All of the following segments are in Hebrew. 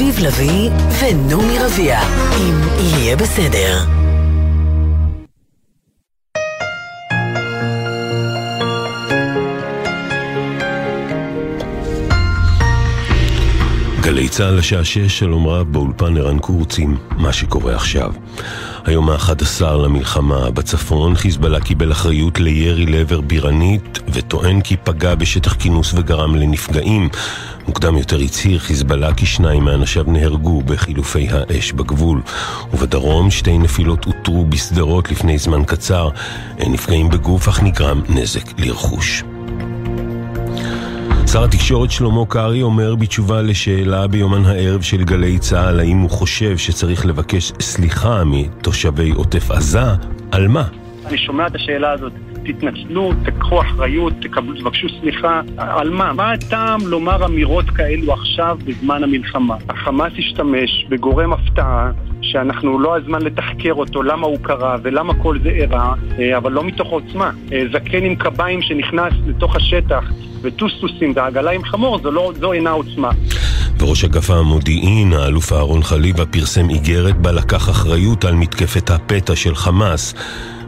אביב לביא ונעמי רביע, אם יהיה בסדר. גלי צה"ל לשעה שש, שלום רב, באולפן ערן קורצים, מה שקורה עכשיו. היום ה-11 למלחמה בצפון, חיזבאללה קיבל אחריות לירי לעבר בירנית, וטוען כי פגע בשטח כינוס וגרם לנפגעים. מוקדם יותר הצהיר חיזבאללה כי שניים מאנשיו נהרגו בחילופי האש בגבול. ובדרום שתי נפילות אותרו בשדרות לפני זמן קצר. אין נפגעים בגוף, אך נגרם נזק לרכוש. שר התקשורת שלמה קרעי אומר בתשובה לשאלה ביומן הערב של גלי צה"ל האם הוא חושב שצריך לבקש סליחה מתושבי עוטף עזה, על מה? אני שומע את השאלה הזאת. תתנצלו, תקחו אחריות, תקבלו, תבקשו סליחה. על מה? מה הטעם לומר אמירות כאלו עכשיו בזמן המלחמה? החמאס השתמש בגורם הפתעה שאנחנו לא הזמן לתחקר אותו, למה הוא קרה ולמה כל זה אירע, אה, אבל לא מתוך עוצמה. אה, זקן עם קביים שנכנס לתוך השטח וטוסטוסים ועגלה עם חמור, זו, לא, זו אינה עוצמה. וראש אגף המודיעין, האלוף אהרון חליבה, פרסם איגרת בה לקח אחריות על מתקפת הפתע של חמאס.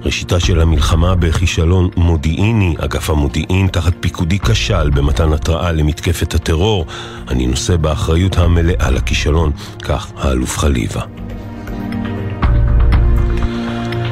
ראשיתה של המלחמה בכישלון מודיעיני, אגף המודיעין תחת פיקודי כשל במתן התראה למתקפת הטרור. אני נושא באחריות המלאה לכישלון, כך האלוף חליבה.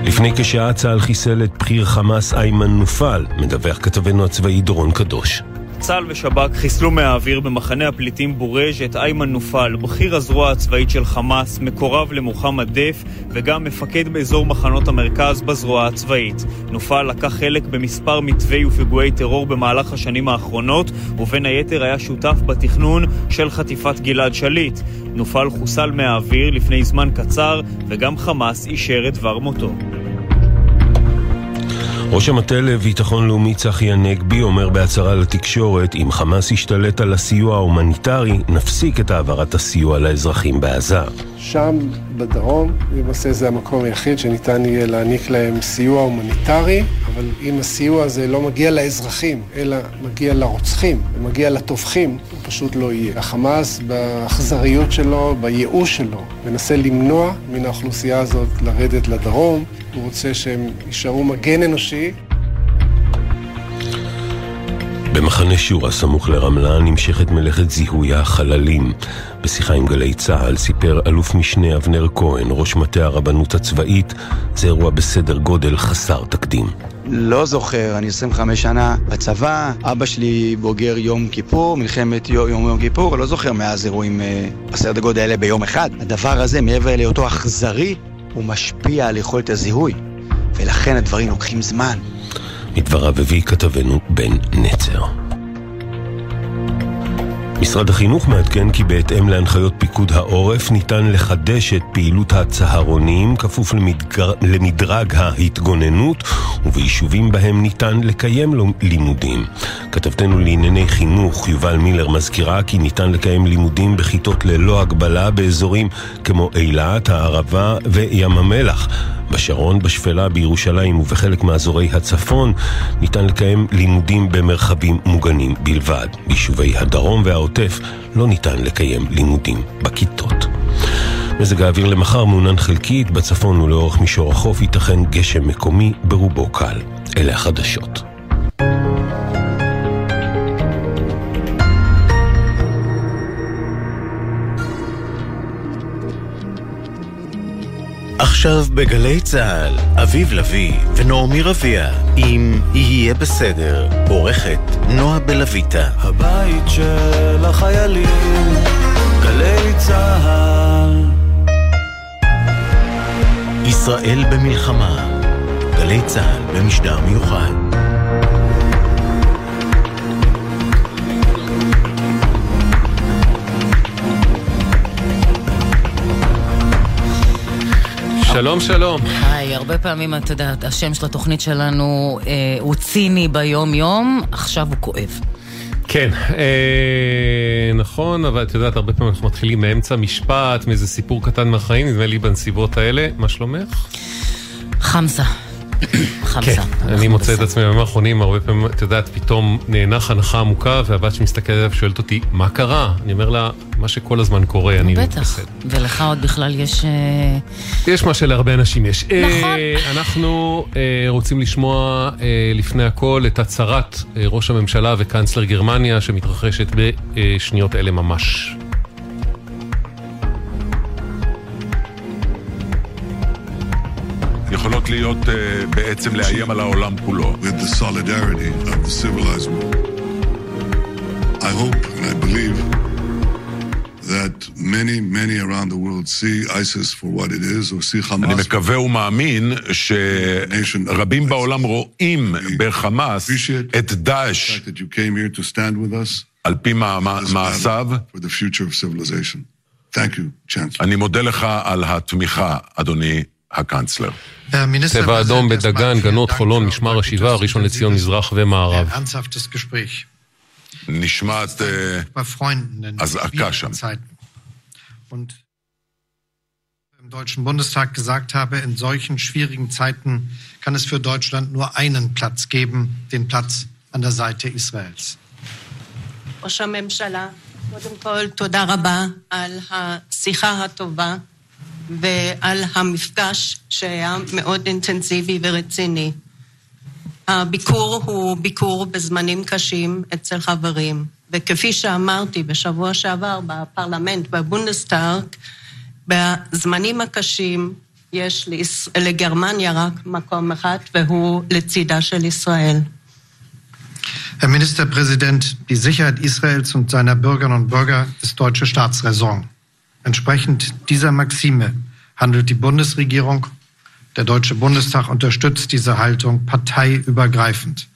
לפני כשעה צה"ל חיסל את בכיר חמאס איימן נופל, מדווח כתבנו הצבאי דורון קדוש. צה"ל ושב"כ חיסלו מהאוויר במחנה הפליטים בורז' את איימן נופל, בכיר הזרוע הצבאית של חמאס, מקורב למוחמד דף וגם מפקד באזור מחנות המרכז בזרוע הצבאית. נופל לקח חלק במספר מתווי ופיגועי טרור במהלך השנים האחרונות, ובין היתר היה שותף בתכנון של חטיפת גלעד שליט. נופל חוסל מהאוויר לפני זמן קצר, וגם חמאס אישר את דבר מותו. ראש המטה לביטחון לאומי צחי הנגבי אומר בהצהרה לתקשורת אם חמאס ישתלט על הסיוע ההומניטרי, נפסיק את העברת הסיוע לאזרחים בעזה. שם, בדרום, למעשה זה המקום היחיד שניתן יהיה להעניק להם סיוע הומניטרי, אבל אם הסיוע הזה לא מגיע לאזרחים, אלא מגיע לרוצחים ומגיע לטובחים, הוא פשוט לא יהיה. החמאס, באכזריות שלו, בייאוש שלו, מנסה למנוע מן האוכלוסייה הזאת לרדת לדרום. הוא רוצה שהם יישארו מגן אנושי. במחנה שורה סמוך לרמלה נמשכת מלאכת זיהוי החללים. בשיחה עם גלי צה"ל סיפר אלוף משנה אבנר כהן, ראש מטה הרבנות הצבאית, זה אירוע בסדר גודל חסר תקדים. לא זוכר, אני 25 שנה בצבא, אבא שלי בוגר יום כיפור, מלחמת יום יום כיפור, לא זוכר מאז אירועים אה, בסדר גודל האלה ביום אחד. הדבר הזה, מעבר להיותו אכזרי, הוא משפיע על יכולת הזיהוי, ולכן הדברים לוקחים זמן. מדבריו הביא כתבנו בן נצר. משרד החינוך מעדכן כי בהתאם להנחיות פיקוד העורף ניתן לחדש את פעילות הצהרונים כפוף למדגר, למדרג ההתגוננות וביישובים בהם ניתן לקיים לימודים. כתבתנו לענייני חינוך יובל מילר מזכירה כי ניתן לקיים לימודים בכיתות ללא הגבלה באזורים כמו אילת, הערבה וים המלח. בשרון, בשפלה, בירושלים ובחלק מאזורי הצפון ניתן לקיים לימודים במרחבים מוגנים בלבד. ביישובי הדרום והעוטף לא ניתן לקיים לימודים בכיתות. מזג האוויר למחר מעונן חלקית, בצפון ולאורך מישור החוף ייתכן גשם מקומי, ברובו קל. אלה החדשות. עכשיו בגלי צה"ל, אביב לביא ונעמי רביע, אם יהיה בסדר, עורכת נועה בלויטה. הבית של החיילים, גלי צה"ל. ישראל במלחמה, גלי צה"ל במשדר מיוחד. שלום, שלום. היי, הרבה פעמים, אתה יודע, השם של התוכנית שלנו אה, הוא ציני ביום-יום, עכשיו הוא כואב. כן, אה, נכון, אבל את יודעת, הרבה פעמים אנחנו מתחילים מאמצע משפט, מאיזה סיפור קטן מהחיים, נדמה לי בנסיבות האלה. מה שלומך? חמסה. חמסה. כן, אני מוצא את עצמי בימים האחרונים, הרבה פעמים, את יודעת, פתאום נאנח הנחה עמוקה, והבת שמסתכלת עליו שואלת אותי, מה קרה? אני אומר לה, מה שכל הזמן קורה, אני בטח. ולך עוד בכלל יש... אה, יש מה שלהרבה אנשים יש. נכון. אה, אנחנו אה, רוצים לשמוע לפני הכל את הצהרת ראש הממשלה וקנצלר גרמניה, שמתרחשת בשניות אלה ממש. יכולות להיות uh, בעצם לאיים על העולם כולו. I hope and I believe that many, many around the world see ISIS for what it is, or see אני Hamas מקווה ומאמין שרבים בעולם רואים בחמאס את דאעש that you came here to stand with us על פי מע- מע- מעשיו. אני מודה לך על התמיכה, אדוני הקנצלר. צבע אדום בדגן, גנות, חולון, משמר השיבה, ראשון לציון, מזרח ומערב. ernsthaftes Gespräch נשמעת אה, bei Freunden in אזעקה שם. schwierigen Zeiten. Und im Deutschen Bundestag gesagt habe, in solchen schwierigen Zeiten kann es für Deutschland nur einen Platz geben, den Platz an der Seite Israels. ראש הממשלה, קודם כל תודה רבה על השיחה הטובה ועל המפגש שהיה מאוד אינטנסיבי ורציני. הביקור הוא ביקור בזמנים קשים אצל חברים, וכפי שאמרתי בשבוע שעבר בפרלמנט, בבונדסטארק, בזמנים הקשים יש. לגרמניה רק מקום אחד, והוא לצידה של ישראל. Herr Ministerpräsident, die Sicherheit Israels und seiner Bürgerinnen und Bürger ist deutsche Staatsräson. Entsprechend dieser Maxime handelt die Bundesregierung. Der Deutsche Bundestag unterstützt diese Haltung parteiübergreifend.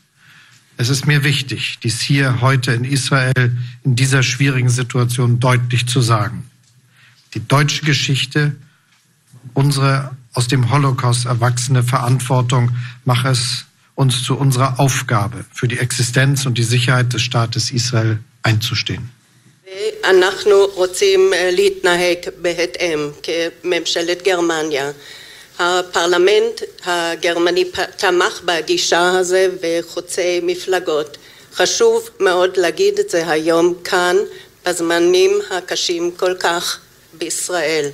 Es ist mir wichtig, dies hier heute in Israel in dieser schwierigen Situation deutlich zu sagen. Die deutsche Geschichte, unsere aus dem Holocaust erwachsene Verantwortung mache es uns zu unserer Aufgabe, für die Existenz und die Sicherheit des Staates Israel einzustehen. אנחנו רוצים אה, להתנהג בהתאם כממשלת גרמניה. הפרלמנט הגרמני תמך בגישה הזה וחוצה מפלגות. חשוב מאוד להגיד את זה היום כאן, בזמנים הקשים כל כך בישראל.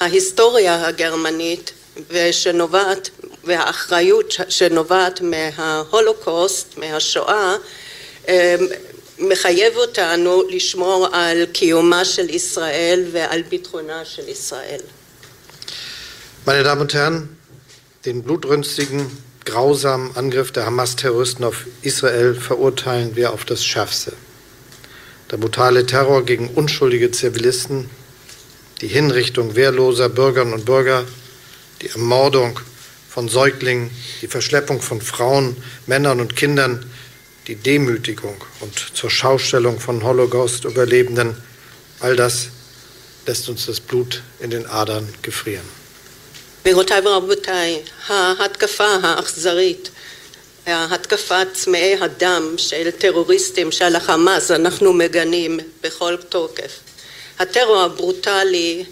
ההיסטוריה הגרמנית ושנובעת, והאחריות שנובעת מההולוקוסט, מהשואה, אה, מחייב אותנו לשמור על קיומה של ישראל ועל ביטחונה של ישראל. Meine Damen und Herren, den blutrünstigen, grausamen Angriff der Hamas-Terroristen auf Israel verurteilen wir auf das Schärfste. Der brutale Terror gegen unschuldige Zivilisten, die Hinrichtung wehrloser Bürgerinnen und Bürger, die Ermordung von Säuglingen, die Verschleppung von Frauen, Männern und Kindern, die Demütigung und zur Schaustellung von Holocaust-Überlebenden, all das lässt uns das Blut in den Adern gefrieren. גבירותיי ורבותיי, ההתקפה האכזרית, ההתקפת צמאי הדם של טרוריסטים של החמאס, אנחנו מגנים בכל תוקף. הטרור הברוטלי,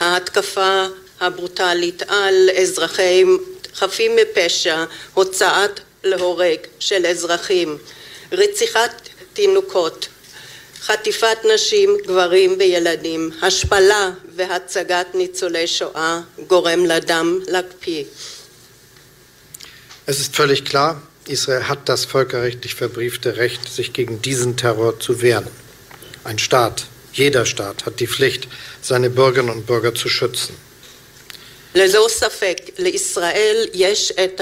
ההתקפה הברוטלית על אזרחים חפים מפשע, הוצאת להורג של אזרחים, רציחת תינוקות, חטיפת נשים, גברים וילדים, השפלה והצגת ניצולי שואה גורם לדם להקפיא. Es ist völlig klar, Israel hat das völkerrechtlich verbriefte Recht, sich gegen diesen Terror zu wehren. Ein Staat, jeder Staat hat die Pflicht, seine Bürgerinnen und Bürger zu schützen. ללא ספק, לישראל יש את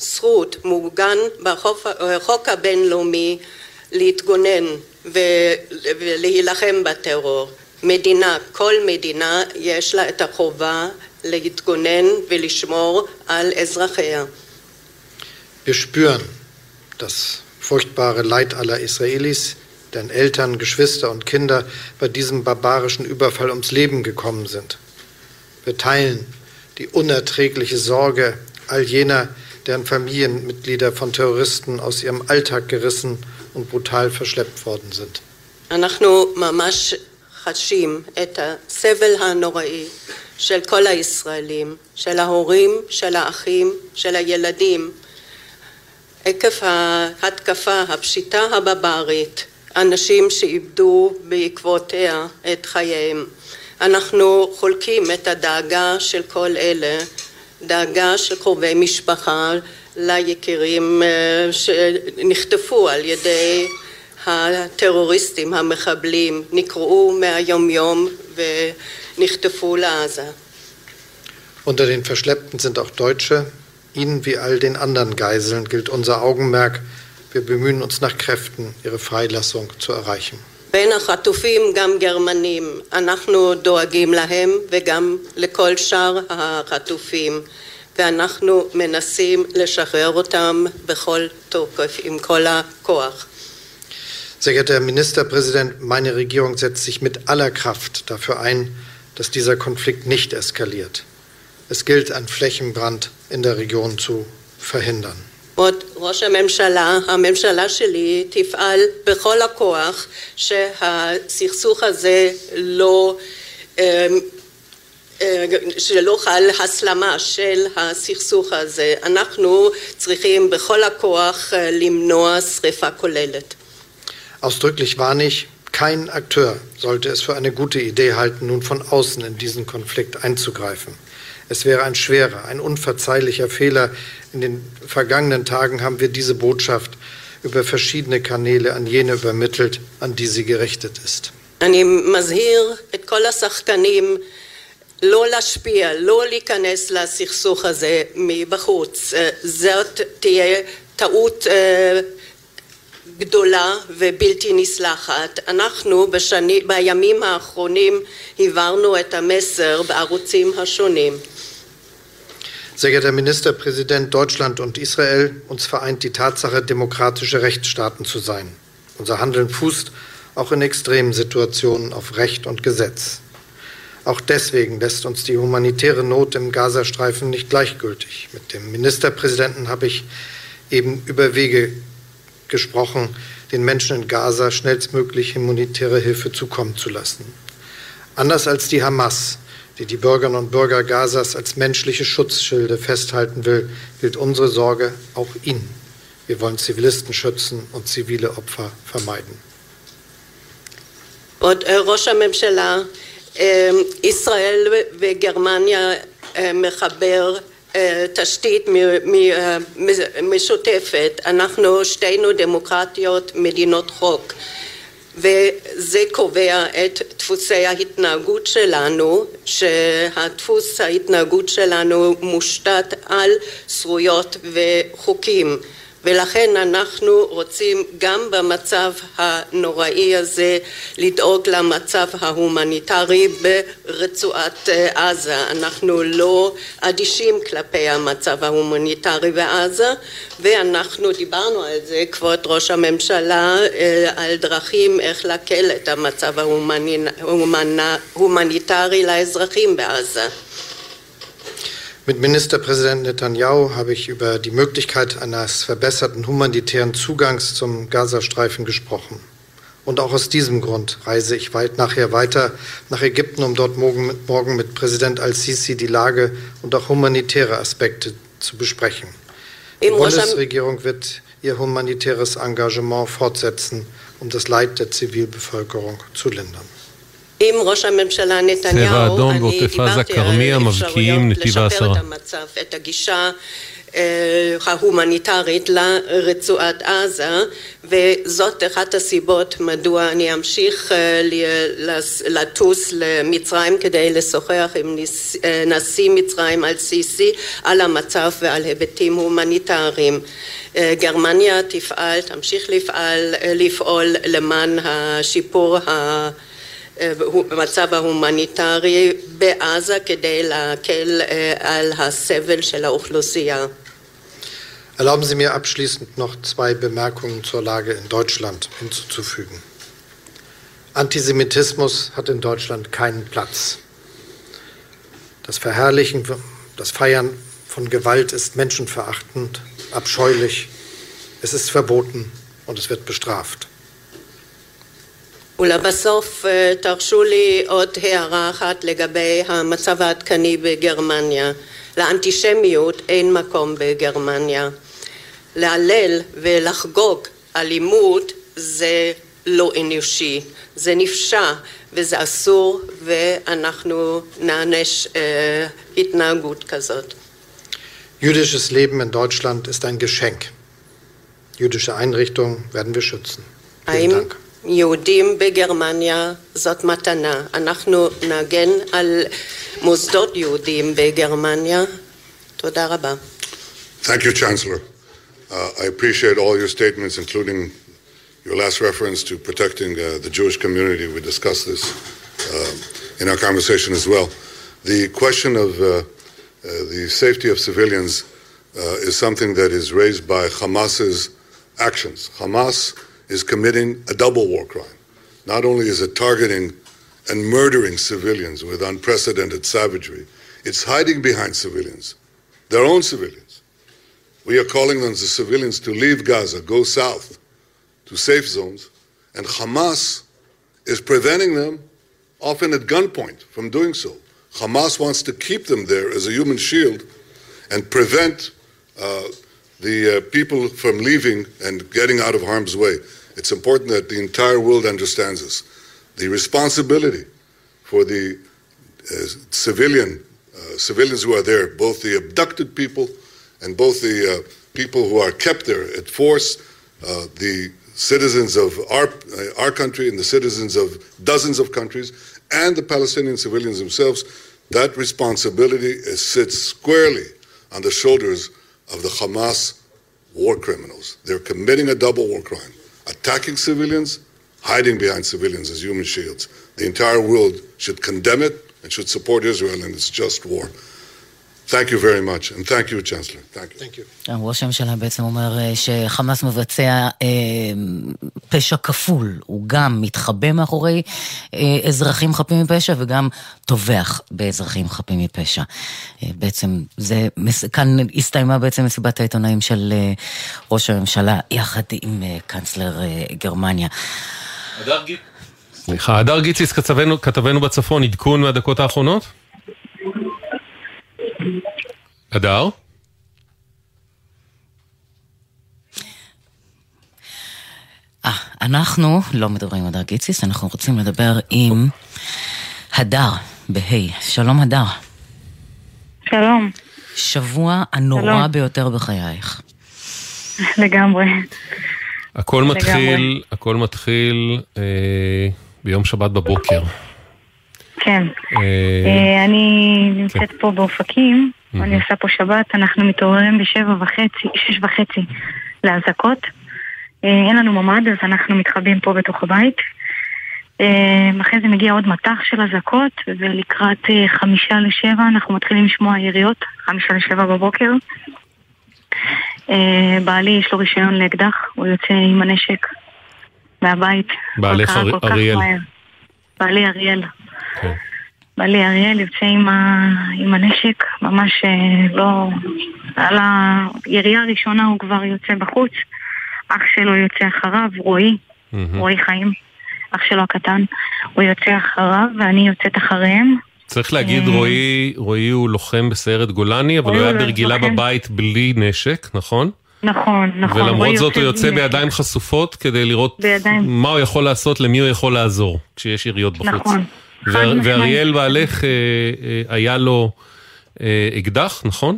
הזכות מעוגן בחוק הבינלאומי להתגונן ו- ולהילחם בטרור. מדינה, כל מדינה יש לה את החובה להתגונן ולשמור על אזרחיה. Wir spüren das furchtbare Leid aller Israelis, deren Eltern, Geschwister und Kinder bei diesem barbarischen Überfall ums Leben gekommen sind. Wir teilen die unerträgliche Sorge all jener, deren Familienmitglieder von Terroristen aus ihrem Alltag gerissen und brutal verschleppt worden sind. אנחנו ממש חשים את הסבל הנוראי של כל הישראלים, של ההורים, של האחים, של הילדים. עקב ההתקפה, הפשיטה הבברית, אנשים שאיבדו בעקבותיה את חייהם. אנחנו חולקים את הדאגה של כל אלה, דאגה של קרובי משפחה ליקירים אה, שנחטפו על ידי הטרוריסטים, המחבלים, נקראו מהיומיום ונחטפו לעזה. Unter den Verschleppten sind auch Deutsche. Ihnen wie all den anderen Geiseln gilt unser Augenmerk. Wir bemühen uns nach Kräften, ihre Freilassung zu erreichen. בין החטופים גם גרמנים, אנחנו דואגים להם וגם לכל שאר החטופים ואנחנו מנסים לשחרר אותם בכל תוקף, עם כל הכוח. Sehr geehrter Herr Ministerpräsident, meine Regierung setzt sich mit aller Kraft dafür ein, dass dieser Konflikt nicht eskaliert. Es gilt, einen Flächenbrand in der Region zu verhindern. כבוד ראש הממשלה, הממשלה שלי תפעל בכל הכוח שהסכסוך הזה לא, שלא חל הסלמה של הסכסוך הזה. אנחנו צריכים בכל הכוח למנוע שרפה כוללת. Ausdrücklich warne ich, kein Akteur sollte es für eine gute Idee halten, nun von außen in diesen Konflikt einzugreifen. Es wäre ein schwerer, ein unverzeihlicher Fehler. In den vergangenen Tagen haben wir diese Botschaft über verschiedene Kanäle an jene übermittelt, an die sie gerichtet ist. אני מזהיר את כל השחקנים לא להשפיע, לא להיכנס לסכסוך הזה מבחוץ. זאת תהיה טעות גדולה ובלתי נסלחת. אנחנו בשני, בימים האחרונים העברנו את המסר בערוצים השונים. Sehr geehrter Ministerpräsident, Deutschland und Israel, uns vereint die Tatsache, demokratische Rechtsstaaten zu sein. Unser Handeln fußt auch in extremen Situationen auf Recht und Gesetz. Auch deswegen lässt uns die humanitäre Not im Gazastreifen nicht gleichgültig. Mit dem Ministerpräsidenten habe ich eben über Wege gesprochen, den Menschen in Gaza schnellstmöglich humanitäre Hilfe zukommen zu lassen. Anders als die Hamas die die Bürgerinnen und Bürger Gazas als menschliche Schutzschilde festhalten will, gilt unsere Sorge auch Ihnen. Wir wollen Zivilisten schützen und zivile Opfer vermeiden. עוד ראש הממשלה, ישראל וגרמניה מחבר תשתית משותפת. אנחנו שתינו דמוקרטיות, מדינות חוק. וזה קובע את דפוסי ההתנהגות שלנו, שהדפוס ההתנהגות שלנו מושתת על זכויות וחוקים. ולכן אנחנו רוצים גם במצב הנוראי הזה לדאוג למצב ההומניטרי ברצועת עזה. אנחנו לא אדישים כלפי המצב ההומניטרי בעזה ואנחנו דיברנו על זה, כבוד ראש הממשלה, על דרכים איך להקל את המצב ההומניטרי לאזרחים בעזה. Mit Ministerpräsident Netanyahu habe ich über die Möglichkeit eines verbesserten humanitären Zugangs zum Gazastreifen gesprochen. Und auch aus diesem Grund reise ich weit nachher weiter nach Ägypten, um dort morgen mit, morgen mit Präsident al-Sisi die Lage und auch humanitäre Aspekte zu besprechen. Die Bundesregierung wird ihr humanitäres Engagement fortsetzen, um das Leid der Zivilbevölkerung zu lindern. עם ראש הממשלה נתניהו, אני דיברתי על אפשרויות לשפר את המצב, את הגישה ההומניטרית לרצועת עזה וזאת אחת הסיבות מדוע אני אמשיך לטוס למצרים כדי לשוחח עם נשיא מצרים על סיסי על המצב ועל היבטים הומניטריים. גרמניה תפעל, תמשיך לפעל, לפעול למען השיפור ה... במצב ההומניטרי בעזה כדי להקל על הסבל של האוכלוסייה. Erlauben Sie mir abschließend noch zwei Bemerkungen zur Lage in Deutschland hinzuzufügen. Antisemitismus hat in Deutschland keinen Platz. Das Verherrlichen, das Feiern von Gewalt ist menschenverachtend, abscheulich, es ist verboten und es wird bestraft. ולבסוף תרשו לי עוד הערה אחת לגבי המצב העדכני בגרמניה. לאנטישמיות אין מקום בגרמניה. להלל ולחגוג אלימות זה לא אנושי, זה נפשע וזה אסור ואנחנו נענש äh, התנהגות כזאת. Jüdisches Leben in Deutschland ist ein Geschenk. Jüdische Einrichtungen werden wir schützen. Vielen Dank. יהודים בגרמניה זאת מתנה. אנחנו נגן על מוסדות יהודים בגרמניה. תודה רבה. Thank you, Chancellor. Uh, I appreciate all your statements, including your last reference to protecting uh, the Jewish community. We discussed this uh, in our conversation as well. The question of uh, uh, the safety of civilians uh, is something that is raised by Hamas's actions. Hamas is committing a double war crime. Not only is it targeting and murdering civilians with unprecedented savagery, it's hiding behind civilians, their own civilians. We are calling on the civilians to leave Gaza, go south to safe zones, and Hamas is preventing them, often at gunpoint, from doing so. Hamas wants to keep them there as a human shield and prevent uh, the uh, people from leaving and getting out of harm's way. It's important that the entire world understands this. The responsibility for the uh, civilian uh, civilians who are there, both the abducted people and both the uh, people who are kept there at force, uh, the citizens of our, our country and the citizens of dozens of countries, and the Palestinian civilians themselves, that responsibility sits squarely on the shoulders of the Hamas war criminals. They're committing a double war crime attacking civilians, hiding behind civilians as human shields. The entire world should condemn it and should support Israel in its just war. Thank you very much, and thank you, Chancellor. Thank you. Thank you. ראש הממשלה בעצם אומר שחמאס מבצע אה, פשע כפול, הוא גם מתחבא מאחורי אה, אזרחים חפים מפשע וגם טובח באזרחים חפים מפשע. אה, בעצם זה, כאן הסתיימה בעצם מסיבת העיתונאים של אה, ראש הממשלה יחד עם אה, קאנצלר אה, גרמניה. סליחה, הדר גיציס כתבנו, כתבנו בצפון, עדכון מהדקות האחרונות? הדר? אה, אנחנו לא מדברים עם הדר גיציס, אנחנו רוצים לדבר עם הדר, בה'. שלום הדר. שלום. שבוע הנורא שלום. ביותר בחייך. לגמרי. הכל לגמרי. מתחיל, הכל מתחיל אה, ביום שבת בבוקר. כן. אה, אה, אני נמצאת פה באופקים, אני עושה פה שבת, אנחנו מתעוררים בשבע וחצי, שש וחצי לאזעקות. אה, אין לנו ממ"ד, אז אנחנו מתחבאים פה בתוך הבית. אה, אחרי זה מגיע עוד מטח של אזעקות, ולקראת אה, חמישה לשבע אנחנו מתחילים לשמוע יריות, חמישה לשבע בבוקר. בעלי יש לו רישיון לאקדח, הוא יוצא עם הנשק מהבית. בעלך אריאל. בעלי אריאל. בעלי אריאל יוצא עם, ה... עם הנשק, ממש אה, לא... על הירייה הראשונה הוא כבר יוצא בחוץ, אח שלו יוצא אחריו, רועי, מהמם. רועי חיים, אח שלו הקטן, הוא יוצא אחריו ואני יוצאת אחריהם. צריך להגיד, אה, רועי, רועי הוא לוחם בסיירת גולני, אבל הוא היה ברגילה. בבית בלי נשק, נכון? נכון, נכון. ולמרות זאת הוא יוצא בידיים חשופות כדי לראות. מה הוא יכול לעשות, למי הוא יכול לעזור, כשיש יריות בחוץ. נכון. ואריאל בעלך, אה, אה, היה לו אה, אקדח, נכון?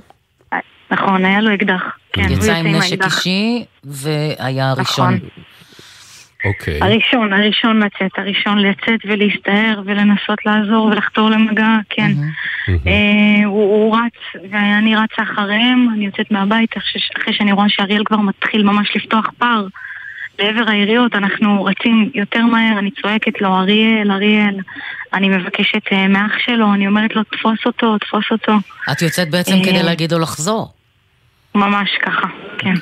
נכון, היה לו אקדח. כן, יצא עם נשק. אישי והיה נכון. הראשון. אוקיי. הראשון, הראשון לצאת, הראשון לצאת ולהסתער ולנסות לעזור ולחתור למגע, כן. אה, הוא, רץ ואני רצה אחריהם, אני יוצאת מהבית אחרי, אחרי שאני רואה שאריאל כבר מתחיל ממש לפתוח פער לעבר היריות, אנחנו רצים יותר מהר, אני צועקת לו אריאל, אריאל, אני מבקשת אה, מאח שלו, אני אומרת לו תפוס אותו, תפוס אותו. את יוצאת בעצם אה, כדי להגיד לו לחזור. ממש ככה, כן.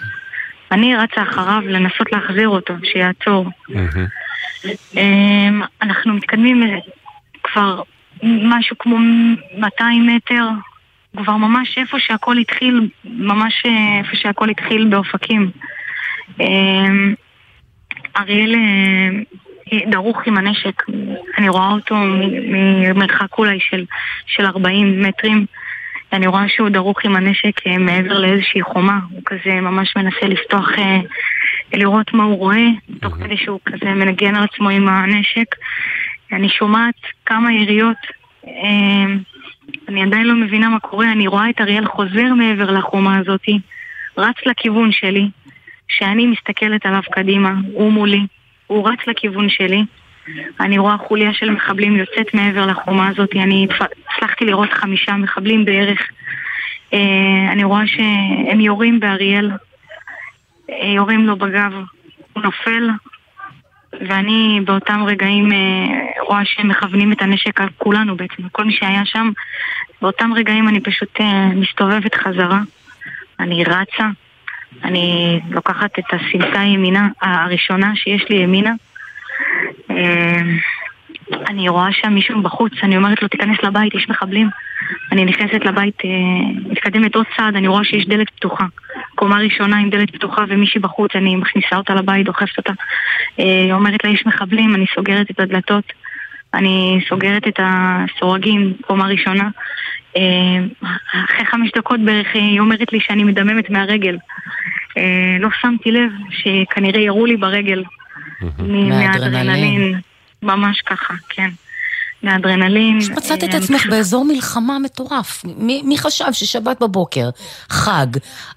אני רצה אחריו לנסות להחזיר אותו, שיעצור. אמ, אנחנו מתקדמים אה, כבר משהו כמו 200 מטר, כבר ממש איפה שהכל התחיל, ממש אה, איפה שהכל התחיל באופקים. אריאל אה, דרוך עם הנשק, אני רואה אותו ממרחק אולי של, של 40 מטרים. אני רואה שהוא דרוך עם הנשק אה, מעבר לאיזושהי חומה, הוא כזה ממש מנסה לפתוח, אה, לראות מה הוא רואה, תוך כדי שהוא כזה מנגן על עצמו עם הנשק. אני שומעת כמה יריות, אני עדיין לא מבינה מה קורה, אני רואה את אריאל חוזר מעבר לחומה הזאתי, רץ לכיוון שלי, שאני מסתכלת עליו קדימה, הוא מולי, הוא רץ לכיוון שלי. אני רואה חוליה של מחבלים יוצאת מעבר לחומה הזאת, אני הצלחתי לראות חמישה מחבלים בערך. אה, אני רואה שהם יורים באריאל, אה, יורים לו בגב, הוא נופל, ואני באותם רגעים אה, רואה שהם מכוונים את הנשק על כולנו בעצם, כל מי שהיה שם. באותם רגעים אני פשוט מסתובבת חזרה, אני רצה, אני לוקחת את הסמטה ימינה, הראשונה שיש לי ימינה, אה, אני רואה שם מישהו בחוץ, אני אומרת לו תיכנס לבית, יש מחבלים. אני נכנסת לבית, אה, מתקדמת עוד צעד, אני רואה שיש דלת פתוחה. קומה ראשונה עם דלת פתוחה ומישהי בחוץ, אני מכניסה אותה לבית, דוחפת אותה. אה, היא אומרת לה יש מחבלים, אני סוגרת את הדלתות. אני סוגרת את הסורגים, קומה ראשונה. אחרי חמש דקות בערך היא אומרת לי שאני מדממת מהרגל. לא שמתי לב שכנראה ירו לי ברגל. מהאדרנלין. ממש ככה, כן. מהאדרנלין. מצאת את אה, עצמך באזור מלחמה מטורף. מי חשב ששבת בבוקר, חג,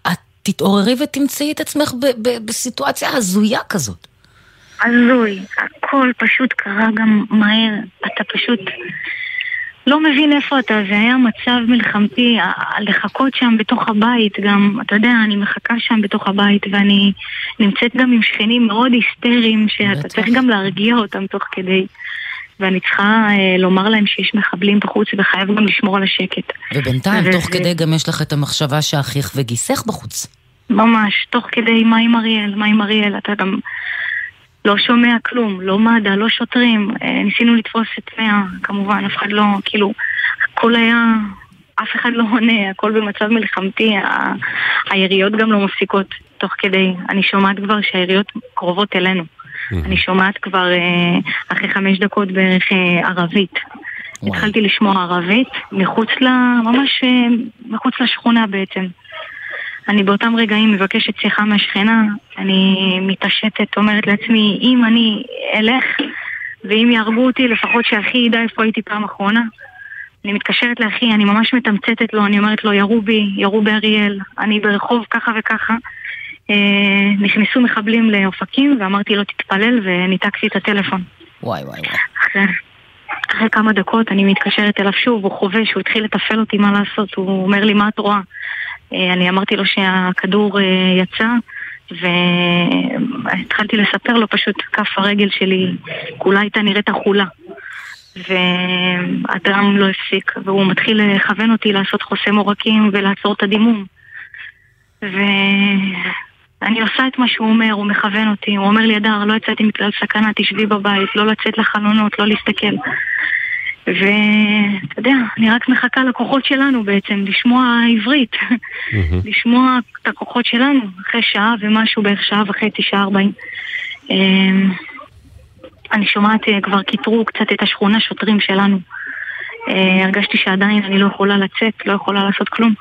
את תתעוררי ותמצאי את עצמך בסיטואציה הזויה כזאת? הזוי. הכל פשוט קרה גם מהר. אתה פשוט... לא מבין איפה אתה, זה היה מצב מלחמתי, לחכות שם בתוך הבית גם, אתה יודע, אני מחכה שם בתוך הבית ואני נמצאת גם עם שכנים מאוד היסטריים שאתה צריך גם להרגיע אותם תוך כדי. ואני צריכה אה, לומר להם שיש מחבלים בחוץ וחייב גם לשמור על השקט. ובינתיים, ו- תוך כדי גם יש לך את המחשבה שאחיך וגיסך בחוץ. ממש, תוך כדי מה עם אריאל, מה עם אריאל, אתה גם לא שומע כלום, לא מד"א, לא שוטרים. אה, ניסינו לתפוס את מאה, כמובן, אף אחד לא, כאילו, הכל היה, אף אחד לא עונה, הכל במצב מלחמתי, ה... היריות גם לא מפסיקות תוך כדי. אני שומעת כבר שהיריות קרובות אלינו. אני שומעת כבר אה, אחרי חמש דקות בערך אה, ערבית. התחלתי לשמוע ערבית מחוץ ל... ממש מחוץ לשכונה בעצם. אני באותם רגעים מבקשת שיחה מהשכנה, אני מתעשתת, אומרת לעצמי, אם אני אלך ואם יהרגו אותי, לפחות שאחי ידע איפה הייתי פעם אחרונה. אני מתקשרת לאחי, אני ממש מתמצתת לו, אני אומרת לו, ירו בי, ירו באריאל, אני ברחוב ככה וככה. אה, נכנסו מחבלים לאופקים ואמרתי לו, תתפלל, וניתקתי את הטלפון. וואי וואי וואי. אחרי, אחרי כמה דקות אני מתקשרת אליו שוב, הוא חווה שהוא התחיל לתפעל אותי מה לעשות, הוא אומר לי, מה את רואה? אה, אני אמרתי לו שהכדור אה, יצא והתחלתי לספר לו פשוט כף הרגל שלי כולה הייתה נראית החולה והדם לא הפסיק והוא מתחיל לכוון אותי לעשות חוסם עורקים ולעצור את הדימום ואני עושה את מה שהוא אומר, הוא מכוון אותי, הוא אומר לי, אדר, לא יצאתי מכלל סכנה, תשבי בבית, לא לצאת לחלונות, לא להסתכל. ואתה יודע, אני רק מחכה לכוחות שלנו בעצם, לשמוע עברית, לשמוע את הכוחות שלנו, אחרי שעה ומשהו, בערך שעה וחצי, שעה ארבעים. אמ, אני שומעת, אה, כבר כיתרו קצת את השכונה שוטרים שלנו. אה, הרגשתי שעדיין אני לא יכולה לצאת, לא יכולה לעשות כלום.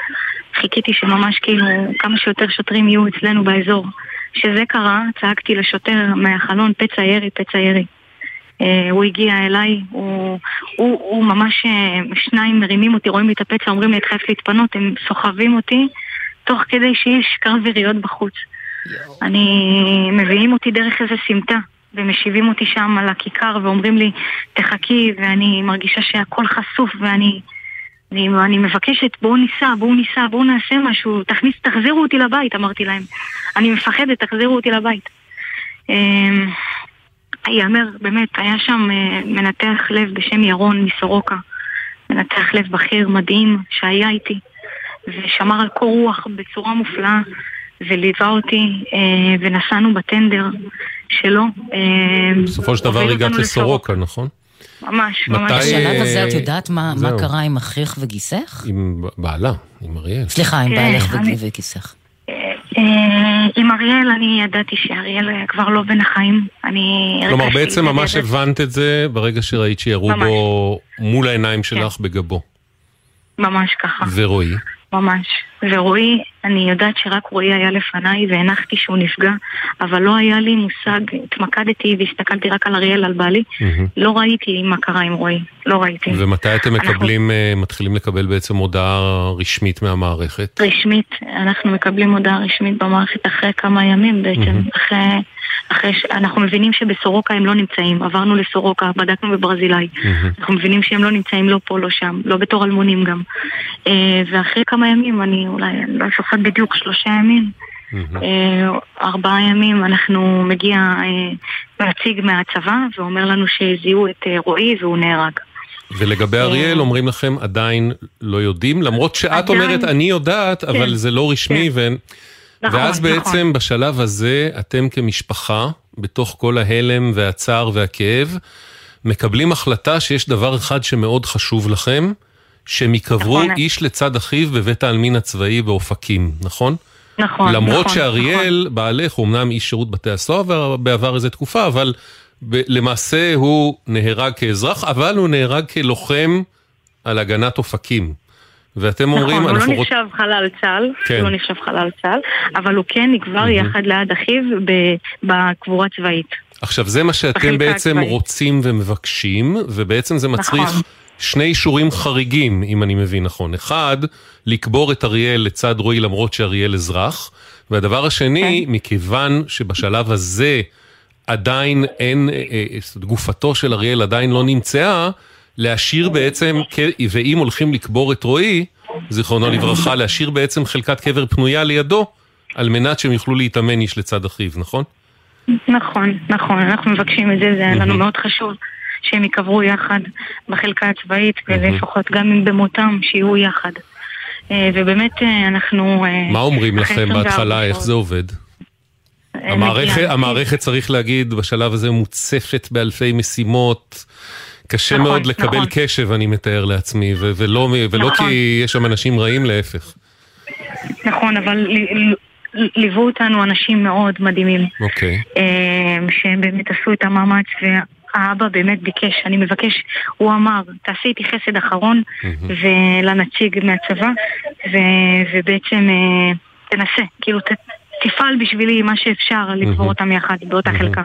חיכיתי שממש כאילו כמה שיותר שוטרים יהיו אצלנו באזור. כשזה קרה, צעקתי לשוטר מהחלון, פצע ירי, פצע ירי. אה, הוא הגיע אליי, הוא, הוא, הוא ממש, אה, שניים מרימים אותי, רואים לי את הפצע, אומרים לי, את חייבת להתפנות, הם סוחבים אותי, תוך כדי שיש קרב יריות בחוץ. אני, מביאים אותי דרך איזה סמטה, ומשיבים אותי שם על הכיכר, ואומרים לי, תחכי, ואני מרגישה שהכל חשוף, ואני... אני, אני מבקשת, בואו ניסע, בואו ניסע, בואו נעשה משהו, תכניס, תחזירו אותי לבית, אמרתי להם. אני מפחדת, תחזירו אותי לבית. אמ, ייאמר, באמת, היה שם אה, מנתח לב בשם ירון מסורוקה, מנתח לב בכיר מדהים שהיה איתי, ושמר על קור רוח בצורה מופלאה, וליווה אותי, אה, ונסענו בטנדר שלו. אה, בסופו של דבר הגעת לסורוקה, נכון? ממש, ממש. בשלב הזה את יודעת מה קרה עם אחיך וגיסך? עם בעלה, עם אריאל. סליחה, עם כן, בעלך וגיסך. אה, עם אריאל אני ידעתי שאריאל כבר לא בין החיים. אני... כלומר, בעצם ממש הבנת את זה ברגע שראית שירו בו מול העיניים שלך כן. בגבו. ממש ככה. ורועי? ממש. ורועי, אני יודעת שרק רועי היה לפניי והנחתי שהוא נפגע, אבל לא היה לי מושג, התמקדתי והסתכלתי רק על אריאל, על בעלי, mm-hmm. לא ראיתי מה קרה עם רועי, לא ראיתי. ומתי אתם אנחנו... מקבלים, אה, מתחילים לקבל בעצם הודעה רשמית מהמערכת? רשמית, אנחנו מקבלים הודעה רשמית במערכת אחרי כמה ימים בעצם, mm-hmm. אחרי... אחרי שאנחנו מבינים שבסורוקה הם לא נמצאים, עברנו לסורוקה, בדקנו בברזילאי, mm-hmm. אנחנו מבינים שהם לא נמצאים לא פה, לא שם, לא בתור אלמונים גם. אה, ואחרי כמה ימים, אני אולי, אני לא זוכרת בדיוק, שלושה ימים, mm-hmm. ארבעה ימים, אנחנו מגיע אה, נציג מהצבא ואומר לנו שזיהו את רועי והוא נהרג. ולגבי אריאל אומרים לכם עדיין לא יודעים, למרות שאת. אומרת אני יודעת, אבל כן, זה לא רשמי כן. ואין... נכון, ואז נכון. בעצם בשלב הזה, אתם כמשפחה, בתוך כל ההלם והצער והכאב, מקבלים החלטה שיש דבר אחד שמאוד חשוב לכם, שהם ייקברו נכון. איש לצד אחיו בבית העלמין הצבאי באופקים, נכון? נכון, למרות נכון, שאריאל, נכון. בעלך, הוא אמנם איש שירות בתי הסוהר בעבר איזה תקופה, אבל ב- למעשה הוא נהרג כאזרח, אבל הוא נהרג כלוחם על הגנת אופקים. ואתם אומרים, נכון, הוא לא נחשב חלל צה"ל, כן. הוא לא נחשב חלל צה"ל, אבל הוא כן נקבר mm-hmm. יחד ליד אחיו בקבורה צבאית. עכשיו, זה מה שאתם בעצם הצבאית. רוצים ומבקשים, ובעצם זה מצריך נכון. שני אישורים חריגים, אם אני מבין נכון. אחד, לקבור את אריאל לצד רועי למרות שאריאל אזרח, והדבר השני, כן. מכיוון שבשלב הזה עדיין אין, אה, אה, גופתו של אריאל עדיין לא נמצאה, להשאיר בעצם, ואם הולכים לקבור את רועי, זיכרונו לברכה, להשאיר בעצם חלקת קבר פנויה לידו, על מנת שהם יוכלו להתאמן איש לצד אחיו, נכון? נכון, נכון, אנחנו מבקשים את זה, זה לנו מאוד חשוב שהם ייקברו יחד בחלקה הצבאית, ולפחות גם אם במותם, שיהיו יחד. אה, ובאמת אה, אנחנו... אה, מה אומרים לכם בהתחלה, איך זה עובד? המערכת, המערכת, צריך להגיד, בשלב הזה מוצפת באלפי משימות. קשה נכון, מאוד לקבל נכון. קשב, אני מתאר לעצמי, ו- ולא, ולא נכון. כי יש שם אנשים רעים, להפך. נכון, אבל ליוו אותנו אנשים מאוד מדהימים. אוקיי. אה, שהם באמת עשו את המאמץ, והאבא באמת ביקש, אני מבקש, הוא אמר, תעשי איתי חסד אחרון, ולנציג מהצבא, ו- ובעצם אה, תנסה, כאילו ת... תפעל בשבילי מה שאפשר לקבור אותם יחד באותה חלקה.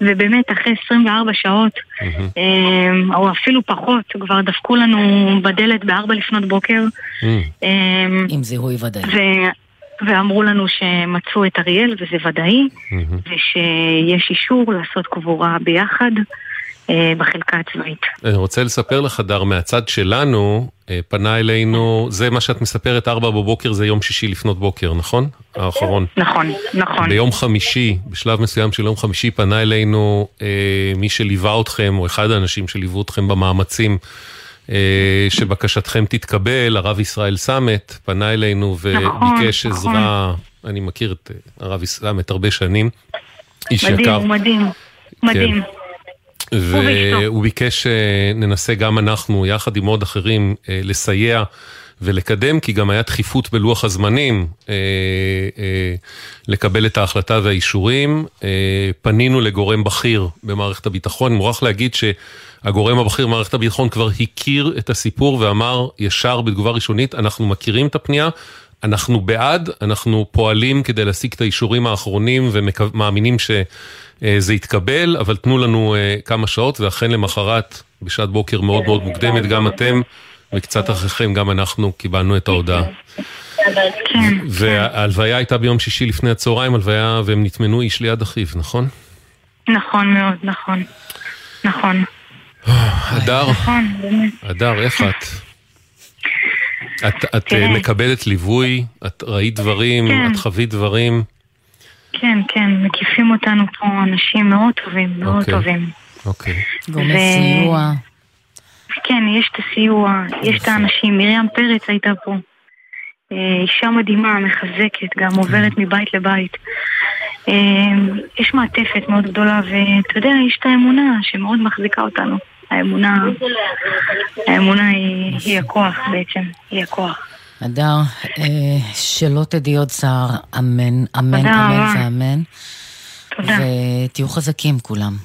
ובאמת, אחרי 24 שעות, אמ, או אפילו פחות, כבר דפקו לנו בדלת בארבע לפנות בוקר. אמ, עם זיהוי ודאי. ואמרו לנו שמצאו את אריאל, וזה ודאי, ושיש אישור לעשות קבורה ביחד. אה, בחלקה הצבאית. אני רוצה לספר לך, דר, מהצד שלנו, אה, פנה אלינו, זה מה שאת מספרת, ארבע בבוקר זה יום שישי לפנות בוקר, נכון? האחרון. נכון, נכון. ביום חמישי, בשלב מסוים של יום חמישי, פנה אלינו אה, מי שליווה אתכם, או אחד האנשים שליוו אתכם במאמצים. אה, שבקשתכם תתקבל, הרב ישראל סמט פנה אלינו וביקש נכון, עזרה, נכון. אני מכיר את הרב סמט הרבה שנים, איש מדהים, יקר. מדהים, מדהים, כן. והוא ביקש שננסה גם אנחנו, יחד עם עוד אחרים, אה, לסייע ולקדם, כי גם היה דחיפות בלוח הזמנים אה, אה, לקבל את ההחלטה והאישורים. פנינו לגורם בכיר במערכת הביטחון, מוכרח להגיד שהגורם הבכיר במערכת הביטחון כבר הכיר את הסיפור ואמר ישר בתגובה ראשונית, אנחנו מכירים את הפנייה. אנחנו בעד, אנחנו פועלים כדי להשיג את האישורים האחרונים ומאמינים ש... אה, יתקבל, אבל תנו לנו אה, כמה שעות, ואכן למחרת, בשעת בוקר מאוד מאוד מוקדמת, גם אתם, וקצת אחריכם גם אנחנו קיבלנו את ההודעה. וההלוויה הייתה ביום שישי לפני הצהריים, הלוויה, והם נטמנו איש ליד אחיו, נכון? נכון מאוד, נכון. נכון. הדר, נכון, הדר, איך את? את, את מקבלת ליווי, את ראית דברים, כן. את חווית דברים. כן, כן, מקיפים אותנו פה אנשים מאוד טובים, מאוד. אוקיי. טובים. אוקיי. Okay. גורמי ו... סיוע. כן, יש את הסיוע, יש את האנשים. מרים פרץ הייתה פה. אה, אישה מדהימה, מחזקת, גם עוברת מבית לבית. אה, יש מעטפת מאוד גדולה, ואתה יודע, יש את האמונה שמאוד מחזיקה אותנו. האמונה, האמונה היא, היא הכוח בעצם, היא הכוח. אדר, שלא תדעי עוד צער, אמן, אמן, אמן ואמן. תודה. ותהיו חזקים כולם.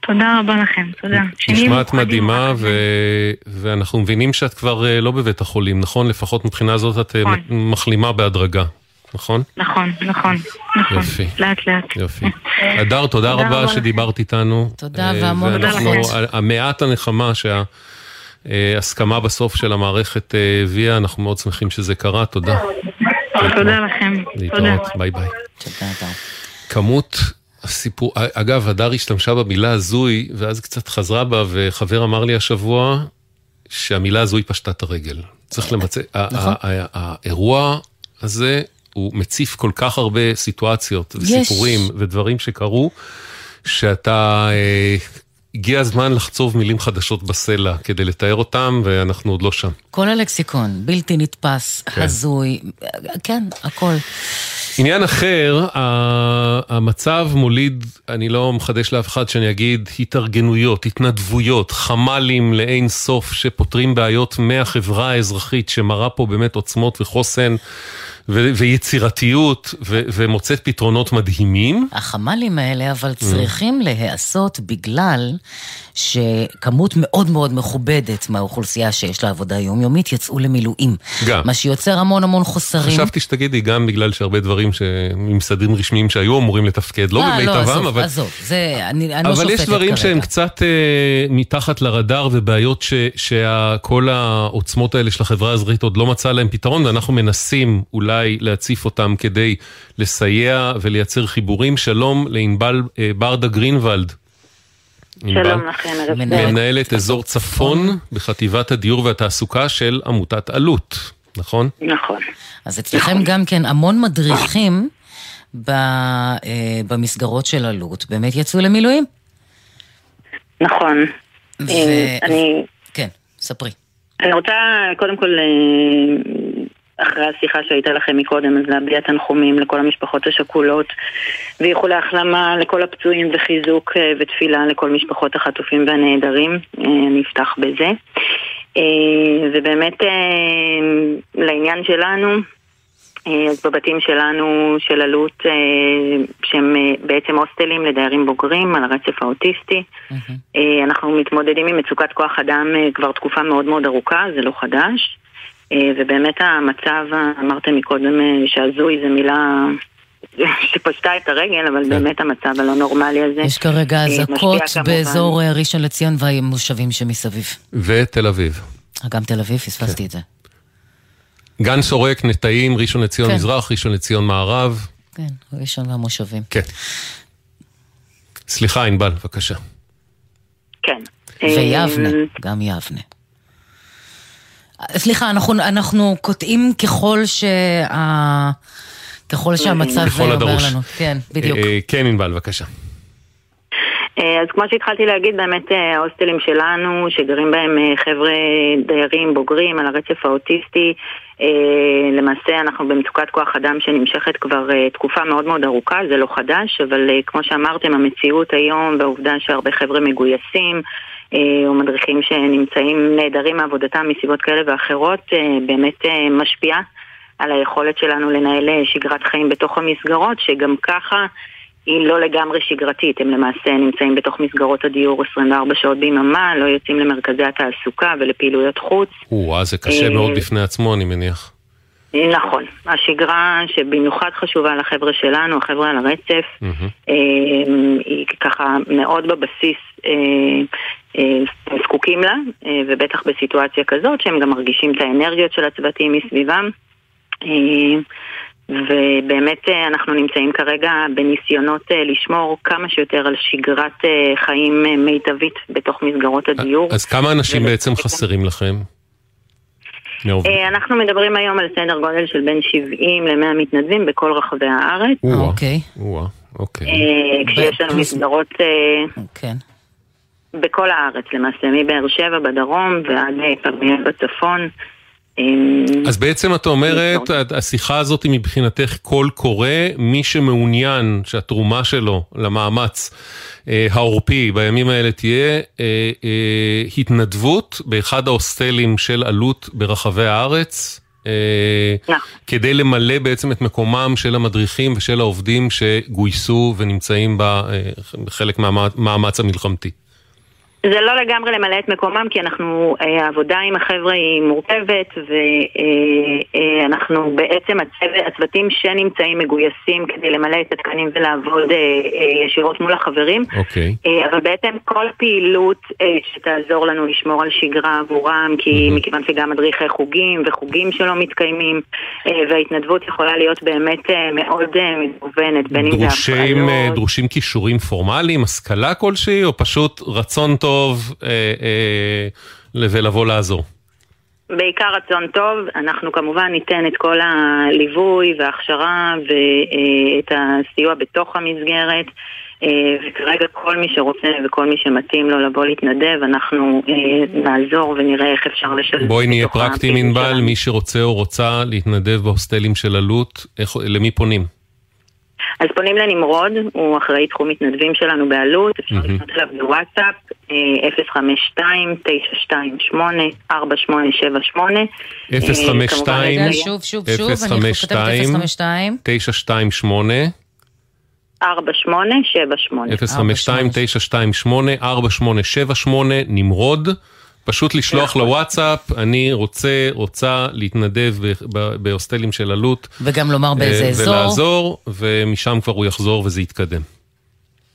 תודה רבה לכם, תודה. נשמעת מדהימה, ו... ואנחנו מבינים שאת כבר לא בבית החולים, נכון? לפחות מבחינה זאת את נכון. מחלימה בהדרגה, נכון? נכון, נכון, נכון. יופי. לאט לאט. יופי. אדר, תודה רבה שדיברת איתנו. תודה והמון ברכות. המעט הנחמה שההסכמה בסוף של המערכת הביאה, אנחנו מאוד שמחים שזה קרה, תודה. תודה לכם. להתראות, ביי ביי. תודה, אדר. כמות הסיפור, אגב, הדר השתמשה במילה הזוי, ואז קצת חזרה בה, וחבר אמר לי השבוע שהמילה הזוי פשטה את הרגל. צריך למצא, נכון. האירוע הזה הוא מציף כל כך הרבה סיטואציות וסיפורים יש. ודברים שקרו, שאתה הגיע הזמן לחצוב מילים חדשות בסלע כדי לתאר אותם, ואנחנו עוד לא שם. כל הלקסיקון, בלתי נתפס, כן. הזוי, כן, הכל. עניין אחר, המצב מוליד, אני לא מחדש לאף אחד שאני אגיד, התארגנויות, התנדבויות, חמ"לים לאין סוף שפותרים בעיות מהחברה האזרחית שמראה פה באמת עוצמות וחוסן. ויצירתיות, ומוצאת פתרונות מדהימים. החמ"לים האלה אבל צריכים להיעשות בגלל שכמות מאוד מאוד מכובדת מהאוכלוסייה שיש לה עבודה יומיומית יצאו למילואים. גם. מה שיוצר המון המון חוסרים. חשבתי שתגידי גם בגלל שהרבה דברים ממסדים רשמיים שהיו אמורים לתפקד, לא במיטבם, אבל... לא, עזוב, עזוב, זה, אני, אני לא שופטת כרגע. אבל יש דברים שהם קצת אה, מתחת לרדאר ובעיות שכל העוצמות האלה של החברה האזרחית עוד לא מצאה להם פתרון, ואנחנו מנסים אולי להציף אותם כדי לסייע ולייצר חיבורים. שלום לענבל אה, ברדה גרינוולד. שלום לכם, ערב טוב. מנהלת אזור צפון בחטיבת הדיור והתעסוקה של עמותת עלות, נכון? נכון. אז אצלכם גם כן המון מדריכים במסגרות של עלות באמת יצאו למילואים. נכון. אני... כן, ספרי. אני רוצה קודם כל אחרי השיחה שהייתה לכם מקודם, אז להביע תנחומים לכל המשפחות השכולות ואיחולי החלמה לכל הפצועים וחיזוק אה, ותפילה לכל משפחות החטופים והנעדרים. אה, אני אפתח בזה. אה, ובאמת לעניין שלנו, אז בבתים שלנו של עלות, שהם בעצם הוסטלים לדיירים בוגרים על הרצף האוטיסטי, mm-hmm. אנחנו מתמודדים עם מצוקת כוח אדם כבר תקופה מאוד מאוד ארוכה, זה לא חדש. אה, ובאמת המצב, אמרתם מקודם אה, שהזוי זה מילה שפשטה את הרגל, אבל כן. באמת המצב הלא נורמלי הזה. יש כרגע אה, אזעקות באזור ראשון לציון והמושבים שמסביב. ותל אביב. גם תל אביב, פספסתי כן. את זה. גן סורק, נטעים, ראשון לציון כן. מזרח, ראשון לציון מערב. כן, ראשון והמושבים. כן. סליחה, ענבל, בבקשה. כן. ויבנה, גם יבנה. סליחה, אנחנו, אנחנו קוטעים ככל שה... ככל שהמצב עובר לנו. כן, בדיוק. אה, כן, ענבל, בבקשה. אה, אז כמו שהתחלתי להגיד, באמת אה, ההוסטלים שלנו, שגרים בהם חבר'ה דיירים בוגרים על הרצף האוטיסטי, למעשה אנחנו במצוקת כוח אדם שנמשכת כבר תקופה מאוד מאוד ארוכה, זה לא חדש, אבל כמו שאמרתם, המציאות היום והעובדה שהרבה חבר'ה מגויסים, אה, או מדריכים שנמצאים נעדרים מעבודתם מסיבות כאלה ואחרות, אה, באמת אה, משפיעה על היכולת שלנו לנהל שגרת חיים בתוך המסגרות, שגם ככה היא לא לגמרי שגרתית, הם למעשה נמצאים בתוך מסגרות הדיור 24 שעות ביממה, לא יוצאים למרכזי התעסוקה ולפעילויות חוץ. או זה קשה מאוד בפני עצמו, אני מניח. נכון, השגרה שבמיוחד חשובה לחבר'ה שלנו, החבר'ה על הרצף, mm-hmm. היא ככה מאוד בבסיס אה, זקוקים לה, אה, ובטח בסיטואציה כזאת שהם גם מרגישים את האנרגיות של הצוותים מסביבם. אה, ובאמת אנחנו נמצאים כרגע בניסיונות לשמור כמה שיותר על שגרת חיים מיטבית בתוך מסגרות הדיור. אז כמה אנשים בעצם חסרים לכם? אנחנו מדברים היום על סדר גודל של בין 70 ל-100 מתנדבים בכל רחבי הארץ. אוקיי. אוקיי. כשיש לנו מסגרות... כן. בכל הארץ למעשה, מבאר שבע בדרום ועד כרמיאל בצפון. אז בעצם את אומרת, השיחה הזאת היא מבחינתך קול קורא, מי שמעוניין שהתרומה שלו למאמץ אה, העורפי בימים האלה תהיה אה, אה, התנדבות באחד ההוסטלים של עלות ברחבי הארץ, נכון. כדי למלא בעצם את מקומם של המדריכים ושל העובדים שגויסו ונמצאים בחלק מהמאמץ המלחמתי. זה לא לגמרי למלא את מקומם, כי אנחנו, אה, העבודה עם החבר'ה היא מורכבת, ואנחנו אה, אה, בעצם הצוות, הצוותים שנמצאים מגויסים כדי למלא את התקנים ולעבוד ישירות מול החברים. אוקיי. Okay. אבל בעצם כל פעילות שתעזור לנו לשמור על שגרה עבורם, כי mm-hmm. מכיוון שגם מדריכי חוגים וחוגים שלא מתקיימים, וההתנדבות יכולה להיות באמת מאוד מגוונת, בין אם זה הפעלות. דרושים כישורים פורמליים, השכלה כלשהי, או פשוט רצון טוב? טוב אה, אה, ולבוא לעזור. בעיקר רצון טוב, אנחנו כמובן ניתן את כל הליווי וההכשרה ואת הסיוע בתוך המסגרת. אה, וכרגע כל מי שרוצה וכל מי שמתאים לו לבוא להתנדב, אנחנו אה, נעזור ונראה איך אפשר לשלם. בואי נהיה פרקטיים ענבל, מי שרוצה או רוצה להתנדב בהוסטלים של אלוט, למי פונים? אז פונים לנמרוד, הוא אחראי תחום מתנדבים שלנו בעלות, אפשר לפנות אליו בוואטסאפ, 052-928-4878. 052, שוב, שוב, שוב, אני כותבת 052, 928 4878 052-928-4878 נמרוד פשוט לשלוח נכון. לוואטסאפ, אני רוצה, רוצה להתנדב בהוסטלים של עלות. וגם לומר באיזה אה, אזור. ולעזור, ומשם כבר הוא יחזור וזה יתקדם.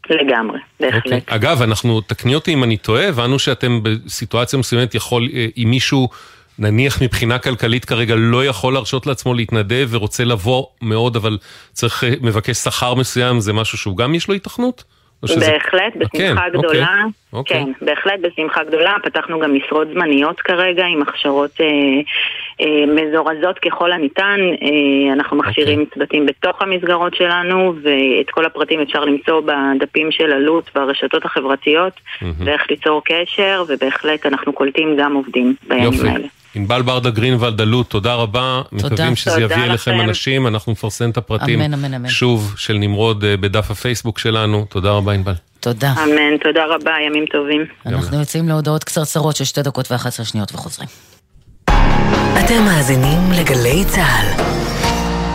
לגמרי, בהחלט. Okay. אוקיי. אגב, אנחנו, תקני אותי אם אני טועה, הבנו שאתם בסיטואציה מסוימת יכול, אה, אם מישהו, נניח מבחינה כלכלית כרגע, לא יכול להרשות לעצמו להתנדב ורוצה לבוא מאוד, אבל צריך, אה, מבקש שכר מסוים, זה משהו שהוא גם יש לו התכנות? שזה... בהחלט, בשמחה כן, גדולה. אוקיי, אוקיי. כן, בהחלט בשמחה גדולה. פתחנו גם משרות זמניות כרגע עם הכשרות אה, אה, מזורזות ככל הניתן. אה, אנחנו מכשירים אוקיי. צוותים בתוך המסגרות שלנו, ואת כל הפרטים אפשר למצוא בדפים של עלות ברשתות החברתיות, mm-hmm. ואיך ליצור קשר, ובהחלט אנחנו קולטים גם עובדים בימים יופי. האלה. ענבל ברדה גרינוולד אלוט, תודה רבה. תודה. מקווים שזה תודה יביא אליכם אנשים, אנחנו נפרסם את הפרטים אמן, אמן, אמן. שוב של נמרוד אה, בדף הפייסבוק שלנו. תודה רבה ענבל. תודה. אמן, תודה רבה, ימים טובים. אנחנו יוצאים להודעות קצרצרות של שתי דקות ואחת עשרה שניות וחוזרים. אתם מאזינים לגלי צה"ל.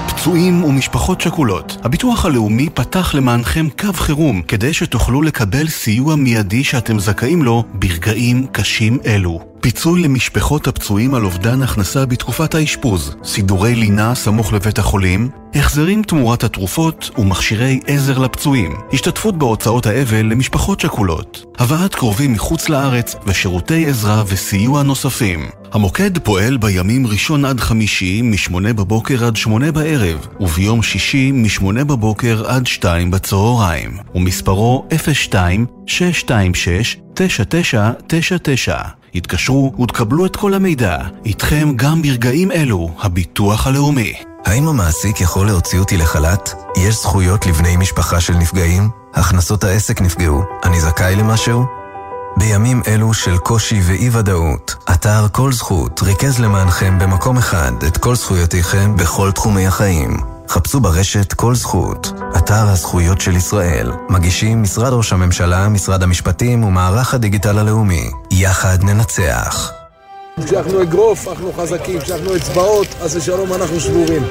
פצועים ומשפחות שכולות, הביטוח הלאומי פתח למענכם קו חירום כדי שתוכלו לקבל סיוע מיידי שאתם זכאים לו ברגעים קשים אלו. פיצוי למשפחות הפצועים על אובדן הכנסה בתקופת האשפוז, סידורי לינה סמוך לבית החולים, החזרים תמורת התרופות ומכשירי עזר לפצועים, השתתפות בהוצאות האבל למשפחות שכולות, הבאת קרובים מחוץ לארץ ושירותי עזרה וסיוע נוספים. המוקד פועל בימים ראשון עד חמישי מ-8 בבוקר עד 8 בערב, וביום שישי מ-8 בבוקר עד 2 בצהריים, ומספרו 02-626-9999. התקשרו ותקבלו את כל המידע. איתכם גם ברגעים אלו, הביטוח הלאומי. האם המעסיק יכול להוציא אותי לחל"ת? יש זכויות לבני משפחה של נפגעים? הכנסות העסק נפגעו. אני זכאי למשהו? בימים אלו של קושי ואי-ודאות, אתר כל זכות ריכז למענכם במקום אחד את כל זכויותיכם בכל תחומי החיים. חפשו ברשת כל זכות, אתר הזכויות של ישראל. מגישים משרד ראש הממשלה, משרד המשפטים ומערך הדיגיטל הלאומי. יחד ננצח. כשאנחנו אגרוף, אנחנו חזקים, כשאנחנו אצבעות, אז לשלום אנחנו שבורים.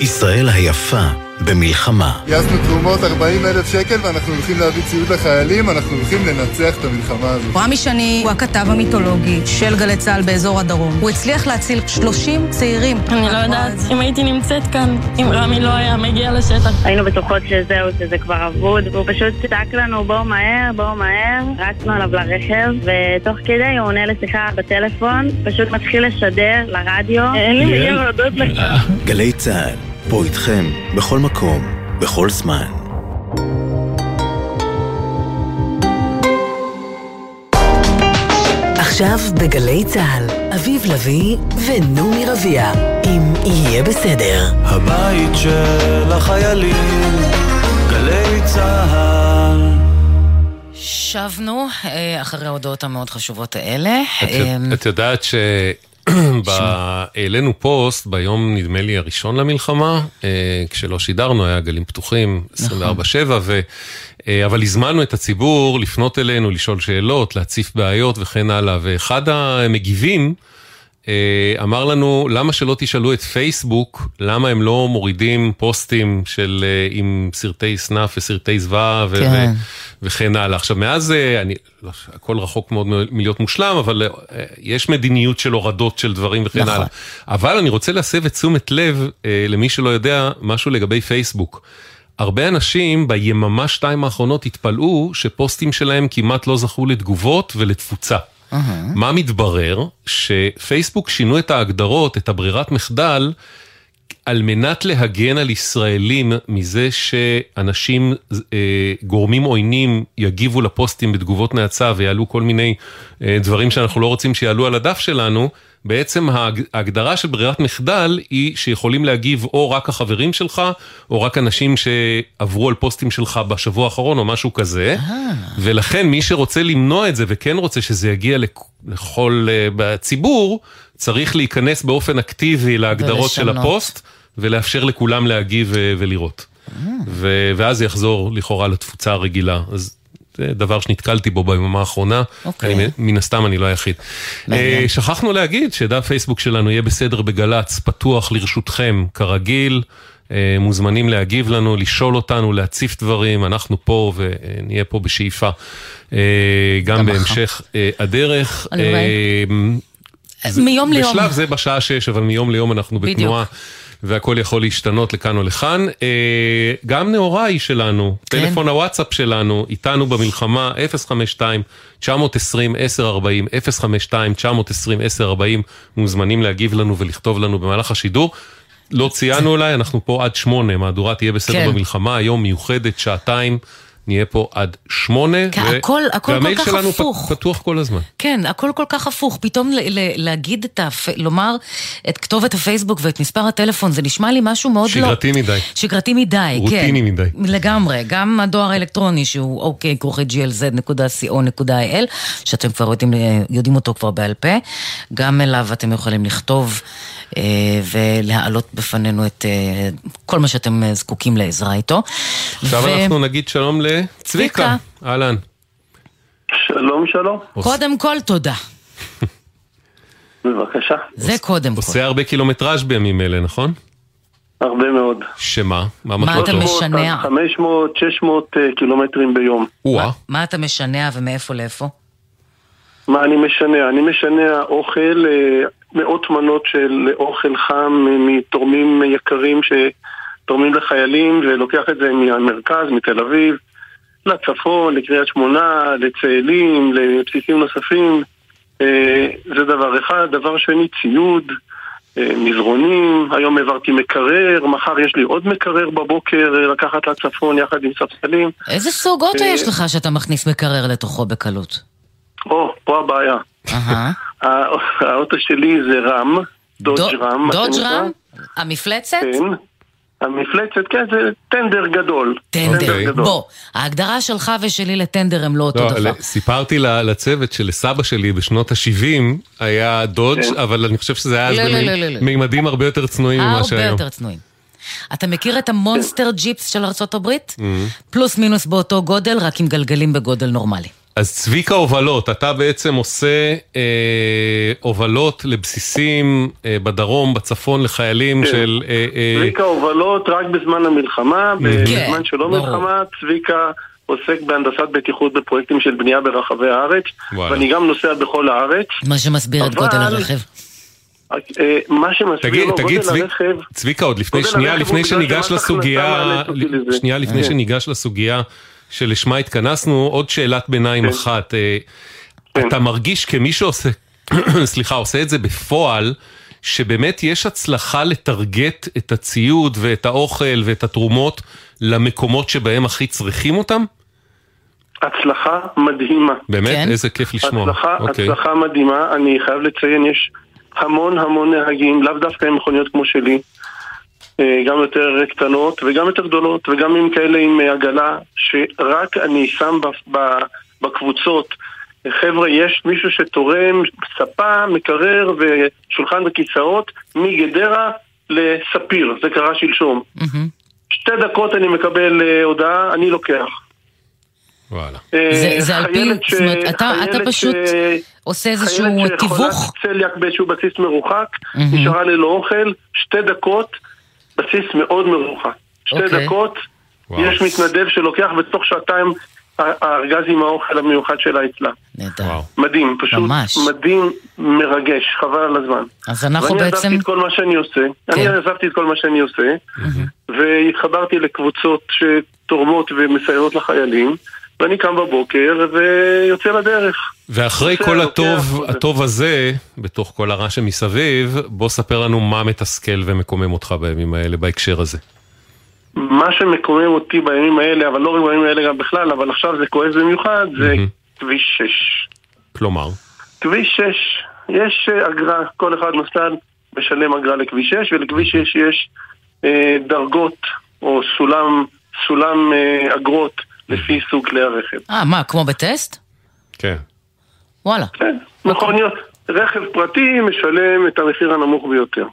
ישראל היפה במלחמה. גייסנו תרומות 40 אלף שקל ואנחנו הולכים להביא ציוד לחיילים, אנחנו הולכים לנצח את המלחמה הזאת. רמי שני הוא הכתב המיתולוגי של גלי צה"ל באזור הדרום. הוא הצליח להציל 30 צעירים. אני לא יודעת אם הייתי נמצאת כאן, אם רמי לא היה מגיע לשטח. היינו בטוחות שזהו, שזה כבר אבוד, והוא פשוט צעק לנו בואו מהר, בואו מהר. רצנו עליו לרכב, ותוך כדי הוא עונה לשיחה בטלפון, פשוט מתחיל לשדר לרדיו. אין לי מילים להודות לך. גלי צה"ל פה איתכם, בכל מקום, בכל זמן. עכשיו בגלי צה"ל, אביב לביא ונעמי רביע, אם יהיה בסדר. הבית של החיילים, גלי צה"ל. שבנו אה, אחרי ההודעות המאוד חשובות האלה. את, אמ, את יודעת ש... העלינו פוסט ביום, נדמה לי, הראשון למלחמה, אה, כשלא שידרנו, היה גלים פתוחים, 24-7, נכון. ו... אה, אבל הזמנו את הציבור לפנות אלינו, לשאול שאלות, להציף בעיות וכן הלאה, ואחד המגיבים, אה, אמר לנו, למה שלא תשאלו את פייסבוק, למה הם לא מורידים פוסטים של עם סרטי סנאף וסרטי זוועה כן. ו- וכן הלאה. עכשיו, מאז, אה, אני, לא, הכל רחוק מאוד מלהיות מושלם, אבל אה, יש מדיניות של הורדות של דברים וכן נכון. הלאה. אבל אני רוצה להסב את תשומת לב, אה, למי שלא יודע, משהו לגבי פייסבוק. הרבה אנשים ביממה שתיים האחרונות התפלאו שפוסטים שלהם כמעט לא זכו לתגובות ולתפוצה. מה מתברר? שפייסבוק שינו את ההגדרות, את הברירת מחדל, על מנת להגן על ישראלים מזה שאנשים, אה, גורמים עוינים יגיבו לפוסטים בתגובות נאצה ויעלו כל מיני אה, דברים שאנחנו לא רוצים שיעלו על הדף שלנו, בעצם ההג- ההגדרה של ברירת מחדל היא שיכולים להגיב או רק החברים שלך, או רק אנשים שעברו על פוסטים שלך בשבוע האחרון או משהו כזה, ולכן מי שרוצה למנוע את זה וכן רוצה שזה יגיע לכ- לכל אה, בציבור, צריך להיכנס באופן אקטיבי להגדרות של ולשנות. הפוסט. ולאפשר לכולם להגיב ו- ולראות. ו- ואז יחזור לכאורה לתפוצה הרגילה. אז זה דבר שנתקלתי בו ביממה האחרונה. אוקיי. אני, מן הסתם אני לא היחיד. מעניין. אה, שכחנו להגיד שדף פייסבוק שלנו יהיה בסדר בגל"צ, פתוח לרשותכם כרגיל. אה, מוזמנים להגיב לנו, לשאול אותנו, להציף דברים, אנחנו פה ונהיה פה בשאיפה. אה, גם גם. בהמשך אה, הדרך. הלוואי. אה, מיום ליום. בשלב זה בשעה שש, אבל מיום ליום אנחנו בדיוק. והכל יכול להשתנות לכאן או לכאן. אה, גם נאוריי שלנו, כן. טלפון הוואטסאפ שלנו, איתנו במלחמה, 052-920-1040, 052-920-1040, מוזמנים להגיב לנו ולכתוב לנו במהלך השידור. לא ציינו אולי, אנחנו פה עד שמונה, מהדורה תהיה בסדר כן. במלחמה, היום מיוחדת, שעתיים, נהיה פה עד שמונה. כן, ו- הכל- הכל והמייל כל כך שלנו הפוך. פתוח כל הזמן. כן, הכל כל כך הפוך. פתאום ל- ל- להגיד את הפ... לומר את כתובת הפייסבוק ואת מספר הטלפון, זה נשמע לי משהו מאוד לא... שגרתי מדי. שגרתי מדי, כן. רוטיני מדי. לגמרי. גם הדואר האלקטרוני שהוא אוקיי, כרוכי glz.co.il, שאתם כבר יודעים, יודעים אותו כבר בעל פה, גם אליו אתם יכולים לכתוב ולהעלות בפנינו את אה, כל מה שאתם אה, זקוקים לעזרה איתו. עכשיו ו- אנחנו נגיד שלום לצביקה. צביקה. אהלן. שלום, שלום. קודם כל, תודה. בבקשה. זה קודם כל. עושה הרבה קילומטראז' בימים אלה, נכון? הרבה מאוד. שמה? מה מה אתה? משנע? 500, 600 אה, קילומטרים ביום. או-אה. מה אתה משנע ומאיפה לאיפה? מה אני משנע? אני משנע אוכל, אה, מאות מנות של אוכל חם מתורמים יקרים שתורמים לחיילים ולוקח את זה מהמרכז, מתל אביב, לצפון, לקריית שמונה, לצאלים, לבסיסים נוספים. אה, זה דבר אחד. דבר שני, ציוד, אה, מזרונים, היום העברתי מקרר, מחר יש לי עוד מקרר בבוקר לקחת לצפון יחד עם ספסלים. איזה סוג אוטו יש לך שאתה מכניס מקרר לתוכו בקלות? או, פה הבעיה. האוטו שלי זה רם, דודג' דו- רם. דודג'. רם? המפלצת? כן. המפלצת, כן, זה טנדר גדול. טנדר. גדול. בוא, ההגדרה שלך ושלי לטנדר הם לא אותו לא, דבר. ל- סיפרתי לצוות שלסבא שלי בשנות ה-70 היה דודג', כן. אבל אני חושב שזה היה אז לא, לא, לא, לא, לא. מימדים הרבה יותר צנועים ממה הרבה שהיום. יותר צנועים. אתה מכיר את המונסטר ג'יפס של ארה"ב? Mhm. פלוס מינוס באותו גודל, רק עם גלגלים בגודל נורמלי. אז צביקה הובלות, אתה בעצם עושה אה, הובלות לבסיסים אה, בדרום, בצפון, לחיילים כן. של... אה, אה, צביקה הובלות רק בזמן המלחמה, כן, בזמן שלא ברור. מלחמה, צביקה עוסק בהנדסת בטיחות בפרויקטים של בנייה ברחבי הארץ, וואלה. ואני גם נוסע בכל הארץ. מה שמסביר את גודל הרכב. אה, מה שמסביר תגיד, לו תגיד, גודל צביק- הרכב, צביקה, עוד לפני שנייה, לפני בגלל שניגש לסוגיה. שנייה לפני. שניגש לסוגיה שלשמה התכנסנו, עוד שאלת ביניים אחת. אה, אתה מרגיש כמי שעושה, סליחה, עושה את זה בפועל, שבאמת יש הצלחה לטרגט את הציוד ואת האוכל ואת התרומות למקומות שבהם הכי צריכים אותם? הצלחה מדהימה. באמת? איזה כיף לשמוע. הצלחה, אוקיי. הצלחה מדהימה, אני חייב לציין, יש המון המון נהגים, לאו דווקא עם מכוניות כמו שלי, גם יותר קטנות וגם יותר גדולות, וגם עם כאלה עם אה, עגלה, שרק אני שם בקבוצות, חבר'ה, יש מישהו שתורם ספה, מקרר ושולחן וכיסאות מגדרה לספיר, זה קרה שלשום. שתי דקות אני מקבל אה, הודעה, אני לוקח. וואלה. זה, זה על פי, זאת אומרת, אתה, אתה פשוט עושה איזשהו תיווך? חיילת שחולת צליאק באיזשהו בסיס מרוחק, mm-hmm. נשארה ללא אוכל, שתי דקות, בסיס מאוד מרוחק. שתי okay. דקות, וואו. יש מתנדב שלוקח ותוך שעתיים הארגז עם האוכל המיוחד שלה אצלה. נהדר. מדהים, פשוט ממש. מדהים, מרגש, חבל על הזמן. אז אנחנו ואני בעצם... ואני עזבתי את כל מה שאני עושה, כן. אני עזבתי את כל מה שאני עושה, mm-hmm. והתחברתי לקבוצות שתורמות ומסייעות לחיילים, ואני קם בבוקר ויוצא לדרך. ואחרי כל הטוב, הטוב הזה, בתוך כל הרע שמסביב, בוא ספר לנו מה מתסכל ומקומם אותך בימים האלה בהקשר הזה. מה שמקומם אותי בימים האלה, אבל לא רק בימים האלה גם בכלל, אבל עכשיו זה כואב במיוחד, זה mm-hmm. כביש 6. כלומר? כביש 6, יש אגרה, כל אחד נוסע משלם אגרה לכביש 6, ולכביש 6 יש אה, דרגות או סולם, סולם אה, אגרות לפי סוג כלי הרכב. אה, מה, כמו בטסט? כן. וואלה. כן, מכוניות. רכב פרטי משלם את המחיר הנמוך ביותר.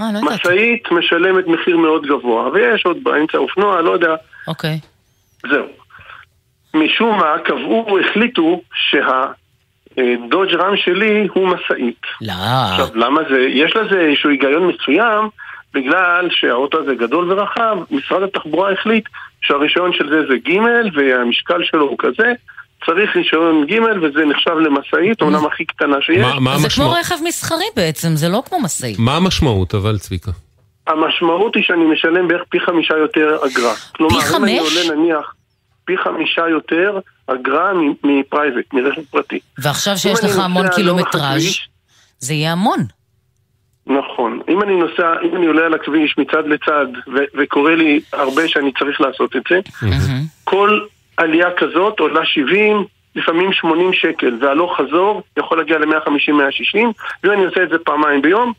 אה, לא משאית משלמת מחיר מאוד גבוה, ויש עוד באמצע אופנוע, לא יודע. אוקיי. זהו. משום מה, קבעו, החליטו שהדודג' רם שלי הוא משאית. לא. עכשיו, למה זה? יש לזה איזשהו היגיון מסוים, בגלל שהאוטו הזה גדול ורחב, משרד התחבורה החליט שהרישיון של זה זה ג' והמשקל שלו הוא כזה. צריך רישיון ג' וזה נחשב למשאית, אומנם הכי קטנה שיש. מה, מה זה כמו רכב מסחרי בעצם, זה לא כמו משאית. מה המשמעות אבל, צביקה? המשמעות היא שאני משלם בערך פי חמישה יותר אגרה. פי חמש? כלומר, אם אני עולה נניח פי חמישה יותר אגרה מפרייבט, מרכב פרטי. ועכשיו שיש לך המון קילומטראז', זה יהיה המון. נכון. אם אני נוסע, אם אני עולה על הכביש מצד לצד, וקורה לי הרבה שאני צריך לעשות את זה, כל עלייה כזאת עולה 70, לפעמים 80 שקל, והלוך חזור יכול להגיע ל-150-160, ואני עושה את זה פעמיים ביום.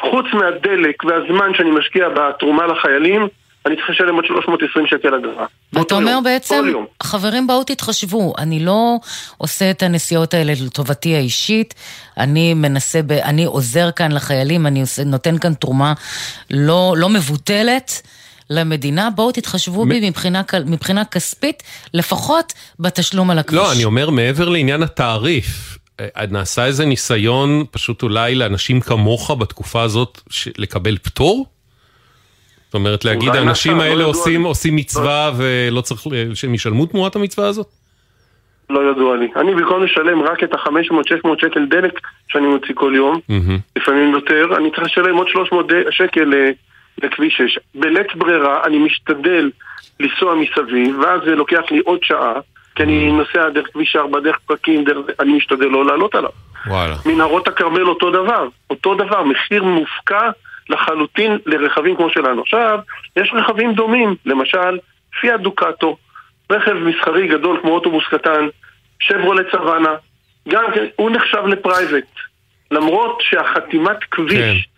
חוץ מהדלק והזמן שאני משקיע בתרומה לחיילים, אני צריך לשלם עוד 320 שקל אגרה. ואתה אומר בעצם, חברים בואו תתחשבו, אני לא עושה את הנסיעות האלה לטובתי האישית, אני מנסה, ב, אני עוזר כאן לחיילים, אני עושה, נותן כאן תרומה לא, לא מבוטלת. למדינה, בואו תתחשבו בי מבחינה, מבחינה כספית, לפחות בתשלום על הכביש. לא, אני אומר, מעבר לעניין התעריף, אה, נעשה איזה ניסיון פשוט אולי לאנשים כמוך בתקופה הזאת לקבל פטור? זאת אומרת, להגיד, האנשים האלה לא עושים, עושים מצווה לא. ולא צריך שהם ישלמו תמורת המצווה הזאת? לא ידוע לי. אני במקום לשלם רק את ה-500-600 שקל דלק שאני מוציא כל יום, mm-hmm. לפעמים יותר, אני צריך לשלם עוד 300 שקל אה, לכביש 6. בלית ברירה אני משתדל לנסוע מסביב, ואז זה לוקח לי עוד שעה, כי אני. נוסע דרך כביש 4, דרך פקקים, דרך... אני משתדל לא לעלות עליו. וואלה. מנהרות הכרמל אותו דבר, אותו דבר, מחיר מופקע לחלוטין לרכבים כמו שלנו. עכשיו, יש רכבים דומים, למשל, פיאט דוקטו, רכב מסחרי גדול כמו אוטובוס קטן, שברולט סוואנה, גם כן, הוא נחשב לפרייבט. למרות שהחתימת כביש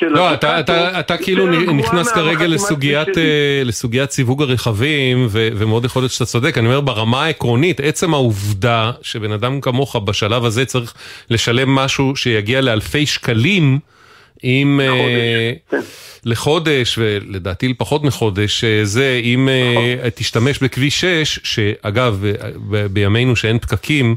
כן. לא, אתה, אתה, אתה כאילו נכנס כרגע לסוגיית, אה, לסוגיית סיווג הרכבים, ו, ומאוד יכול להיות שאתה צודק. אני אומר, ברמה העקרונית, עצם העובדה שבן אדם כמוך בשלב הזה צריך לשלם משהו שיגיע לאלפי שקלים, אם... אה, לחודש. לחודש, ולדעתי לפחות מחודש, אה, זה אם נכון. תשתמש בכביש 6, שאגב, בימינו שאין פקקים,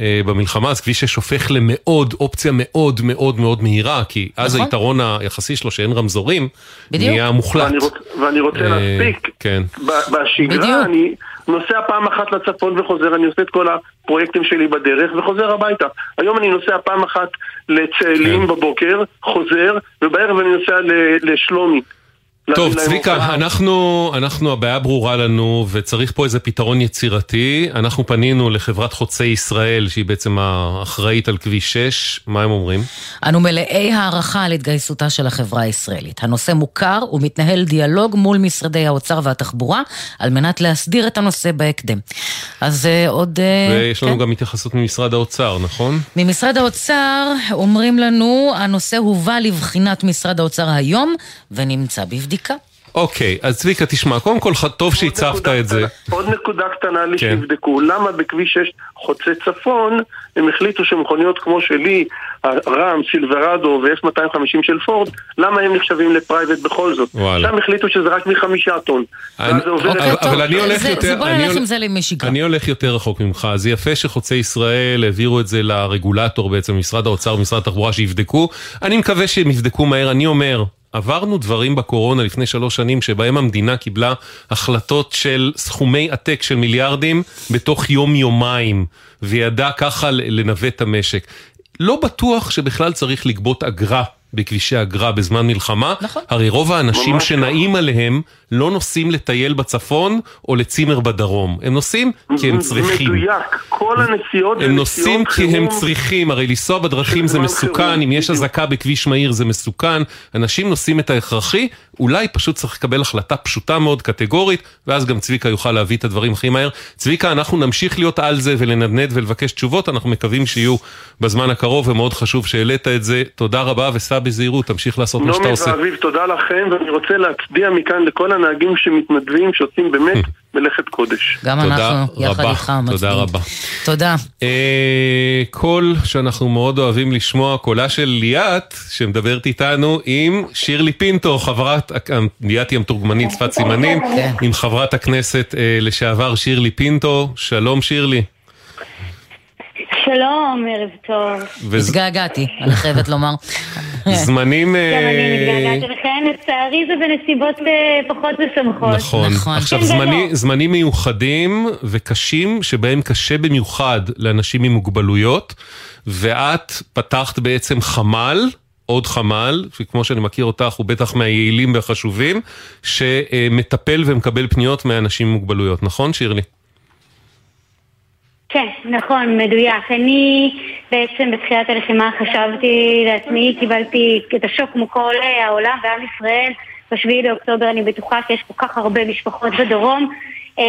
אה, במלחמה, אז כביש 6 הופך למאוד, אופציה מאוד מאוד מאוד מהירה, כי אז נכון. היתרון היחסי שלו שאין רמזורים, בדיוק. נהיה מוחלט. ואני, רוצ, ואני רוצה אה, להספיק, כן. בשגרה בדיוק. אני נוסע פעם אחת לצפון וחוזר, אני עושה את כל הפרויקטים שלי בדרך וחוזר הביתה. היום אני נוסע פעם אחת לצאלים כן. בבוקר, חוזר, ובערב אני נוסע לשלומי. טוב, צביקה, אנחנו, אנחנו, הבעיה ברורה לנו וצריך פה איזה פתרון יצירתי. אנחנו פנינו לחברת חוצי ישראל, שהיא בעצם האחראית על כביש 6, מה הם אומרים? אנו מלאי הערכה על התגייסותה של החברה הישראלית. הנושא מוכר ומתנהל דיאלוג מול משרדי האוצר והתחבורה, על מנת להסדיר את הנושא בהקדם. אז uh, עוד... Uh, ויש לנו כן? גם התייחסות ממשרד האוצר, נכון? ממשרד האוצר אומרים לנו, הנושא הובא לבחינת משרד האוצר היום ונמצא בבדיקה. אוקיי, אז צביקה, תשמע, קודם כל טוב שהצפת את זה. עוד נקודה קטנה לי כן. שיבדקו, למה בכביש 6 חוצה צפון, הם החליטו שמכוניות כמו שלי, רם, סילברדו ו-F250 של פורד, למה הם נחשבים לפרייבט בכל זאת? וואלה. שם החליטו שזה רק מחמישה טון. אני, אוקיי, אבל אני הולך זה, יותר... זה בוא נלך עם זה למישיגן. אני הולך יותר רחוק ממך, זה יפה שחוצי ישראל העבירו את זה לרגולטור בעצם, משרד האוצר ומשרד התחבורה שיבדקו. אני מקווה שהם יבדקו מהר, אני אומר, עברנו דברים בקורונה לפני שלוש שנים שבהם המדינה קיבלה החלטות של סכומי עתק של מיליארדים בתוך יום-יומיים, וידעה ככה לנווט את המשק. לא בטוח שבכלל צריך לגבות אגרה בכבישי אגרה בזמן מלחמה. נכון. הרי רוב האנשים שנעים עליהם לא נוסעים לטייל בצפון או לצימר בדרום. הם נוסעים כי הם צריכים. מדויק, כל הנסיעות הם נוסעים כי הם צריכים, הרי לנסוע בדרכים זה מסוכן, אם יש אזעקה בכביש מהיר זה מסוכן. אנשים נוסעים את ההכרחי, אולי פשוט צריך לקבל החלטה פשוטה מאוד, קטגורית, ואז גם צביקה יוכל להביא את הדברים הכי מהר. צביקה, אנחנו נמשיך להיות על זה ולנדנד ולבקש תשובות, אנחנו מקווים שיהיו בזמן הקרוב, ומאוד חשוב שהעלית את זה. תודה רבה וסע בזהירות, תמשיך לעשות מה שאתה עושה. נעמי ואביב, תודה לכם, ואני רוצה להצדיע מכאן לכל הנהגים שמתנדבים, שעושים באמת מלאכת קודש. גם אנחנו, יחד איתך, מצביעים. תודה רבה. תודה. אה, קול שאנחנו מאוד אוהבים לשמוע, קולה של ליאת, שמדברת איתנו עם שירלי פינטו, חברת, ליאת היא המתורגמנית שפת סימנים, כן. עם חברת הכנסת אה, לשעבר שירלי פינטו. שלום שירלי. שלום, ערב טוב. התגעגעתי, אני חייבת לומר. זמנים... גם אני אה, מתגעגעת אליכם, לצערי זה בנסיבות אה, פחות משמחות. נכון. עכשיו, כן זמני, זמנים מיוחדים וקשים, שבהם קשה במיוחד לאנשים עם מוגבלויות, ואת פתחת בעצם חמ"ל. עוד חמ"ל, שכמו שאני מכיר אותך, הוא בטח מהיעילים והחשובים, שמטפל ומקבל פניות מאנשים עם מוגבלויות, נכון שירלי? כן, נכון, מדויק. אני בעצם בתחילת הלחימה חשבתי לעצמי, קיבלתי את השוק כמו כל העולם ועם ישראל. בשביעי לאוקטובר אני בטוחה שיש כל כך הרבה משפחות בדרום אה,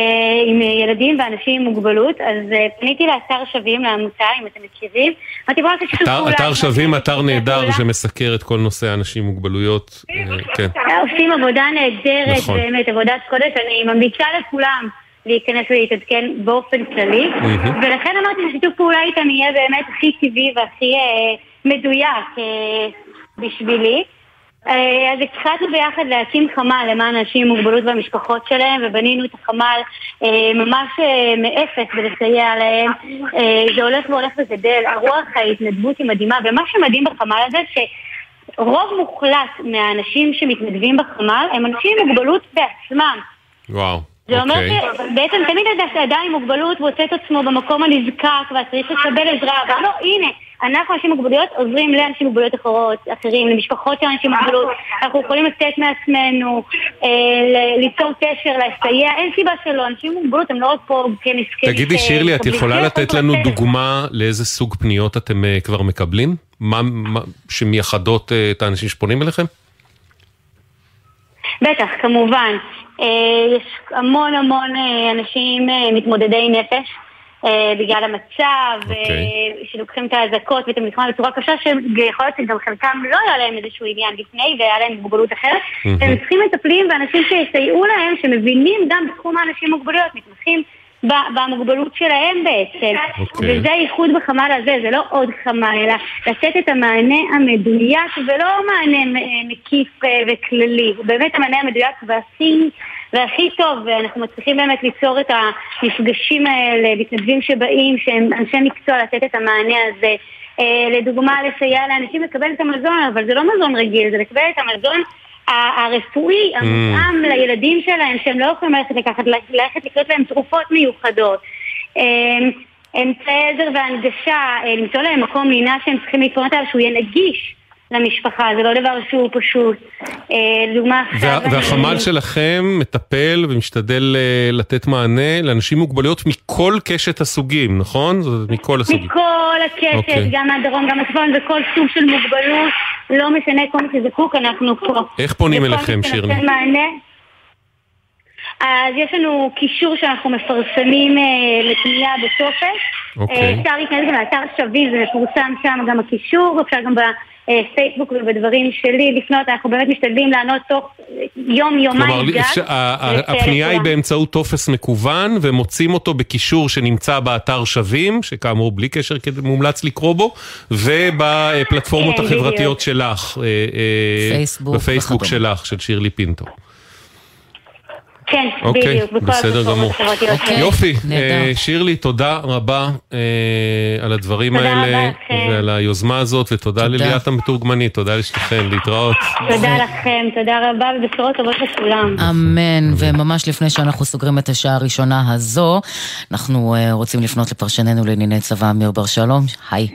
עם ילדים ואנשים עם מוגבלות, אז אה, פניתי לאתר שווים, לעמותה, אם אתם מכירים. אמרתי בואו אתר, פעולה. אתר שווים, אתר נהדר שמסקר את כל נושא האנשים עם מוגבלויות. אה, כן. עושים עבודה נהדרת, נכון. באמת, עבודת קודש. אני ממליצה לכולם להיכנס ולהתעדכן באופן כללי. מהמם. ולכן אמרתי ששיתוף פעולה איתם יהיה באמת הכי טבעי והכי אה, מדויק אה, בשבילי. אה, אז התחלנו ביחד להקים חמ"ל למען אנשים עם מוגבלות והמשפחות שלהם ובנינו את החמ"ל אה, ממש אה, מאפס ולסייע להם. אה, זה הולך והולך וגדל, הרוח ההתנדבות היא מדהימה ומה שמדהים בחמ"ל הזה שרוב מוחלט מהאנשים שמתנדבים בחמ"ל הם אנשים עם מוגבלות בעצמם. וואו. זה אומר אוקיי. שבעצם תמיד אדם עם מוגבלות מוצא את עצמו במקום הנזקק והצריך לקבל עזרה, אבל לא, הנה, אנחנו אנשים עם מוגבלויות עוזרים לאנשים עם מוגבלויות אחרות, אחרים, למשפחות של אנשים עם מוגבלות, אנחנו יכולים לתת מעצמנו, אה, ליצור קשר, לסייע, אין סיבה שלא, אנשים עם מוגבלות הם לא רק פה כנזקקים. תגידי שירלי, את יכולה כן, לתת לנו דוגמה לאיזה סוג פניות אתם אה, כבר מקבלים? מה, מה שמייחדות אה, את האנשים שפונים אליכם? בטח, כמובן. אה, יש המון המון אה, אנשים אה, מתמודדי נפש. בגלל המצב, אה, שלוקחים את האזעקות ואת המלחמה בצורה קשה, שיכול להיות שגם חלקם לא היה להם איזשהו עניין לפני והיה להם מוגבלות אחרת. מהמם. הם צריכים מטפלים ואנשים שיסייעו להם, שמבינים גם בתחום האנשים עם מוגבלויות, מתמחים במוגבלות שלהם בעצם. אוקיי. וזה הייחוד בחמ"ל הזה, זה לא עוד חמ"ל, אלא לתת את המענה המדויק ולא מענה אה, מקיף אה, וכללי. הוא באמת המענה המדויק והכי... והכי טוב, ואנחנו מצליחים באמת ליצור את המפגשים האלה, מתנדבים שבאים, שהם אנשי מקצוע, לתת את המענה הזה. אה, לדוגמה, לסייע לאנשים לקבל את המזון, אבל זה לא מזון רגיל, זה לקבל את המזון הרפואי, המותאם לילדים שלהם, שהם לא יכולים ללכת לקחת, ללכת לקנות להם תרופות מיוחדות. אמצעי עזר והנגשה, אה, למצוא להם מקום לינה שהם צריכים להתפונות עליו, שהוא יהיה נגיש למשפחה, זה לא דבר שהוא פשוט. אה. וה, אני- והחמ"ל שלכם מטפל ומשתדל אה, לתת מענה לאנשים עם מוגבלויות מכל קשת הסוגים, נכון? מכל הסוגים. מכל הקשת, אוקיי. גם מהדרום, גם מהצפון, וכל סוג של מוגבלות, לא משנה כל מי שזקוק, אנחנו פה. איך פונים אליכם, שירלי? מענה. אז יש לנו קישור שאנחנו מפרסמים אה, לפנייה בטופס. אוקיי. אה, אפשר להיכנס גם לאתר שווים, זה מפורסם שם גם הקישור, אפשר גם בפייסבוק ובדברים שלי לפנות, אנחנו באמת משתדלים לענות תוך יום, יומיים גג. כלומר, הפנייה היא באמצעות טופס מקוון, ומוצאים אותו בקישור שנמצא באתר שווים, שכאמור בלי קשר מומלץ לקרוא בו, ובפלטפורמות החברתיות שלך, פייסבוק בפייסבוק שלך, של שירלי פינטו. כן, אוקיי, בדיוק, בכל בסדר גמור. החברתיות. אוקיי, יופי, אה, שירלי, תודה רבה אה, על הדברים תודה האלה רבה. ועל היוזמה הזאת, ותודה לליאת המתורגמנית, תודה לשתיכן, להתראות. תודה לכם, תודה רבה ובשורות טובות לכולם. אמן, וממש לפני שאנחנו סוגרים את השעה הראשונה הזו, אנחנו אה, רוצים לפנות לפרשננו לענייני צבא אמיר בר שלום, היי.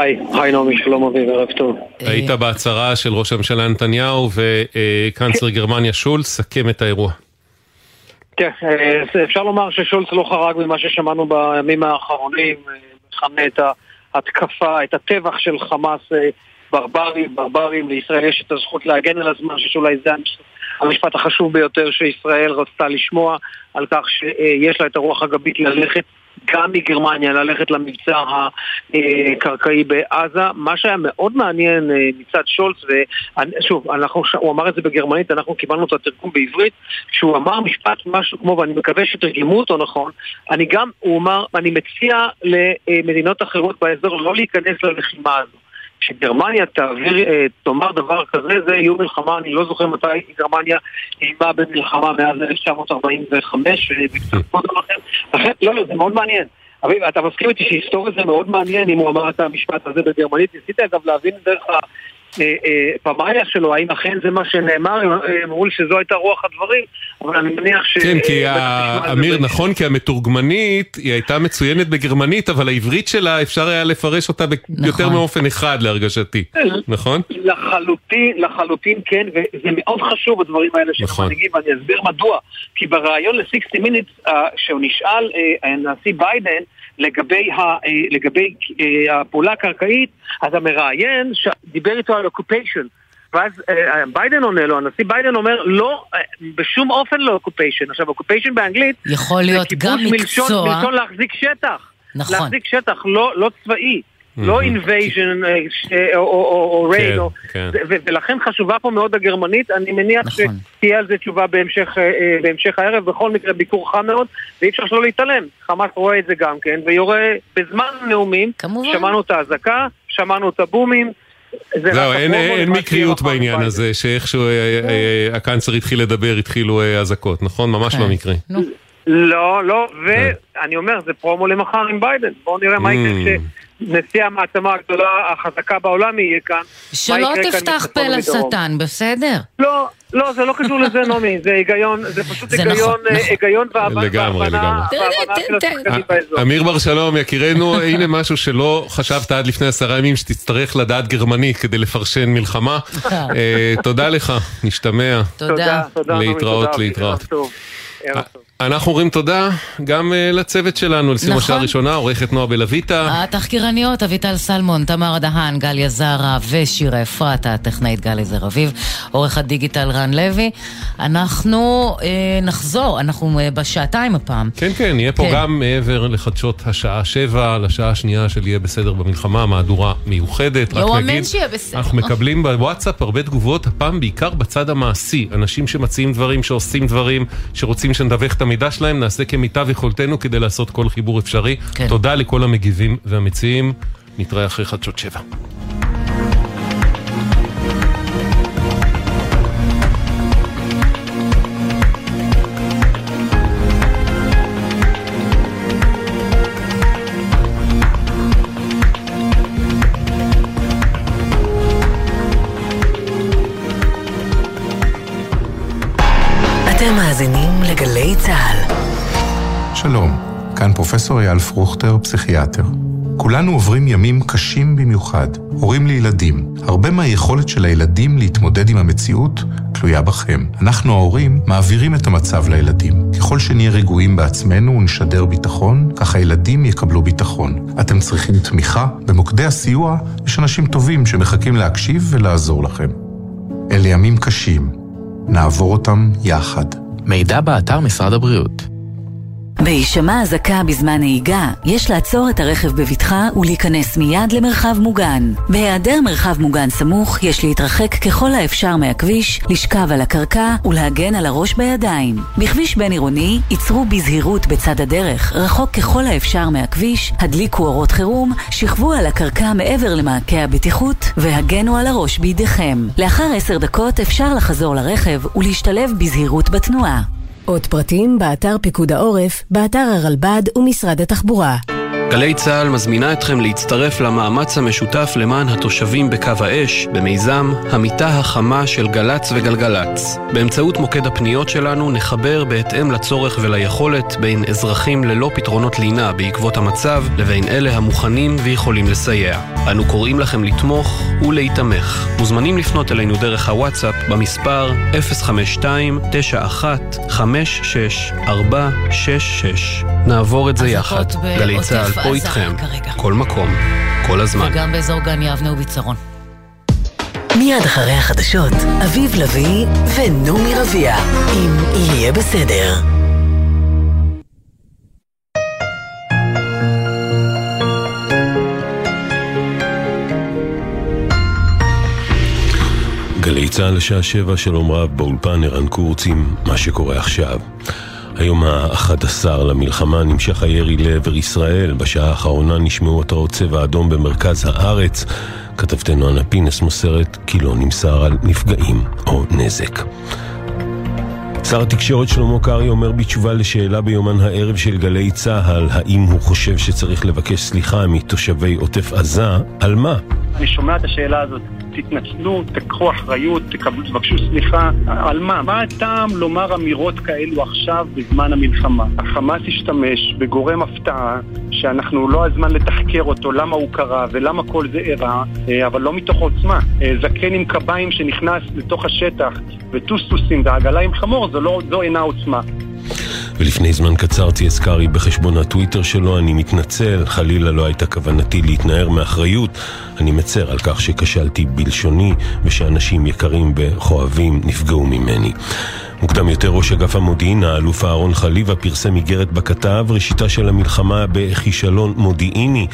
היי, היי נעמי, שלום אביב, ערב טוב. היית בהצהרה של ראש הממשלה נתניהו וקנצלר גרמניה שולץ, סכם את האירוע. כן, אה, אפשר לומר ששולץ לא חרג ממה ששמענו בימים האחרונים, אה, מכנה את ההתקפה, את הטבח של חמאס אה, ברברים, ברברים, לישראל יש את הזכות להגן על הזמן, שאולי זה המשפט החשוב ביותר שישראל רצתה לשמוע, על כך שיש לה את הרוח הגבית ללכת גם מגרמניה ללכת למבצע הקרקעי בעזה. מה שהיה מאוד מעניין אה, מצד שולץ, ושוב, אנחנו, הוא אמר את זה בגרמנית, אנחנו קיבלנו את התרגום בעברית, שהוא אמר משפט משהו כמו, ואני מקווה שתרגמו אותו נכון, אני גם, הוא אמר, אני מציע למדינות אחרות באזור לא להיכנס ללחימה הזו. שגרמניה תעביר, אה, תאמר דבר כזה, זה איום מלחמה, אני לא זוכר מתי גרמניה איימה במלחמה מאז 1945 וקצת קודם לכן. לכן, לא, לא, זה מאוד מעניין. אביב, אתה מסכים איתי שהיסטוריה זה מאוד מעניין אם הוא אמר את המשפט הזה בגרמנית. ניסית אגב להבין דרך פמאיה שלו, האם אכן זה מה שנאמר, הם אמרו לי שזו הייתה רוח הדברים, אבל אני מניח ש... כן, כי אמיר, נכון, כי המתורגמנית, היא הייתה מצוינת בגרמנית, אבל העברית שלה, אפשר היה לפרש אותה ביותר נכון. מאופן אחד להרגשתי, נכון? לחלוטין, לחלוטין כן, וזה מאוד חשוב הדברים האלה של נכון. המנהיגים, ואני אסביר מדוע. כי בריאיון ל-60 Minutes, אה, שהוא נשאל, אה, הנשיא ביידן, לגבי, ה, אה, לגבי אה, הפעולה הקרקעית, אז המראיין דיבר איתו על occupation. ואז אה, ביידן עונה לו, הנשיא ביידן אומר, לא, בשום אופן לא occupation. עכשיו, occupation באנגלית, יכול להיות זה גם כיבוש מלשון, מקצוע. מלשון להחזיק שטח. נכון. להחזיק שטח, לא, לא צבאי. לא invasion או- או או כן, או- כן. ו- ולכן חשובה פה מאוד הגרמנית, אני מניח נכון. שתהיה על זה תשובה בהמשך, אה, אה, בהמשך הערב, בכל מקרה ביקור חם מאוד, ואי אפשר שלא להתעלם, חמאס רואה את זה גם כן, ויורה בזמן הנאומים, כמובן. שמענו את האזעקה, שמענו את הבומים, זהו, רק אין- אין מקריות בעניין. הזה, שאיכשהו אה, אה, הקאנצלר התחיל לדבר, התחילו אה, אזעקות, נכון? ממש כן. לא מקרי. לא, לא, כן. ואני אומר, זה פרומו למחר עם ביידן. בואו נראה מה Mm. יקרה כשנשיא המעצמה הגדולה, החזקה בעולם יהיה כאן. שלא תפתח פה. לשטן, בסדר? לא, לא, זה לא קשור לזה, נעמי, זה היגיון, זה פשוט זה היגיון, נכון, אה, נכון. היגיון והבנה לגמרי, והבנה- לגמרי. באזור. אמיר בר שלום, יקירנו, הנה משהו שלא חשבת עד לפני עשרה ימים שתצטרך לדעת גרמנית כדי לפרשן מלחמה. אה, תודה לך, נשתמע. תודה, להתראות, להתראות. אנחנו אומרים תודה גם אה, לצוות שלנו, לסיום נכון. השעה הראשונה, עורכת נועה בלויטה. התחקירניות אביטל סלמון, תמר דהן, גליה זרה ושירה אפרת, הטכנאית גלי זר אביב, עורך הדיגיטל רן לוי. אנחנו אה, נחזור, אנחנו אה, בשעתיים הפעם. כן, כן, יהיה פה כן. גם מעבר לחדשות השעה שבע, לשעה השנייה של יהיה בסדר במלחמה, מהדורה מיוחדת. רק לא נגיד, אמן שיהיה בסדר. אנחנו מקבלים בוואטסאפ הרבה תגובות, הפעם בעיקר בצד המעשי. אנשים שמציעים דברים, שעושים דברים, שרוצים שנדווח את המידע שלהם, נעשה כמיטב יכולתנו כדי לעשות כל חיבור אפשרי. כן. תודה לכל המגיבים והמציעים. נתראה אחרי חדשות שבע. כאן פרופסור אייל פרוכטר, פסיכיאטר. כולנו עוברים ימים קשים במיוחד, הורים לילדים. הרבה מהיכולת של הילדים להתמודד עם המציאות תלויה בכם. אנחנו ההורים מעבירים את המצב לילדים. ככל שנהיה רגועים בעצמנו ונשדר ביטחון, כך הילדים יקבלו ביטחון. אתם צריכים תמיכה? במוקדי הסיוע יש אנשים טובים שמחכים להקשיב ולעזור לכם. אלה ימים קשים. נעבור אותם יחד. מידע באתר משרד הבריאות. בהישמע אזעקה בזמן נהיגה, יש לעצור את הרכב בבטחה ולהיכנס מיד למרחב מוגן. בהיעדר מרחב מוגן סמוך, יש להתרחק ככל האפשר מהכביש, לשכב על הקרקע ולהגן על הראש בידיים. בכביש בין עירוני, ייצרו בזהירות בצד הדרך, רחוק ככל האפשר מהכביש, הדליקו אורות חירום, שכבו על הקרקע מעבר למעקה הבטיחות והגנו על הראש בידיכם. לאחר עשר דקות אפשר לחזור לרכב ולהשתלב בזהירות בתנועה. עוד פרטים באתר פיקוד העורף, באתר הרלב"ד ומשרד התחבורה. גלי צה"ל מזמינה אתכם להצטרף למאמץ המשותף למען התושבים בקו האש במיזם המיטה החמה של גל"צ וגלגלצ. באמצעות מוקד הפניות שלנו נחבר בהתאם לצורך וליכולת בין אזרחים ללא פתרונות לינה בעקבות המצב לבין אלה המוכנים ויכולים לסייע. אנו קוראים לכם לתמוך ולהיתמך. מוזמנים לפנות אלינו דרך הוואטסאפ במספר 052-91-56-466. נעבור את זה יחד. גלי צה"ל פה איתכם, כל מקום, כל הזמן. וגם באזור גן יבנה וביצרון. מיד אחרי החדשות, אביב לביא ונעמי רביע, אם יהיה בסדר. גלי צה"ל לשעה שבע, שלום רב, באולפן ערן קורץ עם מה שקורה עכשיו. היום ה-11 למלחמה נמשך הירי לעבר ישראל. בשעה האחרונה נשמעו התרעות צבע אדום במרכז הארץ. כתבתנו אנה פינס מוסרת כי לא נמסר על נפגעים או נזק. שר התקשורת שלמה קרעי אומר בתשובה לשאלה ביומן הערב של גלי צה"ל האם הוא חושב שצריך לבקש סליחה מתושבי עוטף עזה, על מה? אני שומע את השאלה הזאת. תתנצלו, תקחו אחריות, תבקשו סליחה. על מה? מה הטעם לומר אמירות כאלו עכשיו בזמן המלחמה? החמאס השתמש בגורם הפתעה שאנחנו לא הזמן לתחקר אותו, למה הוא קרה ולמה כל זה אירע, אבל לא מתוך עוצמה. זקן עם קביים שנכנס לתוך השטח וטוסטוסים ועגלה עם חמור, זו, לא, זו אינה עוצמה. ולפני זמן קצר צייץ קרעי בחשבון הטוויטר שלו, אני מתנצל, חלילה לא הייתה כוונתי להתנער מאחריות. אני מצר על כך שכשלתי בלשוני ושאנשים יקרים וכואבים נפגעו ממני. מוקדם יותר ראש אגף המודיעין, האלוף אהרון חליבה, פרסם איגרת בכתב ראשיתה של המלחמה בכישלון מודיעיני.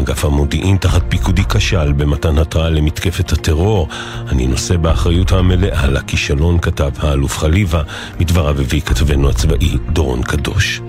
אגף המודיעין תחת פיקודי כשל במתן התראה למתקפת הטרור. אני נושא באחריות המלאה לכישלון, כתב האלוף חליבה, מדבריו הביא כתבנו הצבאי דורון קדוש.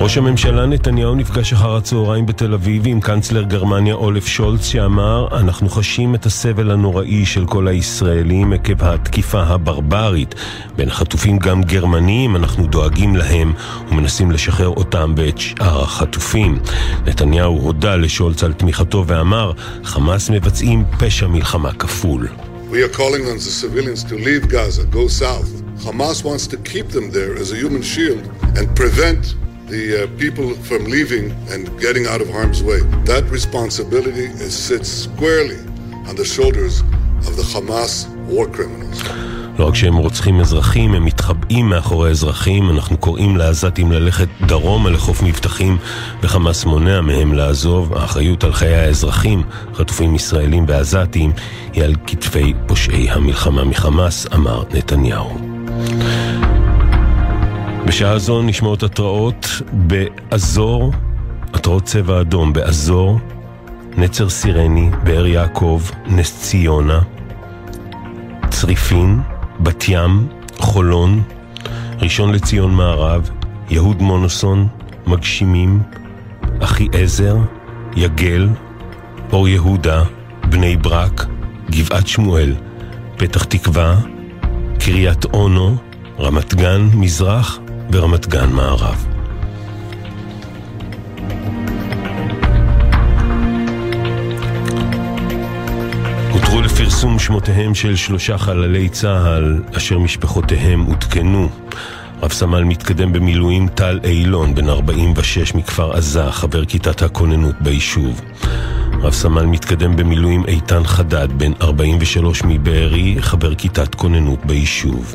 ראש הממשלה נתניהו נפגש אחר הצהריים בתל אביב עם קנצלר גרמניה אולף שולץ שאמר אנחנו חשים את הסבל הנוראי של כל הישראלים עקב התקיפה הברברית. בין החטופים גם גרמנים, אנחנו דואגים להם ומנסים לשחרר אותם ואת שאר החטופים. נתניהו הודה לשולץ על תמיכתו ואמר חמאס מבצעים פשע מלחמה כפול. We are calling on the civilians to leave Gaza, go south. Hamas wants to keep them there as a human shield and prevent the uh, people from leaving and getting out of harm's way. That responsibility is, sits squarely on the shoulders of the Hamas war criminals. לא רק שהם רוצחים אזרחים, הם מתחבאים מאחורי אזרחים. אנחנו קוראים לעזתים ללכת דרומה לחוף מבטחים, וחמאס מונע מהם לעזוב. האחריות על חיי האזרחים, חטופים ישראלים ועזתים, היא על כתפי פושעי המלחמה מחמאס, אמר נתניהו. בשעה זו נשמעות התרעות באזור, התרעות צבע אדום באזור, נצר סירני, באר יעקב, נס ציונה, צריפין, בת ים, חולון, ראשון לציון מערב, יהוד מונוסון, מגשימים, אחי עזר, יגל, אור יהודה, בני ברק, גבעת שמואל, פתח תקווה, קריית אונו, רמת גן מזרח ורמת גן מערב. הותרו לפרסום שמותיהם של שלושה חללי צה"ל אשר משפחותיהם עודכנו. רב סמל מתקדם במילואים טל אילון, בן 46 מכפר עזה, חבר כיתת הכוננות ביישוב. רב סמל מתקדם במילואים איתן חדד, בן 43 מבארי, חבר כיתת כוננות ביישוב.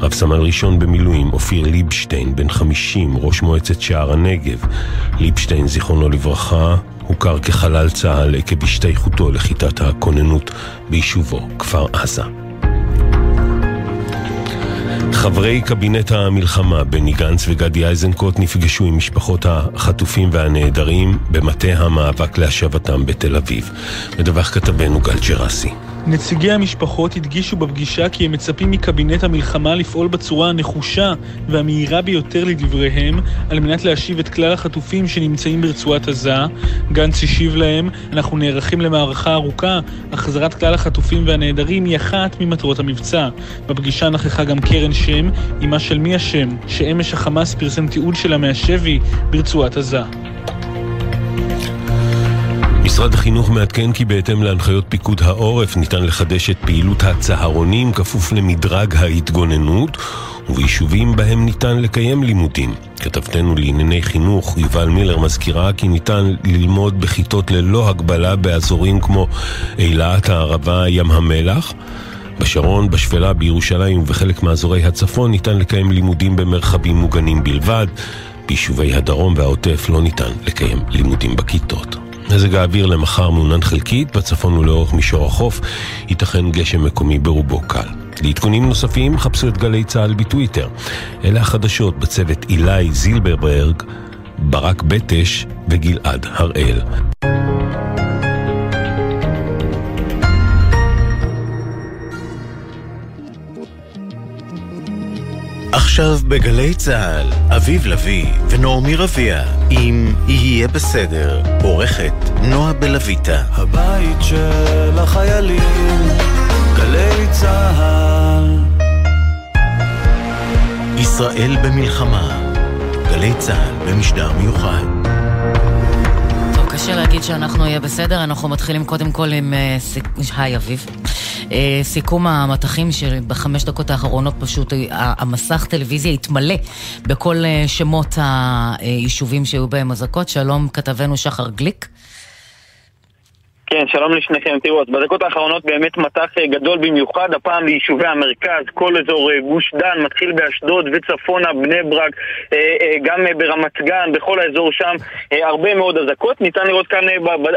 רב סמל ראשון במילואים אופיר ליבשטיין, בן 50, ראש מועצת שער הנגב. ליבשטיין, זיכרונו לברכה, הוכר כחלל צה"ל עקב השתייכותו לכיתת הכוננות ביישובו, כפר עזה. חברי קבינט המלחמה, בני גנץ וגדי איזנקוט, נפגשו עם משפחות החטופים והנעדרים במטה המאבק להשבתם בתל אביב. מדווח כתבנו גל ג'רסי. נציגי המשפחות הדגישו בפגישה כי הם מצפים מקבינט המלחמה לפעול בצורה הנחושה והמהירה ביותר לדבריהם על מנת להשיב את כלל החטופים שנמצאים ברצועת עזה. גנץ השיב להם, אנחנו נערכים למערכה ארוכה, החזרת כלל החטופים והנעדרים היא אחת ממטרות המבצע. בפגישה נכחה גם קרן שם, אמה של מי השם, שאמש החמאס פרסם תיעוד שלה מהשבי ברצועת עזה. משרד החינוך מעדכן כי בהתאם להנחיות פיקוד העורף ניתן לחדש את פעילות הצהרונים כפוף למדרג ההתגוננות וביישובים בהם ניתן לקיים לימודים. כתבתנו לענייני חינוך יובל מילר מזכירה כי ניתן ללמוד בכיתות ללא הגבלה באזורים כמו אילת, הערבה, ים המלח. בשרון, בשפלה, בירושלים ובחלק מאזורי הצפון ניתן לקיים לימודים במרחבים מוגנים בלבד. ביישובי הדרום והעוטף לא ניתן לקיים לימודים בכיתות. מזג האוויר למחר מעונן חלקית, בצפון ולאורך מישור החוף ייתכן גשם מקומי ברובו קל. לעדכונים נוספים חפשו את גלי צה"ל בטוויטר. אלה החדשות בצוות אילי זילברברג, ברק בטש וגלעד הראל. עכשיו בגלי צה"ל, אביב לביא ונעמי רביע עם "יהיה בסדר", עורכת נועה בלויטה. הבית של החיילים, גלי צה"ל. ישראל במלחמה, גלי צה"ל במשדר מיוחד. קשה להגיד שאנחנו יהיה בסדר, אנחנו מתחילים קודם כל עם... היי אביב. אה, סיכום המטחים שבחמש דקות האחרונות פשוט אה, המסך טלוויזיה התמלא בכל אה, שמות היישובים שהיו בהם אזעקות. שלום כתבנו שחר גליק. כן, שלום לשניכם. תראו, אז בדקות האחרונות באמת מטח גדול במיוחד, הפעם ליישובי המרכז, כל אזור גוש דן, מתחיל באשדוד וצפונה, בני ברק, גם ברמת גן, בכל האזור שם, הרבה מאוד אזעקות. ניתן לראות כאן,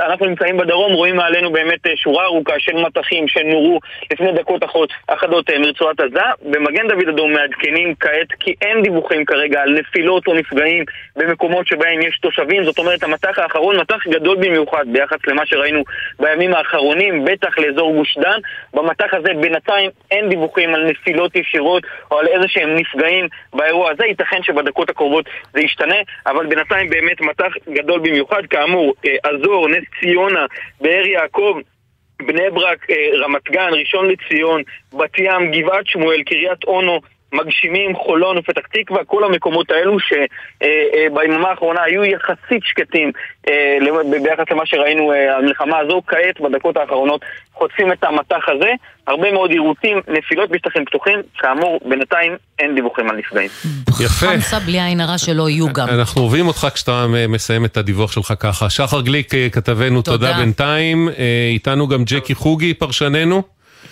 אנחנו נמצאים בדרום, רואים מעלינו באמת שורה ארוכה של מטחים שנורו לפני דקות אחרות, אחדות מרצועת עזה. במגן דוד אדום מעדכנים כעת כי אין דיווחים כרגע על נפילות או נפגעים במקומות שבהם יש תושבים, זאת אומרת המטח האחרון מטח גדול במיוחד ביחס למה שראינו בימים האחרונים, בטח לאזור גוש דן. במטח הזה בינתיים אין דיווחים על נפילות ישירות או על איזה שהם נפגעים באירוע הזה. ייתכן שבדקות הקרובות זה ישתנה, אבל בינתיים באמת מטח גדול במיוחד. כאמור, אזור, נס ציונה, באר יעקב, בני ברק, רמת גן, ראשון לציון, בת ים, גבעת שמואל, קריית אונו, מגשימים, חולון ופתח תקווה, כל המקומות האלו שביממה האחרונה היו יחסית שקטים ביחס למה שראינו המלחמה הזו, כעת בדקות האחרונות חוטפים את המטח הזה, הרבה מאוד עירותים, נפילות בשטחים פתוחים, כאמור בינתיים אין דיווחים על נפגעים. יפה. חמסה בלי עין הרע שלא יהיו גם. אנחנו אוהבים אותך כשאתה מסיים את הדיווח שלך ככה. שחר גליק כתבנו, תודה בינתיים. איתנו גם ג'קי חוגי, פרשננו.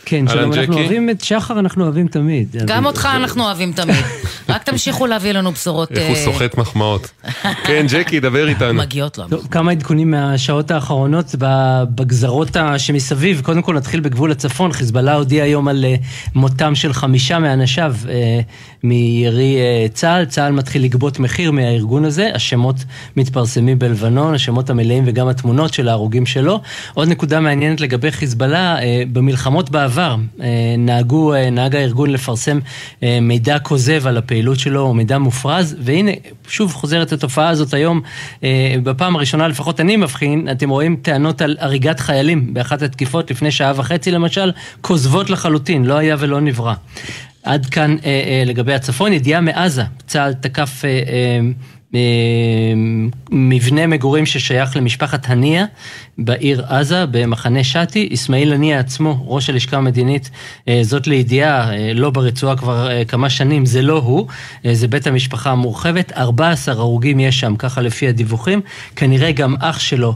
כן, שלום, אנחנו אוהבים את שחר, אנחנו אוהבים תמיד. גם אותך אנחנו אוהבים תמיד. רק תמשיכו להביא לנו בשורות... איך הוא סוחט מחמאות. כן, ג'קי, דבר איתנו. מגיעות לו. כמה עדכונים מהשעות האחרונות בגזרות שמסביב. קודם כל נתחיל בגבול הצפון. חיזבאללה הודיע היום על מותם של חמישה מאנשיו מירי צה"ל. צה"ל מתחיל לגבות מחיר מהארגון הזה. השמות מתפרסמים בלבנון, השמות המלאים וגם התמונות של ההרוגים שלו. עוד נקודה מעניינת לגבי חיזבאללה, במלחמות בעבר נהגו, נהג הארגון לפרסם מידע כוזב על הפעילות שלו, או מידע מופרז, והנה, שוב חוזרת התופעה הזאת היום, בפעם הראשונה לפחות אני מבחין, אתם רואים טענות על הריגת חיילים באחת התקיפות לפני שעה וחצי למשל, כוזבות לחלוטין, לא היה ולא נברא. עד כאן אה, אה, לגבי הצפון, ידיעה מעזה, צה"ל תקף אה, אה, מבנה מגורים ששייך למשפחת הנייה בעיר עזה, במחנה שתי. אסמאעיל הנייה עצמו, ראש הלשכה המדינית, זאת לידיעה, לא ברצועה כבר כמה שנים, זה לא הוא, זה בית המשפחה המורחבת. 14 הרוגים יש שם, ככה לפי הדיווחים. כנראה גם אח שלו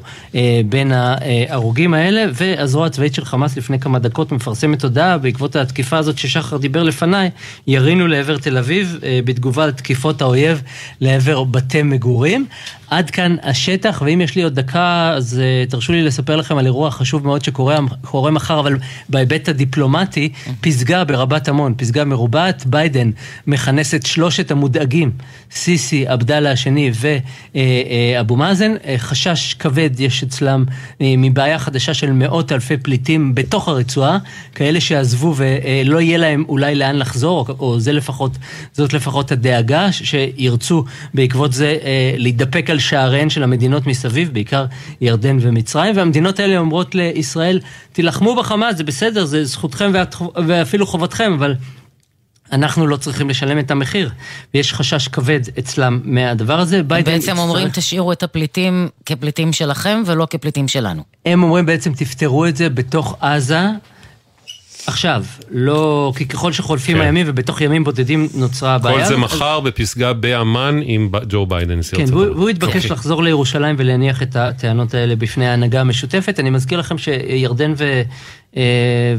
בין ההרוגים האלה, והזרוע הצבאית של חמאס לפני כמה דקות מפרסמת הודעה בעקבות התקיפה הזאת ששחר דיבר לפניי, ירינו לעבר תל אביב בתגובה לתקיפות האויב לעבר בתי מגורים. עד כאן השטח, ואם יש לי עוד דקה, אז תרשו לי לספר לכם על אירוע חשוב מאוד שקורה מחר, אבל בהיבט הדיפלומטי, פסגה ברבת עמון, פסגה מרובעת, ביידן מכנס את שלושת המודאגים, סיסי, עבדאללה השני ואבו מאזן. חשש כבד יש אצלם מבעיה חדשה של מאות אלפי פליטים בתוך הרצועה, כאלה שעזבו ולא יהיה להם אולי לאן לחזור, או זה לפחות, זאת לפחות הדאגה, שירצו בעקבות זה להידפק על שעריהן של המדינות מסביב, בעיקר ירדן ומצרים, והמדינות האלה אומרות לישראל, תילחמו בחמאס, זה בסדר, זה זכותכם ואפילו חובתכם, אבל אנחנו לא צריכים לשלם את המחיר. ויש חשש כבד אצלם מהדבר הזה. בעצם יצטרך... אומרים, תשאירו את הפליטים כפליטים שלכם ולא כפליטים שלנו. הם אומרים בעצם, תפתרו את זה בתוך עזה. עכשיו, לא, כי ככל שחולפים כן. הימים ובתוך ימים בודדים נוצרה הבעיה. כל זה מחר אז... בפסגה באמ"ן עם ג'ו ביידן, נשיא כן, והוא, והוא התבקש okay. לחזור לירושלים ולהניח את הטענות האלה בפני ההנהגה המשותפת. אני מזכיר לכם שירדן ו... אה,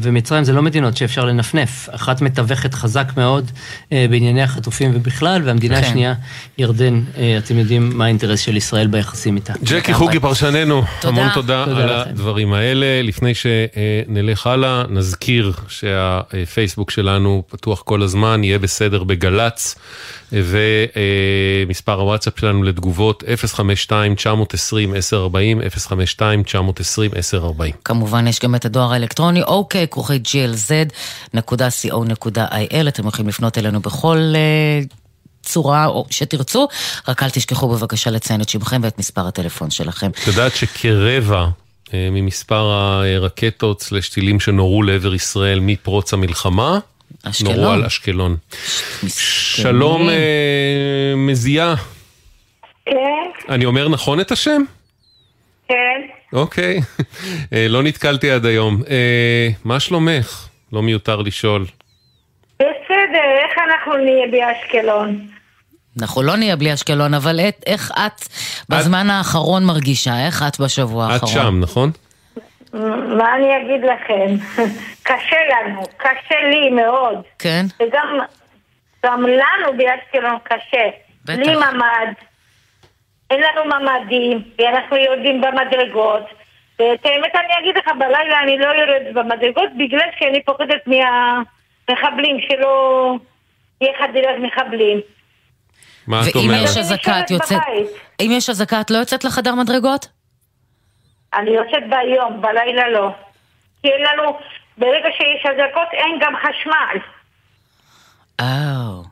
ומצרים זה לא מדינות שאפשר לנפנף. אחת מתווכת חזק מאוד אה, בענייני החטופים ובכלל, והמדינה כן. השנייה, ירדן, אה, אתם יודעים מה האינטרס של ישראל ביחסים איתה. ג'קי חוגי פרשננו, תודה. המון תודה, תודה על לכם. הדברים האלה. לפני שנלך הלאה, נזכיר שהפייסבוק שלנו פתוח כל הזמן, יהיה בסדר בגל"צ. ומספר הוואטסאפ שלנו לתגובות 052-920-1040, 052-920-1040. כמובן יש גם את הדואר האלקטרוני, אוקיי, כרוכי glz.co.il, אתם יכולים לפנות אלינו בכל... uh, צורה או שתרצו, רק אל תשכחו בבקשה לציין את שמכם ואת מספר הטלפון שלכם. את יודעת שכרבע אה, ממספר הרקטות סלש טילים שנורו לעבר ישראל מפרוץ המלחמה, אשקלון. נורו על אשקלון. שלום אה, מזיעה. כן. אני אומר נכון את השם? כן. אוקיי, אה, לא נתקלתי עד היום. אה, מה שלומך? לא מיותר לשאול. בסדר, איך אנחנו נהיה באשקלון? אנחנו לא נהיה בלי אשקלון, אבל את, איך את בזמן האחרון מרגישה? איך את בשבוע האחרון? את שם, נכון? מה אני אגיד לכם? קשה לנו, קשה לי מאוד. כן? וגם גם לנו באשקלון קשה. בטח. לי ממ"ד, אין לנו ממ"דים, ואנחנו יורדים במדרגות. ואת האמת אני אגיד לך, בלילה אני לא יורדת במדרגות בגלל שאני פוחדת מהמחבלים, שלא יהיה חדירת מחבלים. מה את אומרת? ואם יש אזעקה את יוצאת... אם יש אזעקה את לא יוצאת לחדר מדרגות? אני יוצאת ביום, בלילה לא. כי אין לנו, ברגע שיש אזעקות אין גם חשמל. אאו.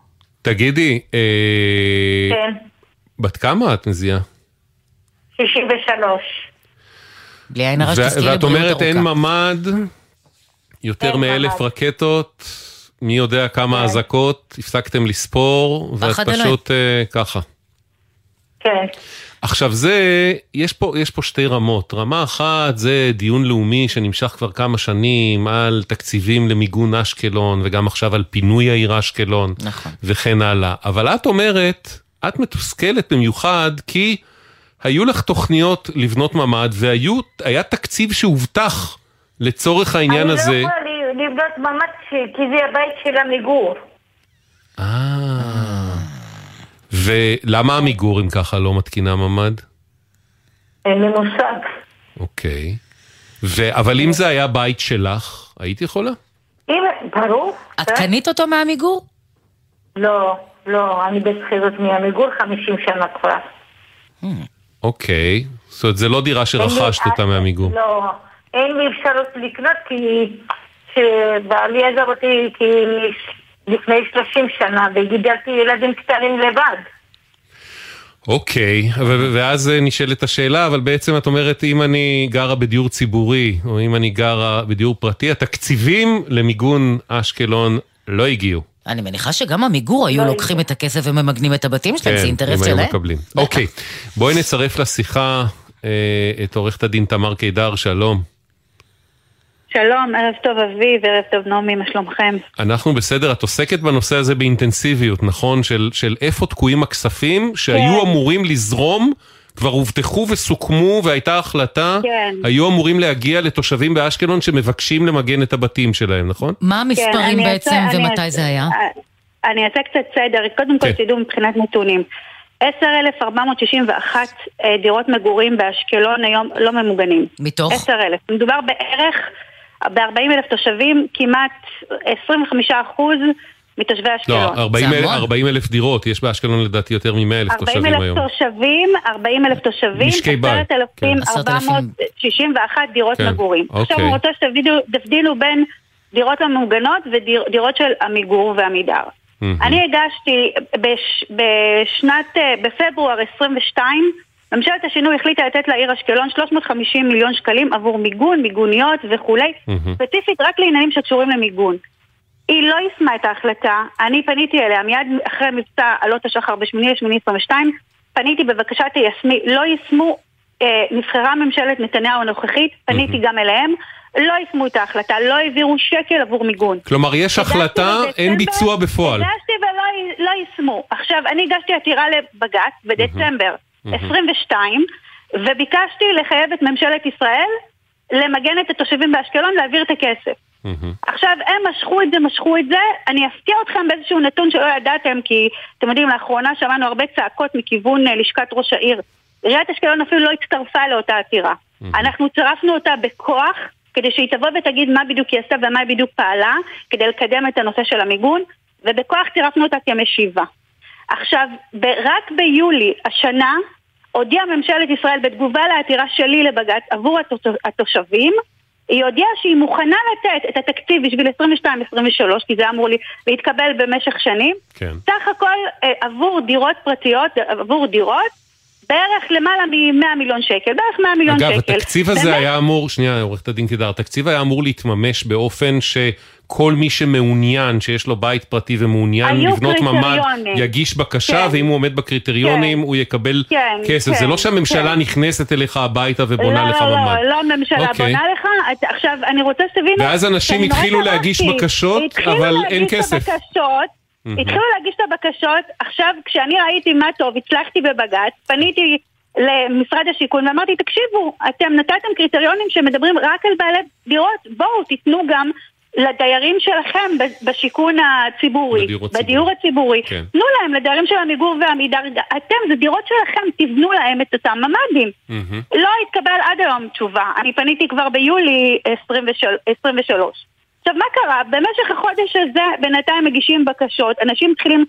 תגידי, אה... כן. בת כמה את מזיעה? 63. בלי עין הרע שתזכי ואת אומרת אין ממ"ד, יותר מאלף רקטות, מי יודע כמה כן. אזעקות, הפסקתם לספור, ואת פשוט uh, ככה. כן. עכשיו זה, יש פה, יש פה שתי רמות. רמה אחת זה דיון לאומי שנמשך כבר כמה שנים על תקציבים למיגון אשקלון, וגם עכשיו על פינוי העיר אשקלון, נכון. וכן הלאה. אבל את אומרת, את במיוחד כי היו לך תוכניות לבנות ממ"ד, והיה תקציב שהובטח לצורך העניין אני הזה. אני לא יכולה לבנות ממ"ד כי זה הבית של עמיגור. אה... ולמה עמיגור אם ככה לא מתקינה ממ"ד? אין לי מושג. אוקיי. ו... אבל אם זה היה בית שלך, היית יכולה? אם, ברור. את קנית אותו מעמיגור? לא, לא, אני בשכירות מעמיגור 50 שנה כבר. אוקיי, זאת אומרת, זה לא דירה שרכשת אותה מעמיגור. לא, אין לי אפשרות לקנות כי כשבעלי עזב אותי כי לפני 30 שנה, וגידלתי ילדים קטנים לבד. אוקיי, ואז נשאלת השאלה, אבל בעצם את אומרת, אם אני גרה בדיור ציבורי, או אם אני גרה בדיור פרטי, התקציבים למיגון אשקלון לא הגיעו. אני מניחה שגם עמיגור היו לא לוקחים את הכסף וממגנים את הבתים שלהם, זה אינטרס שלהם. כן, הם היו מקבלים. אוקיי, בואי נצרף לשיחה אה, את עורכת הדין תמר קידר, שלום. שלום, ערב טוב אביב, ערב טוב נעמי, מה שלומכם? אנחנו בסדר, את עוסקת בנושא הזה באינטנסיביות, נכון? של, של איפה תקועים הכספים שהיו כן. אמורים לזרום, כבר הובטחו וסוכמו והייתה החלטה, כן. היו אמורים להגיע לתושבים באשקלון שמבקשים למגן את הבתים שלהם, נכון? מה המספרים כן, בעצם אצא, ומתי אצא, זה היה? אני אעשה קצת סדר, קודם כל כן. תדעו מבחינת נתונים. 10,461 אה, דירות מגורים באשקלון היום לא ממוגנים. מתוך? 10,000. מדובר בערך, ב-40 אלף תושבים, כמעט 25 אחוז מתושבי אשקלון. לא, 40 אלף, 40 אלף דירות, יש באשקלון לדעתי יותר מ-100 אלף תושבים 40 היום. אלף תושבים, 40 אלף תושבים, משקי בית, כן. 10,461 דירות כן, מגורים. אוקיי. עכשיו אני רוצה שתבדילו בין דירות המוגנות ודירות של עמיגור ועמידר. אני הגשתי בש, בשנת, אה, בפברואר 22, ממשלת השינוי החליטה לתת לעיר אשקלון 350 מיליון שקלים עבור מיגון, מיגוניות וכולי, ספציפית רק לעניינים שקשורים למיגון. היא לא יישמה את ההחלטה, אני פניתי אליה מיד אחרי מבצע עלות השחר ב-8.8.22, פניתי בבקשה תיישמי, לא יישמו, אה, נבחרה ממשלת נתניהו הנוכחית, פניתי גם אליהם, לא יישמו את ההחלטה, לא העבירו שקל עבור מיגון. כלומר, יש החלטה, אין ביצוע בפועל. הגשתי ולא לא יישמו. עכשיו, אני הגשתי עתירה לבג"ץ בדצמבר 22, וביקשתי לחייב את ממשלת ישראל למגן את התושבים באשקלון להעביר את הכסף. עכשיו, הם משכו את זה, משכו את זה, אני אפתיע אתכם באיזשהו נתון שלא ידעתם, כי אתם יודעים, לאחרונה שמענו הרבה צעקות מכיוון אה, לשכת ראש העיר. עיריית אשקלון אפילו לא הצטרפה לאותה עתירה. אנחנו צירפנו אותה בכוח, כדי שהיא תבוא ותגיד מה בדיוק היא עשתה ומה היא בדיוק פעלה, כדי לקדם את הנושא של המיגון, ובכוח צירפנו אותה כמשיבה. עכשיו, ב- רק ביולי השנה הודיעה ממשלת ישראל בתגובה לעתירה שלי לבג"ץ עבור התוש- התושבים, היא הודיעה שהיא מוכנה לתת את התקציב בשביל 22-23, כי זה אמור לי להתקבל במשך שנים. כן. סך הכל אה, עבור דירות פרטיות, עבור דירות, בערך למעלה מ-100 מיליון שקל, בערך 100 מיליון אגב, שקל. התקציב הזה באמת, היה אמור, שנייה, עורכת הדין קידר, התקציב היה אמור להתממש באופן שכל מי שמעוניין, שיש לו בית פרטי ומעוניין לבנות ממ"ד. יגיש בקשה, כן. ואם הוא עומד בקריטריונים, הוא יקבל כן, כסף. כן, זה לא שהממשלה כן. נכנסת אליך הביתה ובונה לך לא, לא, ממ"ד. לא, לא הממשלה אוקיי. בונה לך. את- עכשיו, אני רוצה שתבינו... ואז אנשים התחילו להגיש שמחתי. בקשות, התחילו אבל אין להגיש את כסף. הבקשות, מהמם. התחילו להגיש את הבקשות, עכשיו כשאני ראיתי מה טוב, הצלחתי בבג"ץ, פניתי למשרד השיכון ואמרתי, תקשיבו, אתם נתתם קריטריונים שמדברים רק על בעלי דירות, בואו תיתנו גם לדיירים שלכם בשיכון הציבורי, בדיור הציבורי. בדיור הציבורי, כן. תנו להם לדיירים של עמיגור ועמידר, אתם, זה דירות שלכם, תבנו להם את אותם ממ"דים. לא התקבל עד היום תשובה. אני פניתי כבר ביולי 23. 23. עכשיו, מה קרה? במשך החודש הזה בינתיים מגישים בקשות, אנשים מתחילים,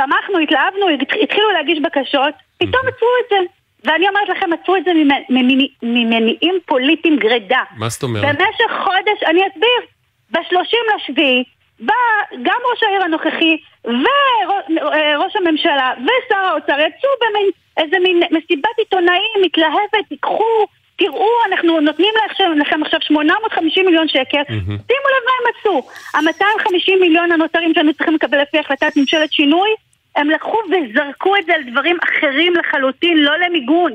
שמחנו, התלהבנו, התח- התחילו להגיש בקשות, פתאום עצרו את זה. ואני אומרת לכם, עצרו את זה ממ- ממניע- ממניעים פוליטיים גרידא. מה זאת אומרת? במשך חודש, אני אסביר, ב-30 לשביעי, בא גם ראש העיר הנוכחי וראש הממשלה ושר האוצר יצאו במין איזה מין מסיבת עיתונאים מתלהבת, תיקחו, תראו, אנחנו נותנים לכם, עכשיו 850 מיליון שקל, שימו לב מה הם עשו. ה-250 מיליון הנותרים שהיינו צריכים לקבל לפי החלטת ממשלת שינוי, הם לקחו וזרקו את זה על דברים אחרים לחלוטין, לא למיגון.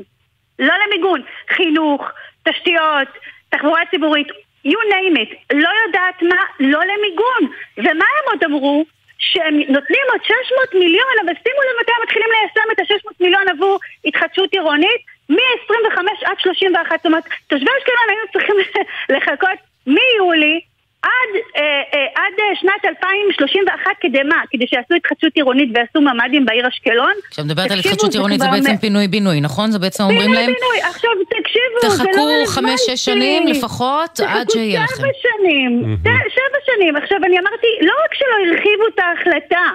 לא למיגון. חינוך, תשתיות, תחבורה ציבורית, you name it. לא יודעת מה, לא למיגון. ומה הם עוד אמרו? שהם נותנים עוד 600 מיליון, אבל שימו לב מתי הם מתחילים ליישם את ה-600 מיליון עבור התחדשות עירונית, מ-25 עד 31. זאת אומרת, תושבי אשקלון היינו צריכים לחכות מיולי עד, אה, אה, עד אה, שנת 2031 כדי מה? כדי שיעשו התחדשות עירונית ויעשו ממ"דים בעיר אשקלון? עכשיו מדברת על התחדשות עירונית, זה בעצם מ- פינוי-בינוי, נכון? זה בעצם אומרים להם, פינוי-בינוי. עכשיו תקשיבו, זה לא תחכו. חמש-שש שנים לפחות, עד שיהיה תחכו לכם. שבע שנים, שבע שנים. עכשיו אני אמרתי, לא רק שלא הרחיבו את ההחלטה,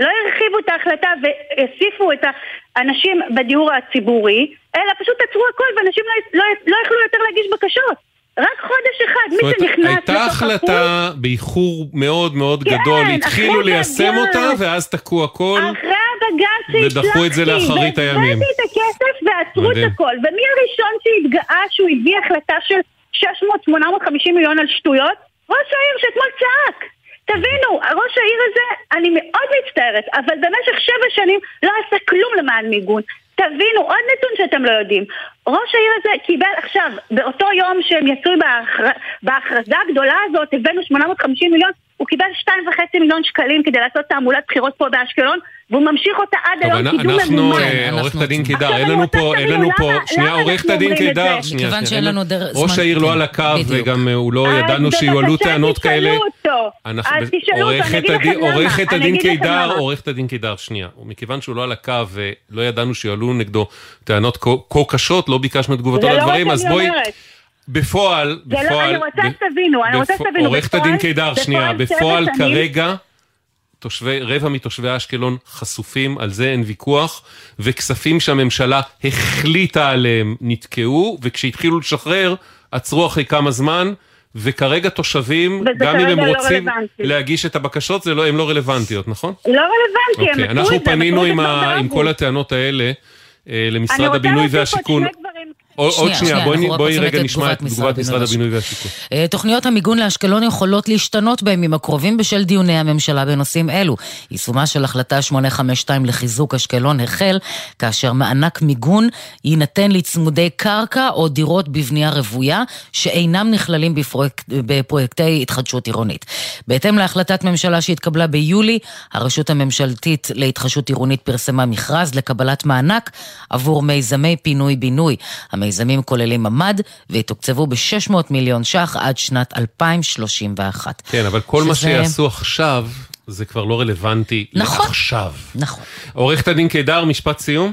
לא הרחיבו את ההחלטה והוסיפו את האנשים בדיור הציבורי, אלא פשוט עצרו הכל ואנשים לא, לא, לא יכלו יותר להגיש בקשות. רק חודש אחד, מי שנכנס הייתה לתוך החלטה באיחור מאוד מאוד כן, גדול, התחילו ליישם בג"ץ. אותה ואז תקעו הכל. אחרי הבג"ץ שהצלחתי, ודחו את זה לאחרית הימים. והבאתי את הכסף ועצרו מדהים. את הכל. ומי הראשון שהתגאה שהוא הביא החלטה של 600-850 מיליון על שטויות? ראש העיר שאתמול צעק. תבינו, ראש העיר הזה, אני מאוד מצטערת, אבל במשך שבע שנים לא עשה כלום למען מיגון. תבינו, עוד נתון שאתם לא יודעים. ראש העיר הזה קיבל עכשיו, באותו יום שהם יצאו בהכר... בהכרזה הגדולה הזאת, הבאנו 850 מיליון, הוא קיבל 2.5 מיליון שקלים כדי לעשות תעמולת בחירות פה באשקלון, והוא ממשיך אותה עד היום קידום ממומן. אנחנו, עורכת הדין קידר, אין לנו פה, אין לנו פה, שנייה, עורכת הדין קידר, שנייה. ראש העיר לא על הקו, וגם הוא לא ידענו שיועלו טענות כאלה. אז תשאלו אותו, אני אגיד לכם למה. עורכת הדין קידר, עורכת הדין קידר, שנייה, מכיוון שהוא לא על הקו ולא ידענו שיועלו נגדו טענות כה קשות, לא ביקשנו את תגובתו לדברים, אז בואי... בפועל, בפועל, אני רוצה שתבינו, אני רוצה שתבינו, עורכת הדין קידר, שנייה, בפועל כרגע, תושבי, רבע מתושבי אשקלון חשופים, על זה אין ויכוח, וכספים שהממשלה החליטה עליהם נתקעו, וכשהתחילו לשחרר, עצרו אחרי כמה זמן, וכרגע תושבים, גם אם הם לא רוצים להגיש את הבקשות, זה לא, הן לא רלוונטיות, נכון? לא רלוונטי, okay, הם אנחנו פנינו עם, ה, עם כל הטענות האלה למשרד הבינוי והשיכון. עוד שנייה, בואי, רגע נשמע את תגובת משרד הבינוי והשיכון. תוכניות המיגון לאשקלון יכולות להשתנות בימים הקרובים בשל דיוני הממשלה בנושאים אלו. יישומה של החלטה 852 לחיזוק אשקלון החל, כאשר מענק מיגון יינתן לצמודי קרקע או דירות בבנייה רוויה, שאינם נכללים בפרויקט, בפרויקטי התחדשות עירונית. בהתאם להחלטת ממשלה שהתקבלה ביולי, הרשות הממשלתית להתחדשות עירונית פרסמה מכרז לקבלת מענק עבור מיזמי פינוי-בינוי. המיזמים כוללים ממ"ד ויתוקצבו ב-600 מיליון ש"ח עד שנת 2031. כן, אבל כל שזה... מה שיעשו עכשיו, זה כבר לא רלוונטי נכון, לעכשיו. נכון. עורכת הדין קידר, משפט סיום?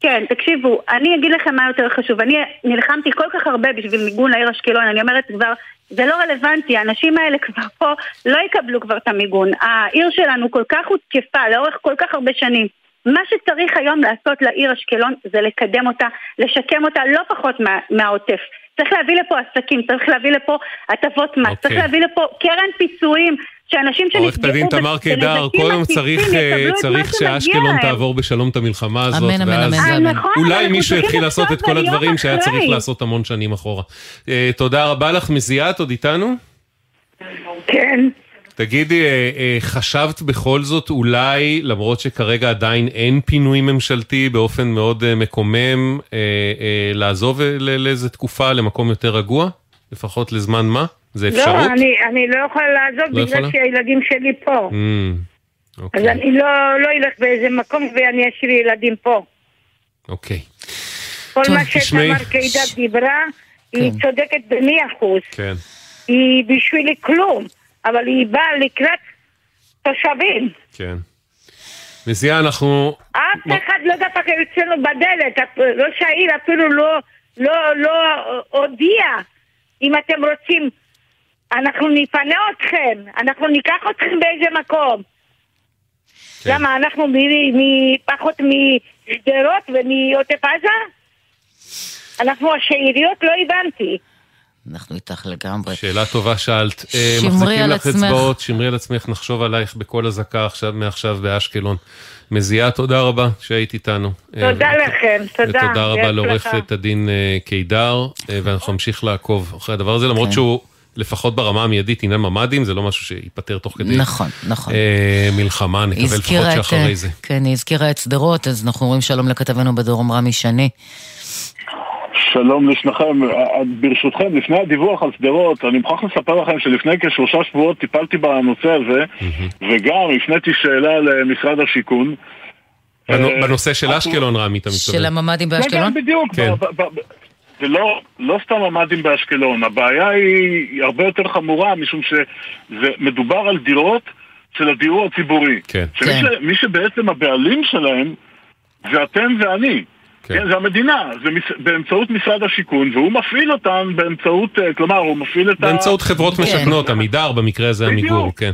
כן, תקשיבו, אני אגיד לכם מה יותר חשוב. אני נלחמתי כל כך הרבה בשביל מיגון לעיר אשקלון, אני אומרת כבר, זה לא רלוונטי, האנשים האלה כבר פה לא יקבלו כבר את המיגון. העיר שלנו כל כך הותקפה לאורך כל כך הרבה שנים. מה שצריך היום לעשות לעיר אשקלון זה לקדם אותה, לשקם אותה לא פחות מה, מהעוטף. צריך להביא לפה עסקים, צריך להביא לפה הטבות מס, okay. צריך אוקיי. להביא לפה קרן פיצויים, שאנשים שנפגעו עורכת הדין תמר קידר, קודם צריך, צריך שאשקלון תעבור בשלום את המלחמה הזאת, אמן, אמן, ואז אמן, אמן. נכון, אולי מישהו יתחיל לעשות את כל הדברים שהיה צריך לעשות המון שנים אחורה. תודה רבה לך, מזיאת, עוד איתנו? כן. תגידי, חשבת בכל זאת אולי, למרות שכרגע עדיין אין פינוי ממשלתי באופן מאוד מקומם, לעזוב לאיזה תקופה למקום יותר רגוע? לפחות לזמן מה? זה אפשרות? לא, אני, אני לא יכולה לעזוב לא בגלל יכולה? שהילדים שלי פה. Mm, אוקיי. אז אני לא, לא אלך באיזה מקום ואני אשאיר ילדים פה. אוקיי. כל טוב, מה שתמר קידה דיברה, כן. היא צודקת במאה אחוז. כן. היא בשבילי כלום. אבל היא באה לקראת תושבים. כן. מזיעה, אנחנו... אף אחד לא דפק אצלנו בדלת, ראש העיר אפילו לא, לא, לא הודיע, אם אתם רוצים, אנחנו נפנה אתכם, אנחנו ניקח אתכם באיזה מקום. כן. למה, אנחנו פחות משדרות ומעוטף עזה? אנחנו השאריות? לא הבנתי. אנחנו איתך לגמרי. שאלה טובה שאלת. שמרי על עצמך. מחזיקים לך אצבעות, שמרי על עצמך, נחשוב עלייך בקול אזעקה עכשיו, מעכשיו באשקלון. מזיעה, תודה רבה שהיית איתנו. תודה לכם, תודה. ותודה רבה לעורכת הדין קידר, ואנחנו נמשיך לעקוב אחרי הדבר הזה, למרות שהוא... לפחות ברמה המיידית עניין ממ"דים, זה לא משהו שייפתר תוך כדי נכון, נכון. אה, מלחמה, נקווה לפחות שאחרי זה. כן, היא הזכירה את שדרות, אז אנחנו אומרים שלום לכתבנו בדרום רמי שני. שלום לשניכם. ברשותכם, לפני הדיווח על שדרות, אני מוכרח לספר לכם שלפני כשלושה שבועות טיפלתי בנושא הזה, וגם הפניתי שאלה למשרד השיכון. בנושא של אשקלון, רמי, אתה מתכוון. של הממ"דים באשקלון? כן, בדיוק. זה לא, לא סתם ממ"דים באשקלון, הבעיה היא הרבה יותר חמורה, משום שמדובר על דירות של הדיור הציבורי. כן. שמי שבעצם הבעלים שלהם זה אתם ואני. כן. כן, זה המדינה, זה מס... באמצעות משרד השיכון, והוא מפעיל אותם באמצעות, אה, כלומר, הוא מפעיל את באמצעות ה... באמצעות חברות כן. משכנות, עמידר, במקרה הזה עמיגור, כן.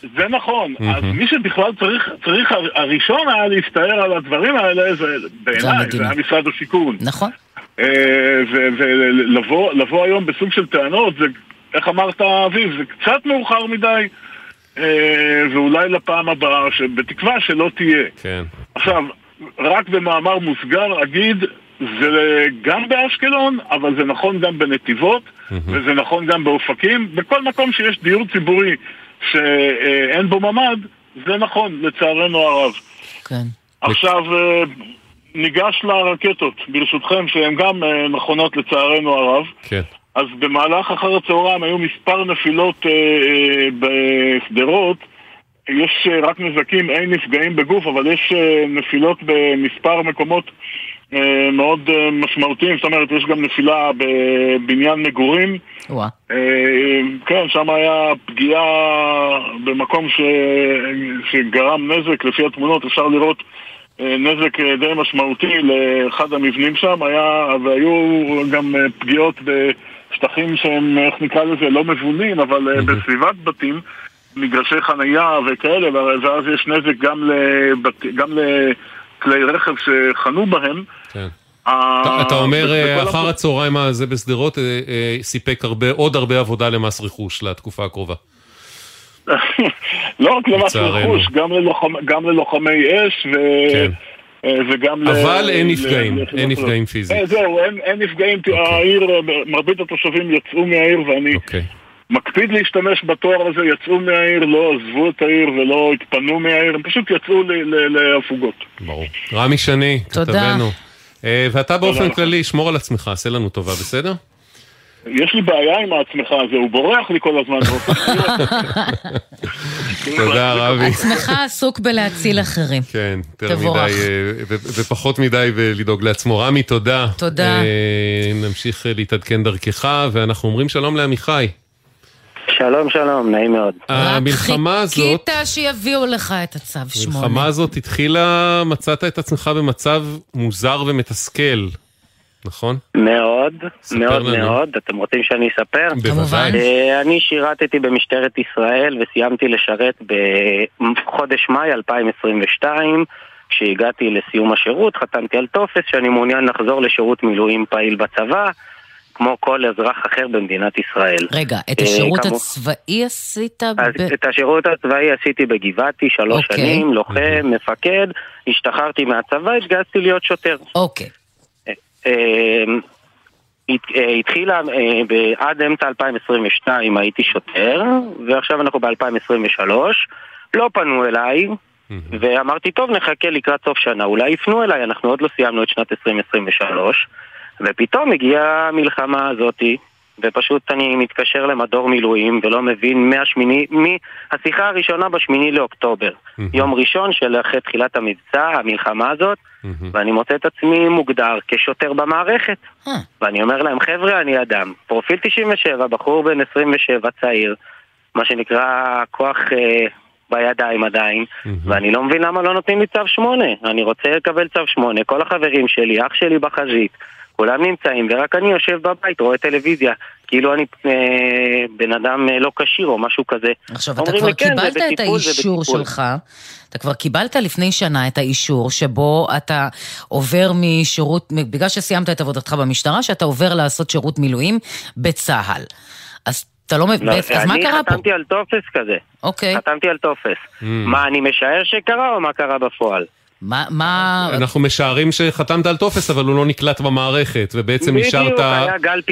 זה נכון, mm-hmm. אז מי שבכלל צריך, צריך, הראשון היה להסתער על הדברים האלה, זה בעיניי, זה היה משרד השיכון. נכון. אה, ולבוא היום בסוג של טענות, זה, איך אמרת אביב, זה קצת מאוחר מדי, אה, ואולי לפעם הבאה, בתקווה שלא תהיה. כן. עכשיו, רק במאמר מוסגר אגיד, זה גם באשקלון, אבל זה נכון גם בנתיבות, mm-hmm. וזה נכון גם באופקים. בכל מקום שיש דיור ציבורי שאין בו ממ"ד, זה נכון, לצערנו הרב. כן. עכשיו, ניגש לרקטות, ברשותכם, שהן גם נכונות לצערנו הרב. כן. אז במהלך אחר הצהריים היו מספר נפילות אה, אה, בשדרות. יש אה, רק נזקים, אין נפגעים בגוף, אבל יש אה, נפילות במספר מקומות אה, מאוד משמעותיים, זאת אומרת, יש גם נפילה בבניין מגורים. וואה. אה, כן, שם היה פגיעה במקום ש... שגרם נזק, לפי התמונות אפשר לראות נזק די משמעותי לאחד המבנים שם, היה, והיו גם פגיעות בשטחים שהם, איך נקרא לזה, לא מבונים, אבל אה, בסביבת בתים, מגרשי חנייה וכאלה, ואז יש נזק גם, לבת... גם לכלי רכב שחנו בהם. כן. אתה- אתה אומר, אה, אחר הצהריים הזה בשדרות אה, אה, סיפק הרבה- עוד הרבה עבודה למס רכוש לתקופה הקרובה. לא רק למס. רכוש, גם, ללוחמ, גם ללוחמי אש ו... אה, וגם ל- אבל אין ל- נפגעים, ליחידות אין. נפגעים פיזית. זהו, אין, אין נפגעים, אוקיי. העיר, מרבית התושבים יצאו מהעיר ואני מקפיד להשתמש בתואר הזה, יצאו מהעיר, לא עזבו את העיר ולא התפנו מהעיר, הם פשוט יצאו ל- ל- להפוגות. ברור. רמי שני. כתבנו. אה, ואתה באופן. כללי, שמור על עצמך, עשה לנו טובה, בסדר? יש לי בעיה עם העצמך הזה, הוא בורח לי כל הזמן. תודה, רבי. עצמך עסוק בלהציל אחרים. כן, יותר תבורך. מדי, אה, ופחות מדי בלדאוג לעצמו. רמי, תודה. תודה. אה, נמשיך להתעדכן דרכך, ואנחנו אומרים שלום לעמיחי. שלום, שלום, נעים מאוד. המלחמה הזאת, חיכית שיביאו לך את הצו שמונה. המלחמה הזאת התחילה, מצאת את עצמך במצב מוזר ומתסכל, נכון? מאוד, מאוד לנו. מאוד. אתם רוצים שאני אספר? בוודאי. אה, אני שירתתי במשטרת ישראל וסיימתי לשרת בחודש מאי 2022. כשהגעתי לסיום השירות, חתמתי על טופס שאני מעוניין לחזור לשירות מילואים פעיל בצבא, כמו כל אזרח אחר במדינת ישראל. רגע, את אה, השירות כמו- הצבאי עשית אז ב... את השירות הצבאי עשיתי בגבעתי שלוש אוקיי. שנים, לוחם, מפקד, השתחררתי מהצבא, התגייסתי להיות שוטר. אוקיי. אה, הת- אה, התחילה, אה, ב- עד אמצע 2022 הייתי שוטר, ועכשיו אנחנו ב-2023. לא פנו אליי, ואמרתי, טוב, נחכה לקראת סוף שנה, אולי יפנו אליי, אנחנו עוד לא סיימנו את שנת 2023, ופתאום הגיעה המלחמה הזאתי, ופשוט אני מתקשר למדור מילואים ולא מבין מהשמיני, מהשיחה הראשונה בשמיני לאוקטובר, יום ראשון של אחרי תחילת המבצע, המלחמה הזאת, ואני מוצא את עצמי מוגדר כשוטר במערכת. ואני אומר להם, חבר'ה, אני אדם. פרופיל 97, בחור בן 27, צעיר, מה שנקרא כוח אה, בידיים עדיין, ואני לא מבין למה לא נותנים לי צו 8. אני רוצה לקבל צו 8, כל החברים שלי, אח שלי בחזית, כולם נמצאים, ורק אני יושב בבית, רואה טלוויזיה, כאילו אני אה, בן אדם אה, לא כשיר או משהו כזה. עכשיו, אתה כבר לי, "כן, קיבלת את בטיפול, זה האישור בטיפול." שלך, אתה כבר קיבלת לפני שנה את האישור שבו אתה עובר משירות, בגלל שסיימת את עבודתך במשטרה, שאתה עובר לעשות שירות מילואים בצה"ל. אז אתה לא מבין, לא, אז מה אני קרה פה? חתמתי על טופס כזה. אוקיי. חתמתי על טופס. Mm. מה, אני משער שקרה או מה קרה בפועל? מה, מה... אנחנו משערים שחתמת על טופס, אבל הוא לא נקלט במערכת, ובעצם נשארת,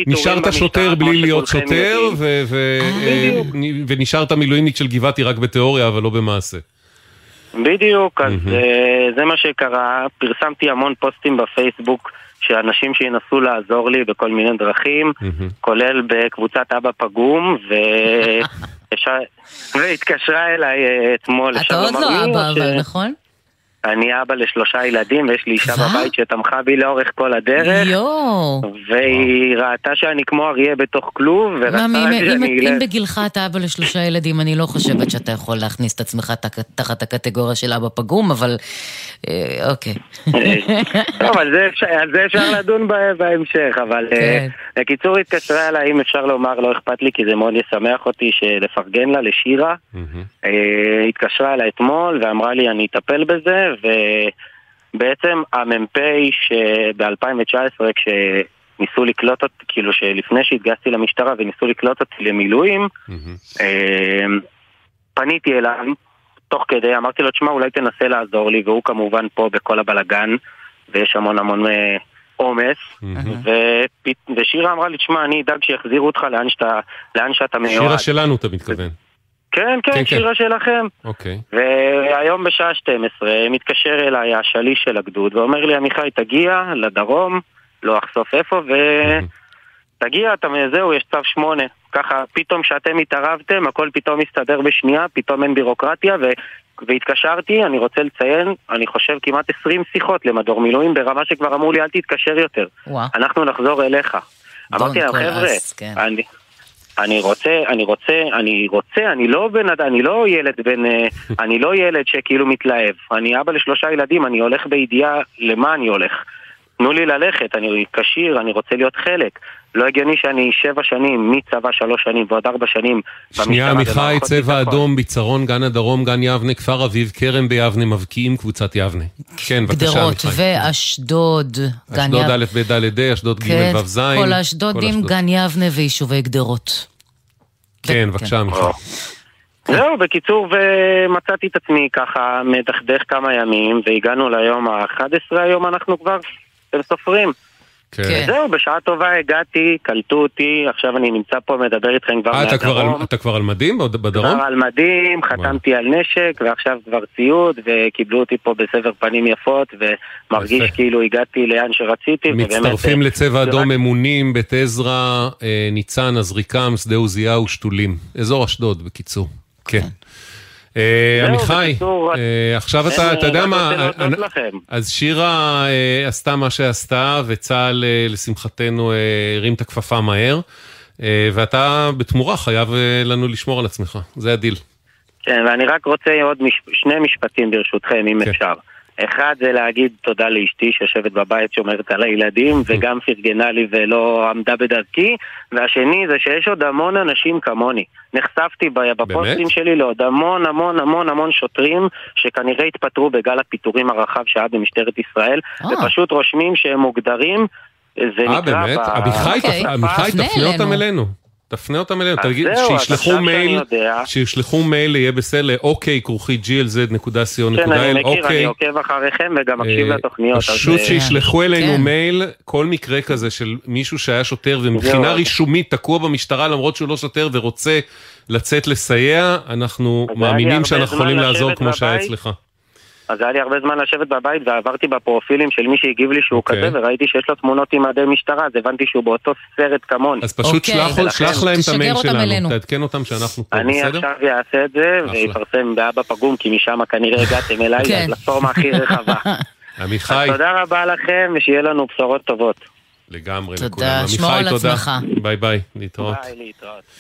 נשארת שוטר בלי להיות שוטר. ו- ו- אה, ונשארת מילואימניק של גבעתי רק בתיאוריה, אבל לא במעשה. בדיוק, אז אה, זה מה שקרה. פרסמתי המון פוסטים בפייסבוק של אנשים שינסו לעזור לי בכל מיני דרכים, כולל בקבוצת אבא פגום, ו... והתקשרה אליי אה, אתמול. אתה עוד לא אבא, אבל נכון? אני אבא לשלושה ילדים, ויש לי אישה בבית שתמכה בי לאורך כל הדרך. יואו. והיא ראתה שאני כמו אריה בתוך כלוב, אם- אם- שאני אם אלך. בגילך אתה אבא לשלושה ילדים, אני לא חושבת שאתה יכול להכניס את עצמך תחת הקטגוריה של אבא פגום, אבל אה, אוקיי. טוב, על זה אפשר- על זה אפשר לדון בהמשך, אבל אה, כן. בקיצור התקשרה אליי, אם אפשר לומר, לא אכפת לי, כי זה מאוד ישמח אותי לפרגן לה, לשירה. אה, התקשרה אליי אתמול ואמרה לי, אני אטפל בזה, ובעצם המ"פ שב-2019, כשניסו לקלוט אותי, כאילו שלפני שהתגייסתי למשטרה וניסו לקלוט אותי למילואים, אה, פניתי אליו, תוך כדי, אמרתי לו, תשמע, אולי תנסה לעזור לי, והוא כמובן פה בכל הבלגן, ויש המון המון אה, עומס, ופ- ושירה אמרה לי, תשמע, אני אדאג שיחזירו אותך לאן שאתה, לאן שאתה מיועד. שירה שלנו, אתה מתכוון. כן, כן, כן, כן. שירה שלכם. אוקיי. והיום בשעה 12 מתקשר אליי השליש של הגדוד ואומר לי, עמיחי, תגיע לדרום, לא אחשוף איפה, תגיע, אתה זהו, יש צו שמונה. ככה, פתאום כשאתם התערבתם, הכל פתאום מסתדר בשנייה, פתאום אין בירוקרטיה, ו... והתקשרתי, אני רוצה לציין, אני חושב כמעט 20 שיחות למדור מילואים ברמה שכבר אמרו לי אל תתקשר יותר. וואו. אנחנו נחזור אליך. אמרתי להם, חבר'ה, כן. אני, אני רוצה, אני רוצה, אני רוצה, אני לא בן אדם, אני לא ילד בן, אה, אני לא ילד שכאילו מתלהב. אני אבא לשלושה ילדים, אני הולך בידיעה למה אני הולך. תנו לי ללכת, אני כשיר, אני רוצה להיות חלק. לא הגיוני שאני שבע שנים, מצבא שלוש שנים ועוד ארבע שנים שנייה, עמיחי, צבע ביטחון. אדום, ביצרון, גן הדרום, גן יבנה, כפר אביב, כרם ביבנה, מבקיעים קבוצת יבנה. כן, בבקשה, גדרות עמיחי. ואשדוד. גן אשדוד יב- א', ב', ד', ה', אשדוד ג', כן, ו', ז'. כל האשדודים, אשדוד. גן יבנה ויישובי גדרות. כן, בבקשה, עמיחי. זהו, בקיצור, ומצאתי את עצמי ככה מדכדך כמה ימים, והגענו ליום ה-11 היום אנחנו כבר, אתם סופרים. כן. זהו, בשעה טובה הגעתי, קלטו אותי, עכשיו אני נמצא פה, מדבר איתכם כבר אה, אתה כבר מהדרום. על- אתה כבר על מדים בד- בדרום? כבר על מדים, חתמתי על נשק, ועכשיו כבר ציוד, וקיבלו אותי פה בסבר פנים יפות, ומרגיש כאילו הגעתי לאן שרציתי, ובאמת... מצטרפים אה, לצבע אדום רק- ממונים, בית עזרא, אה, ניצן, עזריקם, שדה עוזיהו, שתולים. אזור אשדוד, בקיצור. כן. אה, עמיחי, אה, עכשיו אתה, אתה יודע מה, לכם. אז שירה אה, עשתה מה שעשתה, וצה"ל אה, לשמחתנו אה, הרים את הכפפה מהר, אה, ואתה בתמורה חייב אה, לנו לשמור על עצמך, זה הדיל. כן, ואני רק רוצה עוד מש... שני משפטים ברשותכם, אם אפשר. אחד זה להגיד תודה לאשתי שיושבת בבית שומרת על הילדים וגם פרגנה לי ולא עמדה בדרכי והשני זה שיש עוד המון אנשים כמוני נחשפתי בפוסטים שלי לעוד המון המון המון המון שוטרים שכנראה התפטרו בגל הפיטורים הרחב שהיה במשטרת ישראל אה. ופשוט רושמים שהם מוגדרים זה אה, נקרא באמת? ב- עמיחי, עמיחי, תפנה אותם אלינו. תפנה אותם אלינו, תגיד, שישלחו מייל, שישלחו מייל, יהיה בסדר, אוקיי, כרוכית glz.co.il, כן, אני מכיר, אוקיי. אני עוקב אחריכם וגם מקשיב אה, לתוכניות. פשוט אה, שישלחו אלינו כן. מייל, כל מקרה כזה של מישהו שהיה שוטר ומבחינה. רישומית תקוע במשטרה למרות שהוא לא שוטר ורוצה לצאת לסייע, אנחנו מאמינים שאנחנו יכולים לעזור כמו שהיה. אצלך. אז היה לי הרבה זמן לשבת בבית ועברתי בפרופילים של מי שהגיב לי שהוא אוקיי. כזה וראיתי שיש לו תמונות עם מדי משטרה אז הבנתי שהוא באותו סרט כמוני. אז פשוט שלח ולכן- שלח להם את המייל שלנו, תעדכן אותם שאנחנו פה, אני בסדר? עכשיו אעשה את זה ויפרסם באבא פגום כי משם כנראה הגעתם אליי, כן. זה הפלטפורמה הכי רחבה. עמיחי, אז תודה רבה לכם ושיהיה לנו בשורות טובות. לגמרי תודה, לכולם. שמור עמיחי, על תודה. עצמך. ביי ביי, להתראות.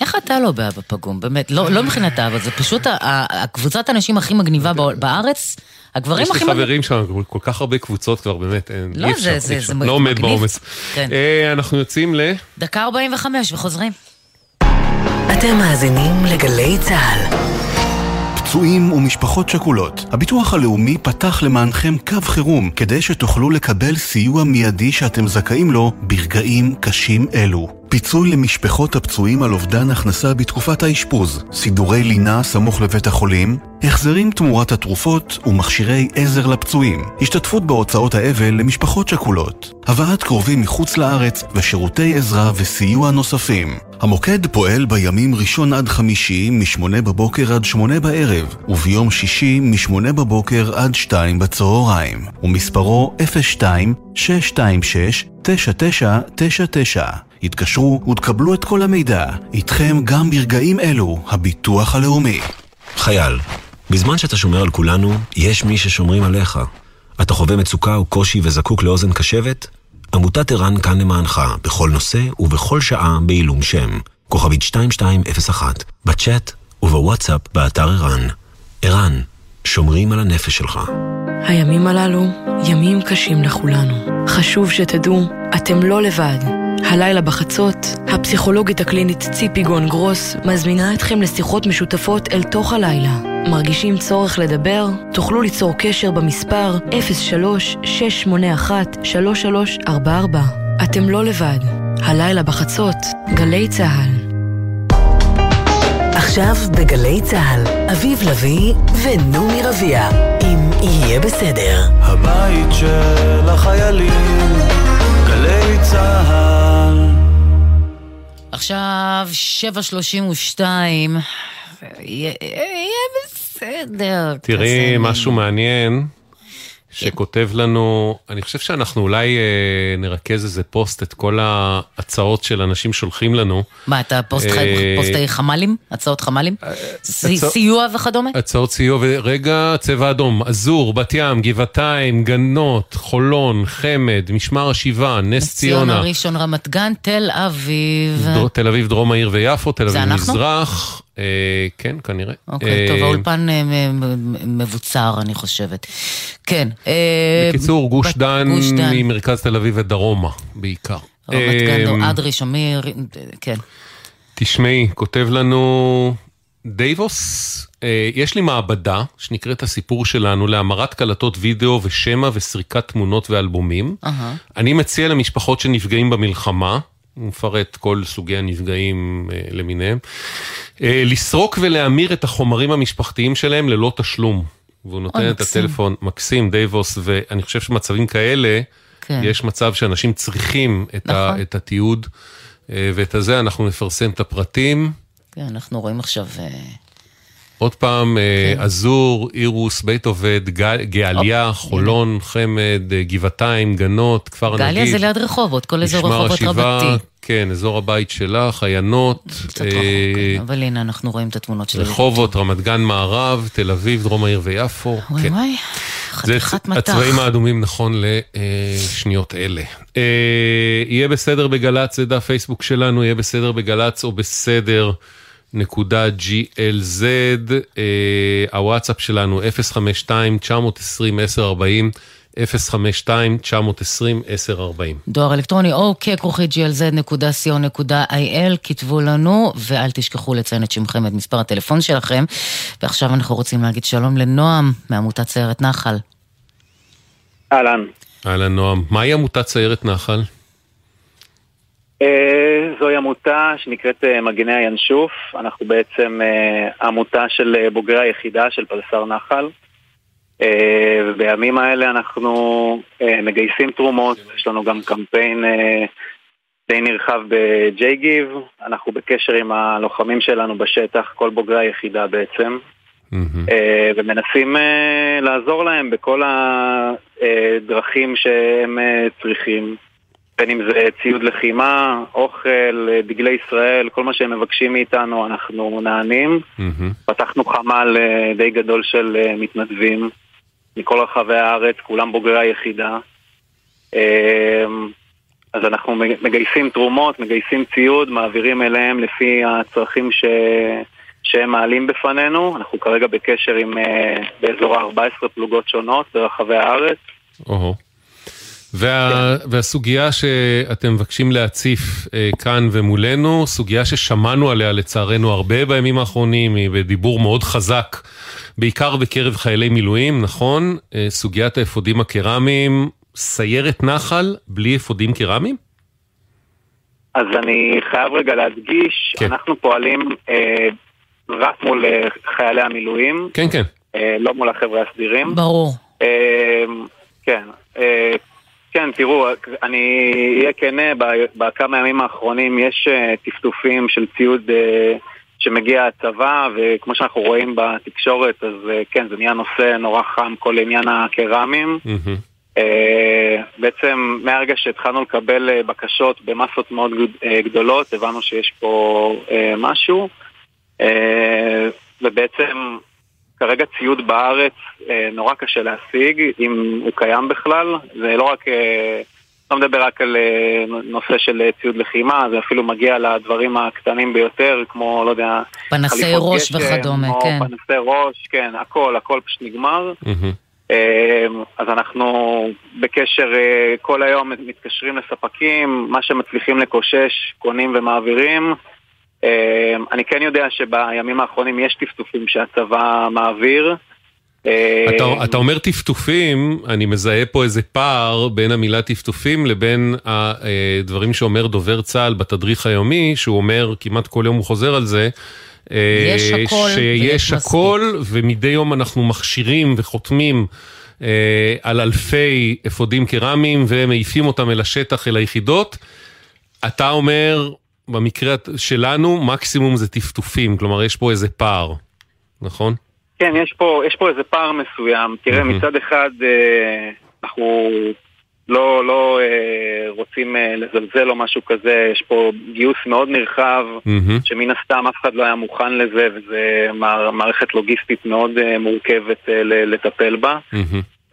איך אתה לא באבא פגום? באמת, לא לא מבחינת האבא, זה פשוט הקבוצת האנשים הכי מגניבה בא- בארץ. הגברים יש הכי לי מגניבים. חברים שם, כל כך הרבה קבוצות כבר, באמת, אין, לא, אי אפשר, זה- זה- אי אפשר. זה לא עומד. בעומס. כן. אה, אנחנו יוצאים ל... דקה 45 וחוזרים. אתם מאזינים לגלי צה"ל. פצועים ומשפחות שכולות, הביטוח הלאומי פתח למענכם קו חירום כדי שתוכלו לקבל סיוע מיידי שאתם זכאים לו ברגעים קשים אלו. פיצוי למשפחות הפצועים על אובדן הכנסה בתקופת האשפוז, סידורי לינה סמוך לבית החולים, החזרים תמורת התרופות ומכשירי עזר לפצועים, השתתפות בהוצאות האבל למשפחות שכולות, הבאת קרובים מחוץ לארץ ושירותי עזרה וסיוע נוספים. המוקד פועל בימים ראשון עד חמישי מ-8 בבוקר עד 8 בערב, וביום שישי מ-8 בבוקר עד 2 בצהריים, ומספרו 02-626-9999. התקשרו ותקבלו את כל המידע, איתכם גם ברגעים אלו, הביטוח הלאומי. חייל, בזמן שאתה שומר על כולנו, יש מי ששומרים עליך. אתה חווה מצוקה או קושי וזקוק לאוזן קשבת? עמותת ער"ן כאן למענך, בכל נושא ובכל שעה בעילום שם. כוכבית 2201, בצ'אט ובוואטסאפ באתר ער"ן. ער"ן, שומרים על הנפש שלך. הימים הללו ימים קשים לכולנו. חשוב שתדעו, אתם לא לבד. הלילה בחצות, הפסיכולוגית הקלינית ציפי גון גרוס מזמינה אתכם לשיחות משותפות אל תוך הלילה. מרגישים צורך לדבר? תוכלו ליצור קשר במספר 03-681-3344. אתם לא לבד. הלילה בחצות, גלי צה"ל. עכשיו בגלי צה"ל, אביב לביא ונעמי רביע, אם יהיה בסדר. הבית של החיילים, גלי צה"ל. עכשיו 7.32, יהיה יהיה בסדר. תראי משהו מעניין, שכותב לנו, אני חושב שאנחנו אולי אה, נרכז איזה פוסט, את כל ההצעות של אנשים שולחים לנו. מה, אתה פוסט אה, פוסטי חמ"לים? הצעות חמ"לים? ס- הצע- סיוע וכדומה? הצעות סיוע, ורגע, צבע אדום, עזור, בת ים, גבעתיים, גנות, חולון, חמד, משמר השבעה, נס ציונה, ציונה, ראשון, רמת גן, תל אביב. דר- תל אביב, דרום העיר ויפו, תל אביב? מזרח, אה, כן, כנראה. אוקיי, טוב, אה, האולפן אה, מבוצר, אני חושבת. כן. אה, בקיצור, גוש דן. ממרכז תל אביב ודרומה, בעיקר. רמת גן, אה, ראשון, מי... כן. תשמעי, כותב לנו דייבוס, אה, יש לי מעבדה שנקראת הסיפור שלנו להמרת קלטות וידאו ושמע וסריקת תמונות ואלבומים. אני מציע למשפחות שנפגעים במלחמה, הוא מפרט כל סוגי הנפגעים אה, למיניהם, אה, לסרוק ולהמיר את החומרים המשפחתיים שלהם ללא תשלום. והוא נותן את מקסים. הטלפון, מקסים, דייבוס, ואני חושב שמצבים כאלה, כן. יש מצב שאנשים צריכים את, ה, נכון. את התיעוד אה, ואת הזה, אנחנו נפרסם את הפרטים. כן, אנחנו רואים עכשיו... אה, עוד פעם, כן. אזור, אירוס, בית עובד, גל- גאליה, חולון, חמד, אה, גבעתיים, גנות, כפר הנגיד. גליה זה ליד רחובות, כל אזור רחובות רבתי. כן, אזור הבית שלך, עיינות, קצת אה, רחוק, כן, אבל הנה, אנחנו רואים את התמונות של רחובות, רמת גן מערב, תל אביב, דרום העיר ויפו. וואי כן. וואי, זה חתיכת מטח. הצבעים האדומים נכון לשניות אלה. אה, יהיה בסדר בגל"צ, זה דף פייסבוק שלנו, יהיה בסדר בגל"צ או בסדר נקודה GLZ, אה, הוואטסאפ שלנו 052-920-1040, 052-920-1040. דואר אלקטרוני אוקיי, כרוכית glz.co.il, כתבו לנו, ואל תשכחו לציין את שמכם ואת מספר הטלפון שלכם. ועכשיו אנחנו רוצים להגיד שלום לנועם מעמותת סיירת נחל. אהלן. אהלן נועם, מהי עמותת סיירת נחל? אה, זוהי עמותה שנקראת אה, מגני הינשוף. אנחנו בעצם אה, עמותה של בוגרי היחידה של פלסר נחל. ובימים האלה אנחנו מגייסים תרומות, יש לנו גם קמפיין די נרחב ב-J גיב. אנחנו בקשר עם הלוחמים שלנו בשטח, כל בוגרי היחידה בעצם. ומנסים לעזור להם בכל הדרכים שהם צריכים. בין אם זה ציוד לחימה, אוכל, דגלי ישראל, כל מה שהם מבקשים מאיתנו אנחנו נענים. פתחנו חמ"ל אה, די גדול של אה, מתנדבים מכל רחבי הארץ, כולם בוגרי היחידה. אה, אז אנחנו מגייסים תרומות, מגייסים ציוד, מעבירים אליהם לפי הצרכים ש... שהם מעלים בפנינו. אנחנו כרגע בקשר עם באזור ה-14 פלוגות שונות ברחבי הארץ. או-הו. וה, והסוגיה שאתם מבקשים להציף אה, כאן ומולנו, סוגיה ששמענו עליה לצערנו הרבה בימים האחרונים, היא בדיבור מאוד חזק, בעיקר בקרב חיילי מילואים, נכון? אה, סוגיית האפודים הקרמיים, סיירת נחל בלי אפודים קרמיים? אז אני חייב רגע להדגיש, כן. אנחנו פועלים אה, רק מול אה, חיילי המילואים. כן, כן. אה, לא מול החבר'ה הסדירים. ברור. אה, כן. אה, כן, תראו, אני אהיה כנה, בכמה ימים האחרונים יש אה, טפטופים של ציוד אה, שמגיע הצבא, וכמו שאנחנו רואים בתקשורת, אז אה, כן, זה נהיה נושא נורא חם, כל עניין הקרמים. בעצם מהרגע שהתחלנו לקבל בקשות במסות מאוד גדולות, הבנו שיש פה משהו, ובעצם כרגע ציוד בארץ אה, נורא קשה להשיג, אם הוא קיים בכלל, זה לא רק, אה, לא מדבר רק על אה, נושא של ציוד לחימה, זה אפילו מגיע לדברים הקטנים ביותר, כמו, לא יודע, פנסי ראש גשם, וכדומה, או כן. פנסי ראש, כן, הכל, הכל פשוט נגמר. אה, אז אנחנו בקשר כל היום מתקשרים לספקים, מה שמצליחים לקושש, קונים ומעבירים. אה, אני כן יודע שבימים האחרונים יש טפטופים שהצבא מעביר. אה, אתה, אתה אומר טפטופים, אני מזהה פה איזה פער בין המילה טפטופים לבין הדברים שאומר דובר צה"ל בתדריך היומי, שהוא אומר, כמעט כל יום הוא חוזר על זה, אה, יש הכל שיש ויש הכל, ומדי יום אנחנו מכשירים וחותמים אה, על אלפי אפודים קרמיים ומעיפים אותם אל השטח, אל היחידות. אתה אומר, במקרה שלנו, מקסימום זה טפטופים, כלומר יש פה איזה פער, נכון? כן, יש פה, יש פה איזה פער מסוים. תראה, מצד אחד אה, אנחנו לא, לא אה, רוצים אה, לזלזל או משהו כזה, יש פה גיוס מאוד נרחב, שמן הסתם אף אחד לא היה מוכן לזה, וזה מערכת לוגיסטית מאוד אה, מורכבת אה, לטפל בה.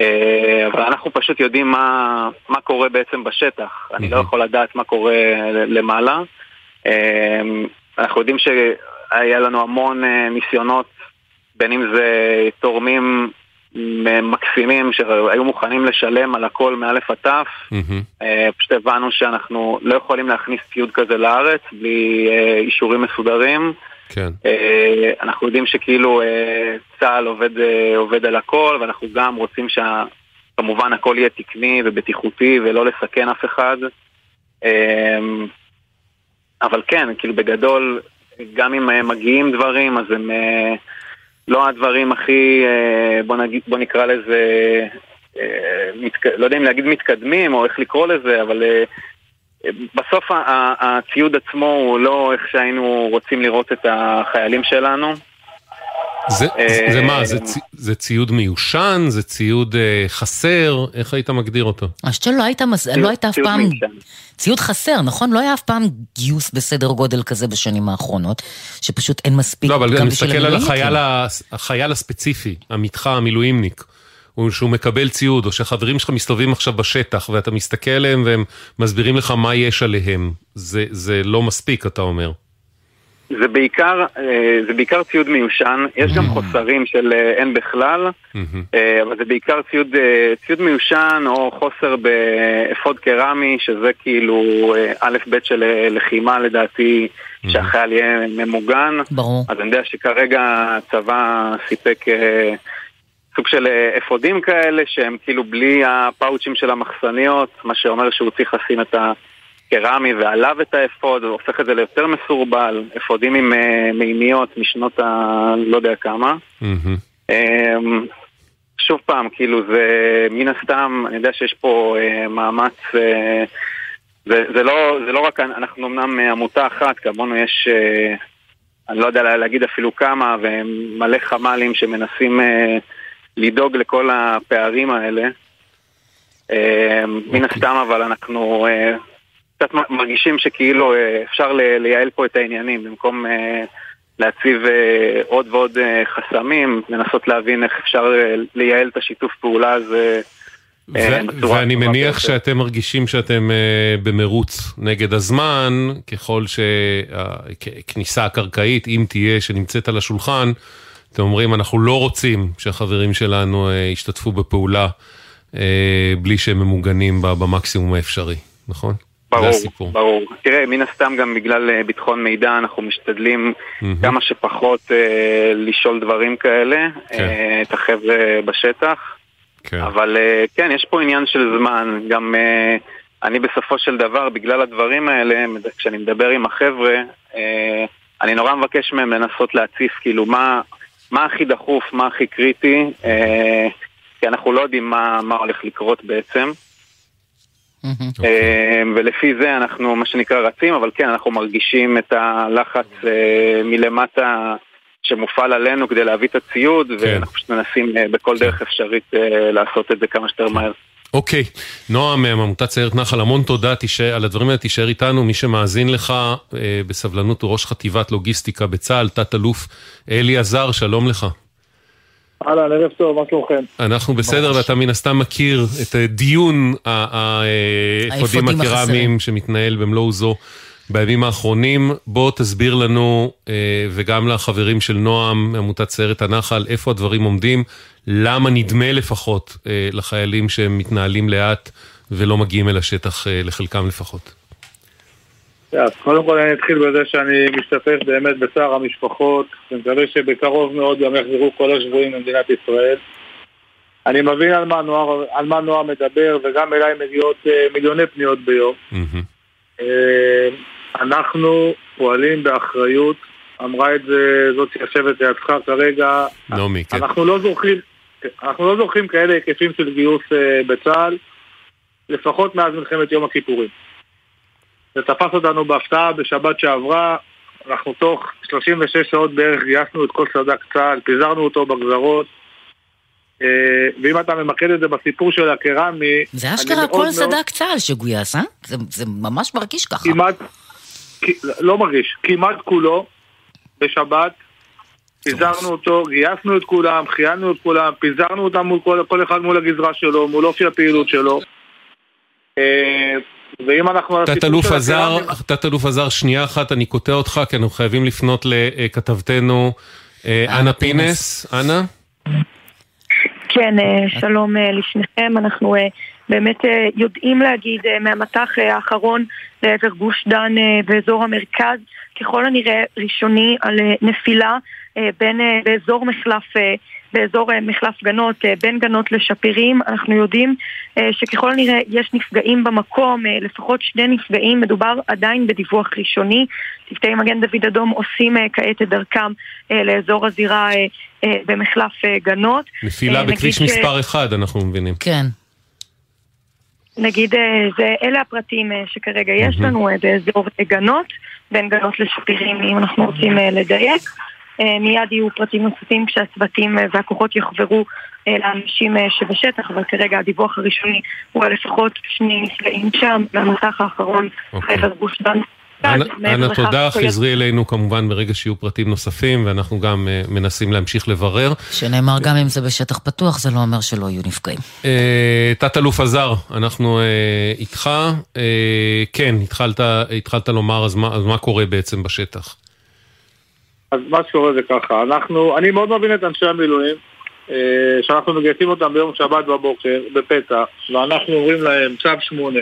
אה, אבל אנחנו פשוט יודעים מה, מה קורה בעצם בשטח. אני לא יכול לדעת מה קורה למעלה. אה, אנחנו יודעים שהיה לנו המון אה, ניסיונות, בין אם זה תורמים מקסימים שהיו מוכנים לשלם על הכל מאלף עד תף. פשוט הבנו שאנחנו לא יכולים להכניס ציוד כזה לארץ בלי אישורים מסודרים. כן. אנחנו יודעים שכאילו צה"ל עובד, עובד על הכל, ואנחנו גם רוצים שכמובן הכל יהיה תקני ובטיחותי ולא לסכן אף אחד. אבל כן, כאילו בגדול, גם אם מגיעים דברים, אז הם לא הדברים הכי, בוא, נגיד, בוא נקרא לזה, לא יודע אם להגיד מתקדמים או איך לקרוא לזה, אבל בסוף הציוד עצמו הוא לא איך שהיינו רוצים לראות את החיילים שלנו. זה, זה, מה, זה, זה ציוד מיושן? זה ציוד אה, חסר? איך היית מגדיר אותו? השתל לא הייתה, לא הייתה אף פעם... ציוד חסר, נכון? לא היה אף פעם גיוס בסדר גודל כזה בשנים האחרונות, שפשוט אין מספיק לא, אבל אני מסתכל על החייל, החייל הספציפי, המתחה, המילואימניק. הוא שהוא מקבל ציוד, או שחברים שלך מסתובבים עכשיו בשטח, ואתה מסתכל עליהם והם מסבירים לך מה יש עליהם. זה, זה לא מספיק, אתה אומר. זה בעיקר, זה בעיקר ציוד מיושן, יש גם חוסרים של אין בכלל, אבל זה בעיקר ציוד, ציוד מיושן או חוסר באפוד קרמי, שזה כאילו א' ב' של לחימה לדעתי, שהחייל יהיה ממוגן. ברור. אז אני יודע שכרגע הצבא סיפק סוג של אפודים כאלה, שהם כאילו בלי הפאוצ'ים של המחסניות, מה שאומר שהוא צריך לשים את ה... קרמי ועליו את האפוד, הופך את זה ליותר מסורבל, אפודים עם uh, מימיות משנות ה... לא יודע כמה. Mm-hmm. Um, שוב פעם, כאילו זה מן הסתם, אני יודע שיש פה uh, מאמץ, uh, זה, זה, לא, זה לא רק, אנחנו אמנם עמותה אחת, כמונו יש, אני לא יודע להגיד אפילו כמה, ומלא חמ"לים שמנסים לדאוג לכל הפערים האלה. Uh, מן הסתם אבל אנחנו... Uh, קצת מרגישים שכאילו אה, אפשר לייעל פה את העניינים במקום אה, להציב אה, עוד ועוד חסמים, לנסות להבין איך אפשר לייעל את השיתוף פעולה הזה. ואני מניח שאתם מרגישים שאתם במרוץ נגד הזמן, ככל שהכניסה הקרקעית, אם תהיה, שנמצאת על השולחן, אתם אומרים, אנחנו לא רוצים שהחברים שלנו ישתתפו בפעולה בלי שהם ממוגנים במקסימום האפשרי, נכון? ברור, ברור. תראה, מן הסתם גם בגלל אה, ביטחון מידע אנחנו משתדלים mm-hmm. כמה שפחות אה, לשאול דברים כאלה, כן. אה, את החבר'ה בשטח. כן. אבל אה, כן, יש פה עניין של זמן. גם אה, אני בסופו של דבר, בגלל הדברים האלה, כשאני מדבר עם החבר'ה, אה, אני נורא מבקש מהם לנסות להציף כאילו מה, מה הכי דחוף, מה הכי קריטי, אה, כי אנחנו לא יודעים מה, מה הולך לקרות בעצם. Mm-hmm. ולפי זה אנחנו מה שנקרא רצים, אבל כן, אנחנו מרגישים את הלחץ אה, מלמטה שמופעל עלינו כדי להביא את הציוד, כן. ואנחנו פשוט מנסים אה, בכל דרך אפשרית לעשות את זה כמה שיותר מהר. אוקיי, נועם מעמותת סיירת נחל, המון תודה תישאר, על הדברים האלה, תישאר איתנו. מי שמאזין לך בסבלנות הוא ראש חטיבת לוגיסטיקה בצה"ל, תת-אלוף אלי עזר, שלום לך. אהלן, ערב טוב, מה שלומכם? אנחנו בסדר, ואתה מן הסתם מכיר את דיון האפודים הקרמיים שמתנהל במלוא עוזו בימים האחרונים. בוא תסביר לנו, אה, וגם לחברים של נועם, מעמותת סיירת הנחל, איפה הדברים עומדים, למה נדמה לפחות אה, לחיילים שהם מתנהלים לאט ולא מגיעים אל השטח, אה, לחלקם לפחות. אז קודם כל אני אתחיל בזה שאני משתתף באמת בצער המשפחות ומקווה שבקרוב מאוד גם יחזרו כל השבויים למדינת ישראל. אני מבין על מה נוער, על מה נוער מדבר וגם אליי מגיעות uh, מיליוני פניות ביום. Mm-hmm. אנחנו פועלים באחריות, אמרה את זה זאת שיושבת לידך כרגע. נעמי, כן. אנחנו לא זוכרים, אנחנו לא זוכרים כאלה היקפים של גיוס uh, בצה"ל, לפחות מאז מלחמת יום הכיפורים. זה תפס אותנו בהפתעה בשבת שעברה, אנחנו תוך 36 שעות בערך גייסנו את כל סד"כ צה"ל, פיזרנו אותו בגזרות. אה, ואם אתה ממקד את זה בסיפור של הקרמי... זה אשכרה כל סד"כ צה"ל שגויס, אה? זה, זה ממש מרגיש ככה. כמעט, לא מרגיש, כמעט כולו בשבת. פיזרנו אותו, גייסנו את כולם, חיינו את כולם, פיזרנו אותם מול כל, כל אחד מול הגזרה שלו, מול אופי הפעילות שלו. אה, ואם אנחנו... תת-אלוף עזר, תת-אלוף עזר, שנייה אחת, אני קוטע אותך, כי אנחנו חייבים לפנות לכתבתנו אה, אנה פינס. אנה? כן, אה, שלום לשניכם. אנחנו באמת יודעים להגיד מהמטח האחרון לעבר גוש דן ואזור המרכז, ככל הנראה ראשוני על נפילה בין, באזור מחלף באזור אה, מחלף גנות, אה, בין גנות לשפירים. אנחנו יודעים אה, שככל הנראה יש נפגעים במקום, לפחות שני נפגעים, מדובר עדיין בדיווח ראשוני. צוותי מגן דוד אדום עושים כעת את דרכם לאזור הזירה במחלף גנות. נפילה בכביש מספר 1, אנחנו מבינים. כן. נגיד, זה, אלה הפרטים שכרגע יש לנו באזור גנות, בין גנות לשפירים, אם אנחנו רוצים לדייק. אה, מיד יהיו פרטים נוספים כשהצוותים אה, והכוחות יחברו אה, לאנשים שבשטח, אבל כרגע הדיווח הראשוני הוא על לפחות שני נפגעים שם, מהמסך האחרון אוקיי. חבר גוש דן. אנא תודה, חזרי אלינו כמובן ברגע שיהיו פרטים נוספים, ואנחנו גם מנסים להמשיך לברר. שנאמר גם אם זה בשטח פתוח, זה לא אומר שלא יהיו נפגעים. תת-אלוף עזר, אנחנו איתך. כן, התחלת לומר, אז מה קורה בעצם בשטח? אז מה שקורה זה ככה, אנחנו, אני מאוד מבין את אנשי המילואים, אה, שאנחנו מגייסים אותם ביום שבת בבוקר, בפתע, ואנחנו אומרים להם צו שמונה,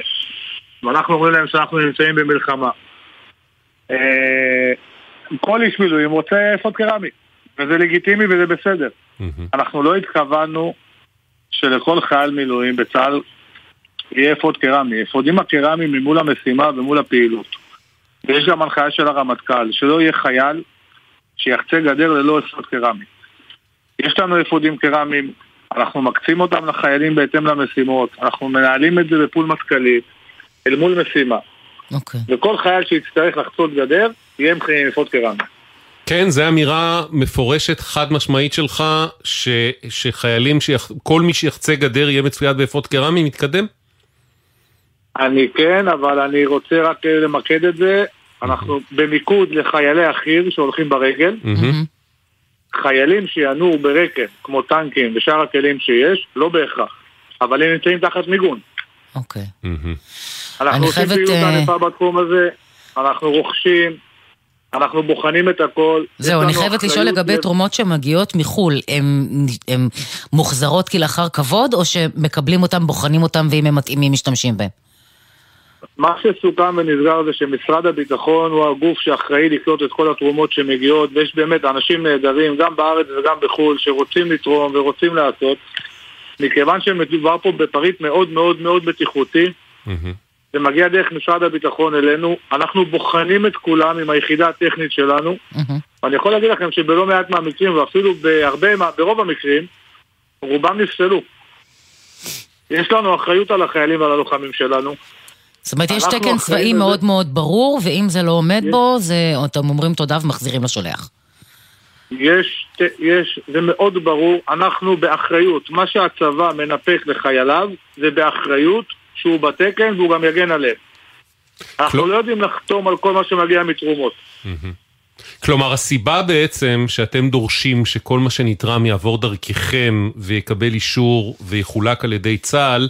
ואנחנו אומרים להם שאנחנו נמצאים במלחמה. אה, כל איש מילואים רוצה אפוד קרמי, וזה לגיטימי וזה בסדר. אנחנו לא התכוונו שלכל חייל מילואים בצה"ל יהיה אפוד קרמי. אפודים הקרמיים ממול המשימה ומול הפעילות. ויש גם הנחיה של הרמטכ"ל, שלא יהיה חייל שיחצה גדר ללא אפוד קרמי. יש לנו אפודים קרמיים, אנחנו מקצים אותם לחיילים בהתאם למשימות, אנחנו מנהלים את זה ב pool מטכ"לי, אל מול משימה. Okay. אוקיי. וכל חייל שיצטרך לחצות גדר, יהיה עם אפוד קרמי. כן, זו אמירה מפורשת, חד משמעית שלך, ש, שחיילים, שיח, כל מי שיחצה גדר יהיה מצויד באפוד קרמי, מתקדם? אני כן, אבל אני רוצה רק למקד את זה. אנחנו במיקוד לחיילי החי"ר שהולכים ברגל. חיילים שינועו ברקם, כמו טנקים ושאר הכלים שיש, לא בהכרח. אבל הם נמצאים תחת מיגון. אוקיי. אנחנו עושים פעילות אה, ענפה בתחום הזה, אנחנו רוכשים, אנחנו בוחנים את הכל. זהו, אני חייבת לשאול לגבי תרומות שמגיעות מחו"ל, הן מוחזרות כלאחר כבוד, או שמקבלים אותן, בוחנים אותן, ואם הם מתאימים משתמשים בהן? מה שסוכם ונסגר זה שמשרד הביטחון הוא הגוף שאחראי לקלוט את כל התרומות שמגיעות ויש באמת אנשים נהדרים גם בארץ וגם בחו"ל שרוצים לתרום ורוצים לעשות. מכיוון שמדובר פה בפריט מאוד מאוד מאוד בטיחותי זה מגיע דרך משרד הביטחון אלינו. אנחנו בוחנים את כולם עם היחידה הטכנית שלנו. ואני יכול להגיד לכם שבלא מעט מהמקרים ואפילו בהרבה, ברוב המקרים רובם נפסלו. יש לנו אחריות על החיילים ועל הלוחמים שלנו זאת אומרת, יש תקן צבאי מאוד מאוד ברור, ואם זה לא עומד בו, זה, אתם אומרים תודה ומחזירים לשולח. יש, יש, זה מאוד ברור, אנחנו באחריות, מה שהצבא מנפק לחייליו, זה באחריות שהוא בתקן והוא גם יגן עליהם. אנחנו לא יודעים לחתום על כל מה שמגיע מתרומות. כלומר, הסיבה בעצם שאתם דורשים שכל מה שנתרם יעבור דרככם ויקבל אישור ויחולק על ידי צה"ל,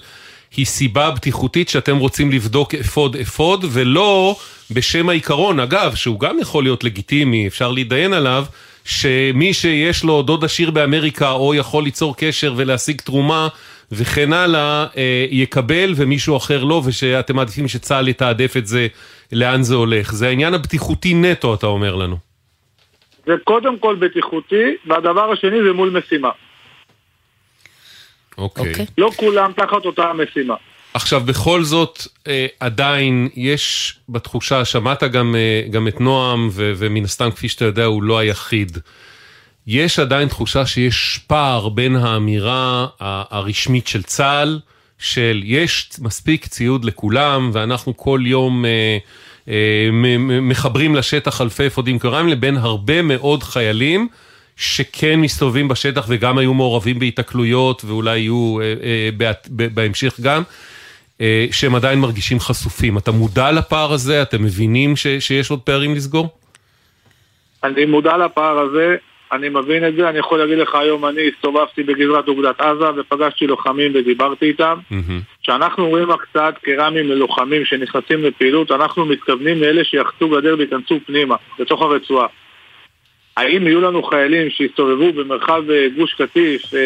היא סיבה בטיחותית שאתם רוצים לבדוק אפוד אפוד, ולא בשם העיקרון, אגב, שהוא גם יכול להיות לגיטימי, אפשר להתדיין עליו, שמי שיש לו דוד עשיר באמריקה או יכול ליצור קשר ולהשיג תרומה וכן הלאה, אה, יקבל ומישהו אחר לא, ושאתם מעדיפים שצה"ל יתעדף את זה, לאן זה הולך. זה העניין הבטיחותי נטו, אתה אומר לנו. זה קודם כל בטיחותי, והדבר השני זה מול משימה. אוקיי. Okay. אוקיי. לא כולם תחת אותה המשימה. עכשיו, בכל זאת, אה, עדיין יש בתחושה, שמעת גם, אה, גם את נועם, ו, ומן הסתם, כפי שאתה יודע, הוא לא היחיד. יש עדיין תחושה שיש פער בין האמירה הרשמית של צה"ל, של יש מספיק ציוד לכולם, ואנחנו כל יום אה, מחברים לשטח אלפי אפודים קרמיים לבין הרבה מאוד חיילים שכן מסתובבים בשטח וגם היו מעורבים בהיתקלויות ואולי יהיו בהמשך גם. שהם עדיין מרגישים חשופים. אתה מודע לפער הזה? אתם מבינים ש, שיש עוד פערים לסגור? אני מודע לפער הזה, אני מבין את זה, אני יכול להגיד לך היום, אני הסתובבתי בגזרת אוגדת עזה ופגשתי לוחמים ודיברתי איתם. כשאנחנו רואים הקצאת קרמים ללוחמים שנכנסים לפעילות, אנחנו מתכוונים לאלה שיחצו גדר וייכנסו פנימה, לתוך הרצועה. האם יהיו לנו חיילים שיסתובבו במרחב אה, גוש קטיף אה,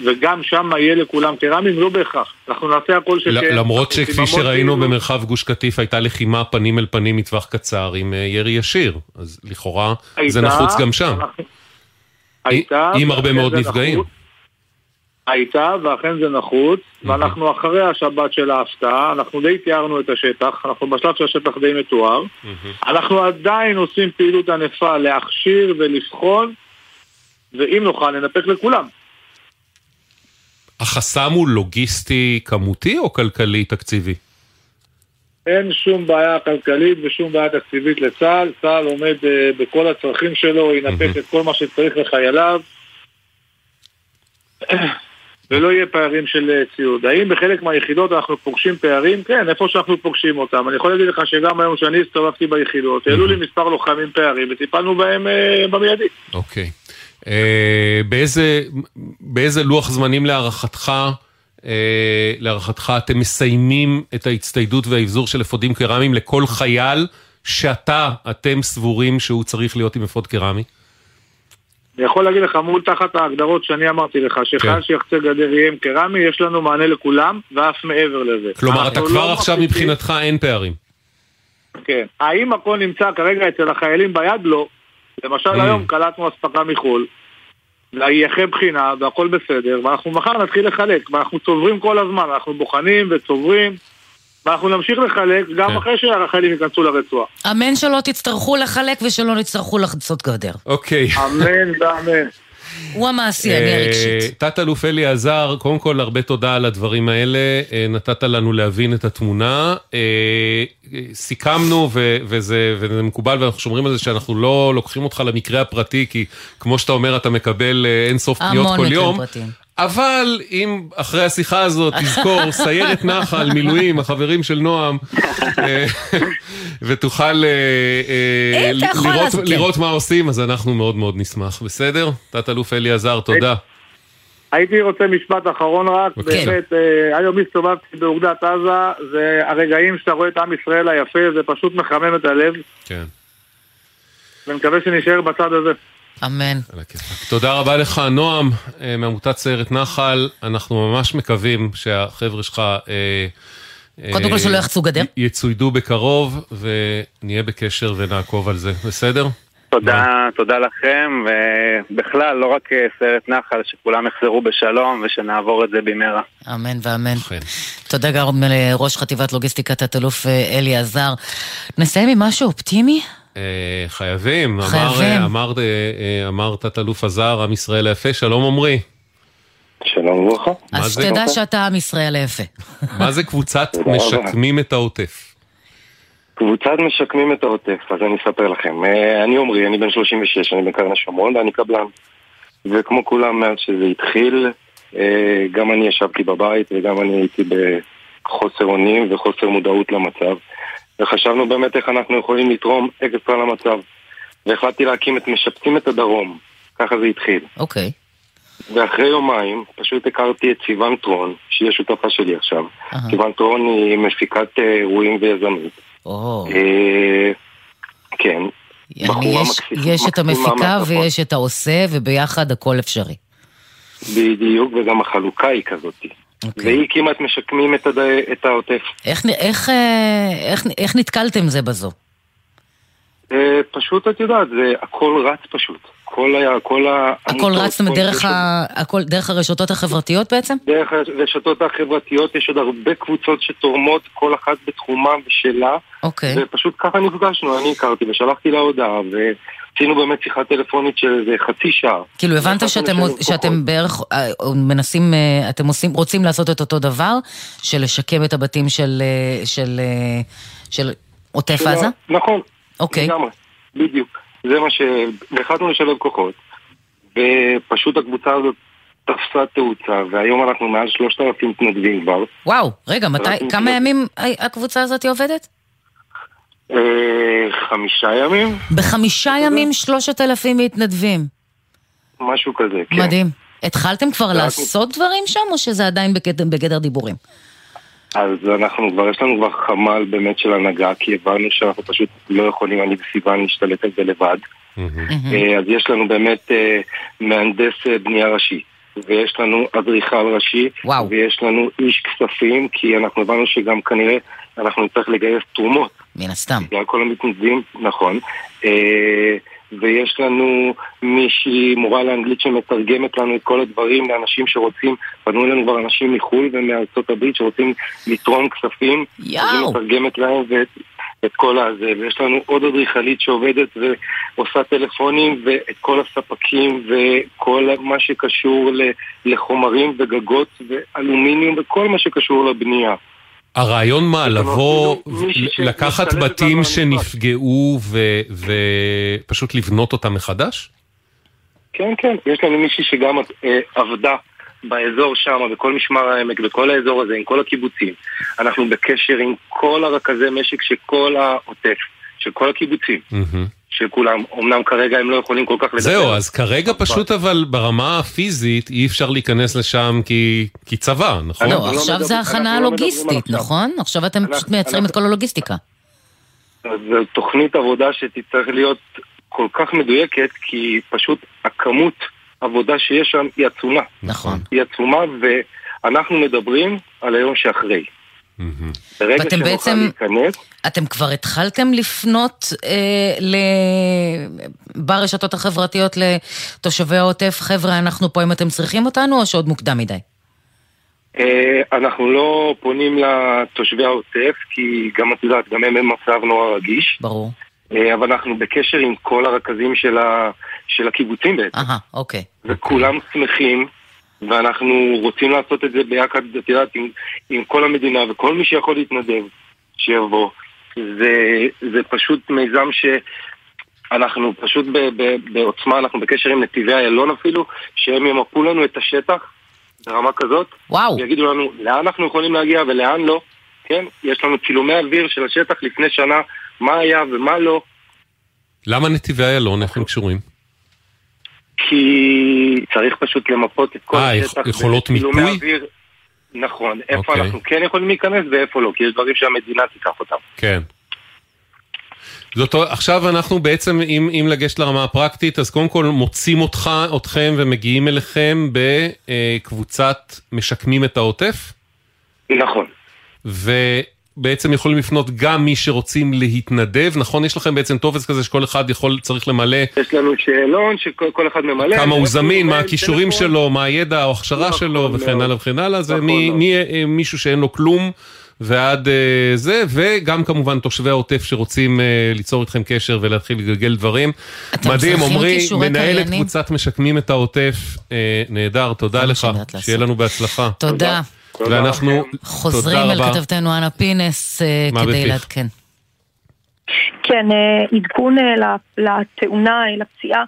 וגם שם יהיה לכולם קרמים? לא בהכרח. אנחנו נעשה הכל שכן. למרות שכפי שראינו במרחב גוש קטיף הייתה לחימה פנים אל פנים מטווח קצר עם אה, ירי ישיר, אז לכאורה זה נחוץ גם שם. הייתה. עם הרבה מאוד נפגעים. הייתה, ואכן זה נחוץ, ואנחנו אחרי השבת של ההפתעה, אנחנו די תיארנו את השטח, אנחנו בשלב שהשטח די מתואר, אנחנו עדיין עושים פעילות ענפה להכשיר ולבחון, ואם נוכל ננפק לכולם. החסם הוא לוגיסטי כמותי או כלכלי תקציבי? אין שום בעיה כלכלית ושום בעיה תקציבית לצה"ל, צה"ל עומד uh, בכל הצרכים שלו, ינפק את כל מה שצריך לחייליו. ולא יהיה פערים של ציוד. האם בחלק מהיחידות אנחנו פוגשים פערים? כן, איפה שאנחנו פוגשים אותם. אני יכול להגיד לך שגם היום שאני הסתובבתי ביחידות, העלו לי מספר לוחמים פערים וטיפלנו בהם אה, במיידי. אוקיי. אה, באיזה, באיזה לוח זמנים להערכתך, אה, להערכתך אתם מסיימים את ההצטיידות והאבזור של אפודים קרמיים לכל חייל שאתה, אתם סבורים שהוא צריך להיות עם אפוד קרמי? אני יכול להגיד לך מול תחת ההגדרות שאני אמרתי לך, שחייל כן. שיחצה גדר יהיה עם קרמי, יש לנו מענה לכולם, ואף מעבר לזה. כלומר, אתה כבר לא עכשיו מחליטים... מבחינתך אין פערים. כן. האם הכל נמצא כרגע אצל החיילים ביד? לא. למשל mm. היום קלטנו אספקה מחו"ל, והיא אחרי בחינה, והכל בסדר, ואנחנו מחר נתחיל לחלק, ואנחנו צוברים כל הזמן, אנחנו בוחנים וצוברים. ואנחנו נמשיך לחלק גם כן. אחרי שהחיילים ייכנסו לרצועה. אמן שלא תצטרכו לחלק ושלא נצטרכו לחצות גדר. אוקיי. אמן ואמן. הוא המעשי, אני אה, הרגשית. תת-אלוף אלי עזר, קודם כל הרבה תודה על הדברים האלה, אה, נתת לנו להבין את התמונה. אה, סיכמנו, וזה, וזה מקובל, ואנחנו שומרים על זה שאנחנו לא לוקחים אותך למקרה הפרטי, כי כמו שאתה אומר, אתה מקבל אין סוף פניות כל יום. המון מקרים פרטיים. אבל אם אחרי השיחה הזאת תזכור, סיירת נחל, מילואים, החברים של נועם, אה, ותוכל אה, אה, לראות מה עושים, אז אנחנו מאוד מאוד נשמח. בסדר? תת-אלוף אלי עזר, תודה. הייתי רוצה משפט אחרון רק, באמת, היום הסתובבתי באוגדת עזה, זה הרגעים שאתה רואה את עם ישראל היפה, זה פשוט מחמם את הלב. כן. ומקווה שנשאר בצד הזה. אמן. תודה רבה לך, נועם, אה, מעמותת סיירת נחל. אנחנו ממש מקווים שהחבר'ה שלך... אה, קודם כל שלא יחצו גדר. יצוידו בקרוב, ונהיה בקשר ונעקוב על זה. בסדר? תודה, תודה לכם, ובכלל, לא רק אה, סיירת נחל, שכולם יחזרו בשלום ושנעבור את זה במהרה. אמן ואמן. תודה גם לראש חטיבת לוגיסטיקה, תת-אלוף אלי עזר. נסיים עם משהו אופטימי? אה, חייבים. חייבים. אמר, אמר, אה, אמר תת-אלוף עזר, עם ישראל היפה, שלום עמרי. שלום וברכה. אז תדע שאתה עם ישראל היפה. מה זה קבוצת משקמים את העוטף? קבוצת משקמים את העוטף, אז אני אספר לכם. אה, אני עמרי, אני בן 36, אני בקרן השומרון ואני קבלן. וכמו כולם מאז שזה התחיל, גם אני ישבתי בבית וגם אני הייתי בחוסר אונים וחוסר מודעות למצב. וחשבנו באמת איך אנחנו יכולים לתרום אקסטרה למצב. והחלטתי להקים את משפצים את הדרום, ככה זה התחיל. אוקיי. ואחרי יומיים פשוט הכרתי את סיוון טרון, שהיא השותפה שלי עכשיו. סיוון טרון היא מפיקת אה, אירועים ויזמית. או. אה, כן. יש, יש את המפיקה ויש את העושה, וביחד הכל אפשרי. בדיוק, וגם החלוקה היא כזאת. Okay. אוקיי. והיא כמעט משקמים את, הד... את העוטף. איך, איך, אה, איך, איך נתקלתם זה בזו? אה, פשוט, את יודעת, זה הכל רץ פשוט. כל ה... כל ה... הכל רץ דרך, ה... הכל, דרך הרשתות החברתיות בעצם? דרך הרשתות החברתיות יש עוד הרבה קבוצות שתורמות, כל אחת בתחומה ושלה. אוקיי. ופשוט ככה נפגשנו, אני הכרתי ושלחתי לה הודעה, ו... עשינו באמת שיחה טלפונית של איזה חצי שעה. כאילו הבנת שאתם, שאתם בערך אה, מנסים, אה, אתם עושים, רוצים לעשות את אותו דבר, של לשקם את הבתים של, אה, של, של עוטף של ה- עזה? נכון. אוקיי. לגמרי, בדיוק. זה מה ש... והחלטנו לשלב כוחות, ופשוט הקבוצה הזאת תפסה תאוצה, והיום אנחנו מעל 3,000 מתנדבים כבר. וואו, רגע, מתי, כמה ימים הקבוצה הזאת עובדת? אה, חמישה ימים, בחמישה ימים שלושת אלפים מתנדבים. משהו כזה, כן. מדהים. התחלתם כבר לעשות דברים שם, או שזה עדיין בגדר, בגדר דיבורים? אז אנחנו כבר, יש לנו כבר חמ"ל באמת של הנהגה, כי הבנו שאנחנו פשוט לא יכולים, אני וסיוון, להשתלט על זה לבד. אה, אז יש לנו באמת אה, מהנדס בנייה ראשי, ויש לנו אדריכל ראשי, וואו. ויש לנו איש כספים, כי אנחנו הבנו שגם כנראה אנחנו נצטרך לגייס תרומות. מן הסתם. בגלל כל המתנדבים, נכון. אה, ויש לנו מישהי, מורה לאנגלית שמתרגמת לנו את כל הדברים לאנשים שרוצים, פנו אלינו כבר אנשים מחו"ל ומארצות הברית שרוצים לתרום כספים. יאו. אז היא מתרגמת להם ואת את כל הזה. ויש לנו עוד אדריכלית שעובדת ועושה טלפונים ואת כל הספקים וכל מה שקשור לחומרים וגגות ואלומיניום וכל מה שקשור לבנייה. הרעיון מה, לבוא, מישהי לקחת בתים שנפגעו ופשוט לבנות אותם מחדש? כן, כן, יש לנו מישהי שגם אה, עבדה באזור שם, בכל משמר העמק, בכל האזור הזה, עם כל הקיבוצים. אנחנו בקשר עם כל הרכזי משק של כל העוטף, של כל הקיבוצים, של כולם. אמנם כרגע הם לא יכולים כל כך לדבר. זהו, אז כרגע פשוט אבל ברמה הפיזית אי אפשר להיכנס לשם כי, כי צבא, נכון? לא, עכשיו זה הכנה לוגיסטית, נכון? עכשיו אתם פשוט מייצרים את כל הלוגיסטיקה. אז זו תוכנית עבודה שתצטרך להיות כל כך מדויקת, כי פשוט הכמות עבודה שיש שם היא עצומה. נכון. היא עצומה, ואנחנו מדברים על היום שאחרי. ברגע שנוכל בעצם- להיכנס, אתם כבר התחלתם לפנות אה, ל... ברשתות החברתיות לתושבי העוטף, חבר'ה, אנחנו פה אם אתם צריכים אותנו, או שעוד מוקדם מדי? אה, אנחנו לא פונים לתושבי העוטף, כי גם את יודעת, גם הם במצב נורא רגיש. ברור. אה, אבל אנחנו בקשר עם כל הרכזים של, ה, של הקיבוצים בעצם. אהה, אוקיי. וכולם שמחים, ואנחנו רוצים לעשות את זה ביחד, את יודעת, עם, עם כל המדינה, וכל מי שיכול להתנדב, שיבוא. זה, זה פשוט מיזם שאנחנו פשוט ב, ב, בעוצמה, אנחנו בקשר עם נתיבי איילון אפילו, שהם ימפו לנו את השטח ברמה כזאת. וואו. ויגידו לנו לאן אנחנו יכולים להגיע ולאן לא. כן, יש לנו צילומי אוויר של השטח לפני שנה, מה היה ומה לא. למה נתיבי איילון, איך הם קשורים? כי צריך פשוט למפות את כל אה, השטח. יכ- יכולות מיפוי? אוויר. נכון, איפה אוקיי. אנחנו כן יכולים להיכנס ואיפה לא, כי יש דברים שהמדינה תיקח אותם. כן. זאת אומרת, עכשיו אנחנו בעצם, אם, אם לגשת לרמה הפרקטית, אז קודם כל מוצאים אותך, אתכם ומגיעים אליכם בקבוצת משקמים את העוטף? נכון. ובעצם יכולים לפנות גם מי שרוצים להתנדב, נכון? יש לכם בעצם טופס כזה שכל אחד יכול, צריך למלא יש לנו שאלון שכל כל אחד ממלא. כמה הוא זמין, מה הכישורים. שלו, מה הידע או ההכשרה שלו וכן מאוד. הלאה וכן הלאה, זה נכון מי- מאוד. מי- אה, מישהו שאין לו כלום ועד אה, זה, וגם כמובן תושבי העוטף שרוצים אה, ליצור איתכם קשר ולהתחיל לגלגל דברים. מדהים, עמרי, מנהלת? קבוצת משקמים את העוטף, אה, נהדר, תודה לך, שיהיה. לנו בהצלחה. תודה. ואנחנו, חוזרים אל. כתבתנו אנה פינס אה, כדי? לעדכן. כן, אה, עדכון אה, לתאונה, לפציעה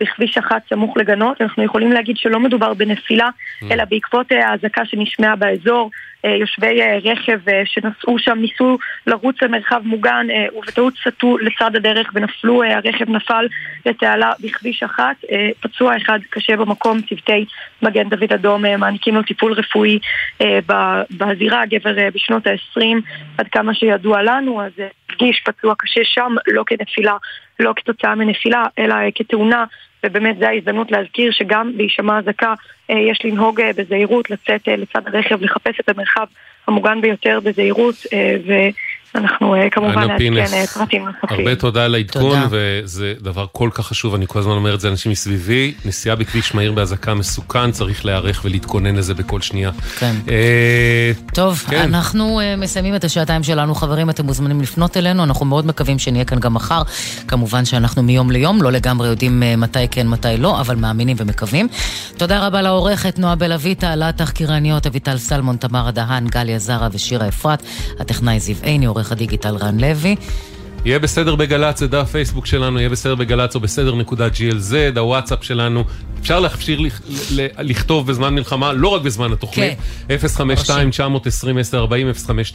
בכביש אחת סמוך לגנות. אנחנו יכולים להגיד שלא מדובר בנפילה, אלא בעקבות האזעקה שנשמעה באזור. אה, יושבי אה, רכב אה, שנסעו שם ניסו לרוץ למרחב מוגן ובטעות סטו לצד הדרך ונפלו, הרכב נפל לתעלה בכביש אחת. פצוע אחד קשה במקום, צוותי מגן דוד אדום מעניקים לו טיפול רפואי בזירה, גבר בשנות ה-20, עד כמה שידוע לנו, אז הרגיש פצוע קשה שם, לא כנפילה, לא כתוצאה מנפילה, אלא כתאונה. ובאמת זו ההזדמנות להזכיר שגם בהישמע אזעקה אה, יש לנהוג אה, בזהירות, לצאת אה, לצד הרכב, לחפש את המרחב המוגן ביותר בזהירות, אה, ואנחנו אה, כמובן נעדכן אה, פרטים נוספים. הרבה תודה על העדכון. וזה דבר כל כך חשוב, אני כל הזמן אומר את זה לאנשים מסביבי, נסיעה בכביש מהיר באזעקה מסוכן, צריך להיערך ולהתכונן לזה בכל שנייה. כן. אה, טוב, כן. אנחנו מסיימים את השעתיים שלנו, חברים, אתם מוזמנים לפנות אלינו, אנחנו מאוד מקווים שנהיה כאן גם מחר. כמובן שאנחנו מיום ליום, לא לגמרי יודעים מתי כן, מתי לא, אבל מאמינים ומקווים. תודה רבה לעורכת נועה בלויטה, לתחקירניות אביטל סלמון, תמרה דהן, גליה זרה ושירה אפרת, הטכנאי זיו עיני, עורך הדיגיטל רן לוי. יהיה בסדר בגל"צ, זה דף פייסבוק שלנו, יהיה בסדר בגל"צ או בסדר נקודה glz, הוואטסאפ שלנו. אפשר להכשיר לכתוב בזמן מלחמה, לא רק בזמן התוכנית. כן. 052-920-1040,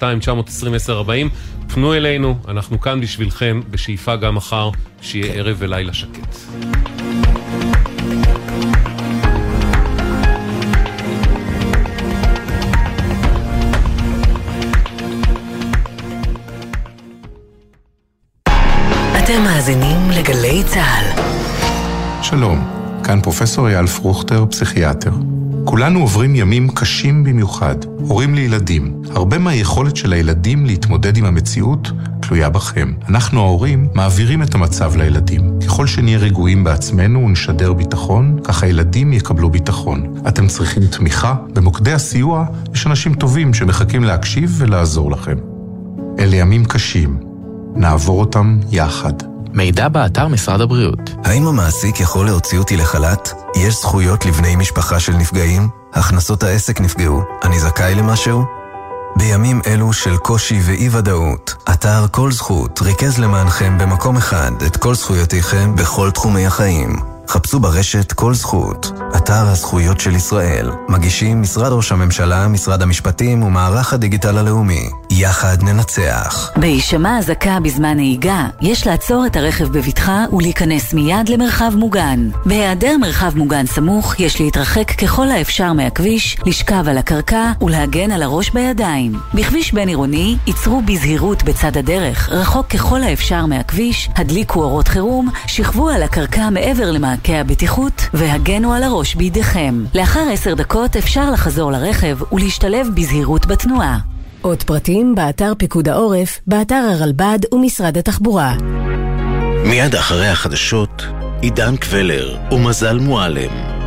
052-920-1040. פנו אלינו, אנחנו כאן בשבילכם, בשאיפה גם מחר, שיהיה כן. ערב ולילה שקט. אתם מאזינים לגלי צה"ל. שלום, כאן פרופסור אייל פרוכטר, פסיכיאטר. כולנו עוברים ימים קשים במיוחד, הורים לילדים. הרבה מהיכולת של הילדים להתמודד עם המציאות תלויה בכם. אנחנו ההורים מעבירים את המצב לילדים. ככל שנהיה רגועים בעצמנו ונשדר ביטחון, כך הילדים יקבלו ביטחון. אתם צריכים תמיכה, במוקדי הסיוע יש אנשים טובים שמחכים להקשיב ולעזור לכם. אלה ימים קשים, נעבור אותם יחד. מידע באתר משרד הבריאות. האם המעסיק יכול להוציא אותי לחל"ת? יש זכויות לבני משפחה של נפגעים? הכנסות העסק נפגעו. אני זכאי למשהו? בימים אלו של קושי ואי-ודאות, אתר כל זכות ריכז למענכם במקום אחד את כל זכויותיכם בכל תחומי החיים. חפשו ברשת כל זכות, אתר הזכויות של ישראל. מגישים משרד ראש הממשלה, משרד המשפטים ומערך הדיגיטל הלאומי. יחד ננצח. בהישמע אזעקה בזמן נהיגה, יש לעצור את הרכב בבטחה ולהיכנס מיד למרחב מוגן. בהיעדר מרחב מוגן סמוך, יש להתרחק ככל האפשר מהכביש, לשכב על הקרקע ולהגן על הראש בידיים. בכביש בין עירוני, ייצרו בזהירות בצד הדרך, רחוק ככל האפשר מהכביש, הדליקו אורות חירום, שכבו על הקרקע מעבר למעקה הבטיחות והגנו על הראש בידיכם. לאחר עשר דקות אפשר לחזור לרכב ולהשתלב בזהירות בתנועה. עוד פרטים באתר פיקוד העורף, באתר הרלב"ד ומשרד התחבורה. מיד אחרי החדשות, עידן קבלר ומזל מועלם.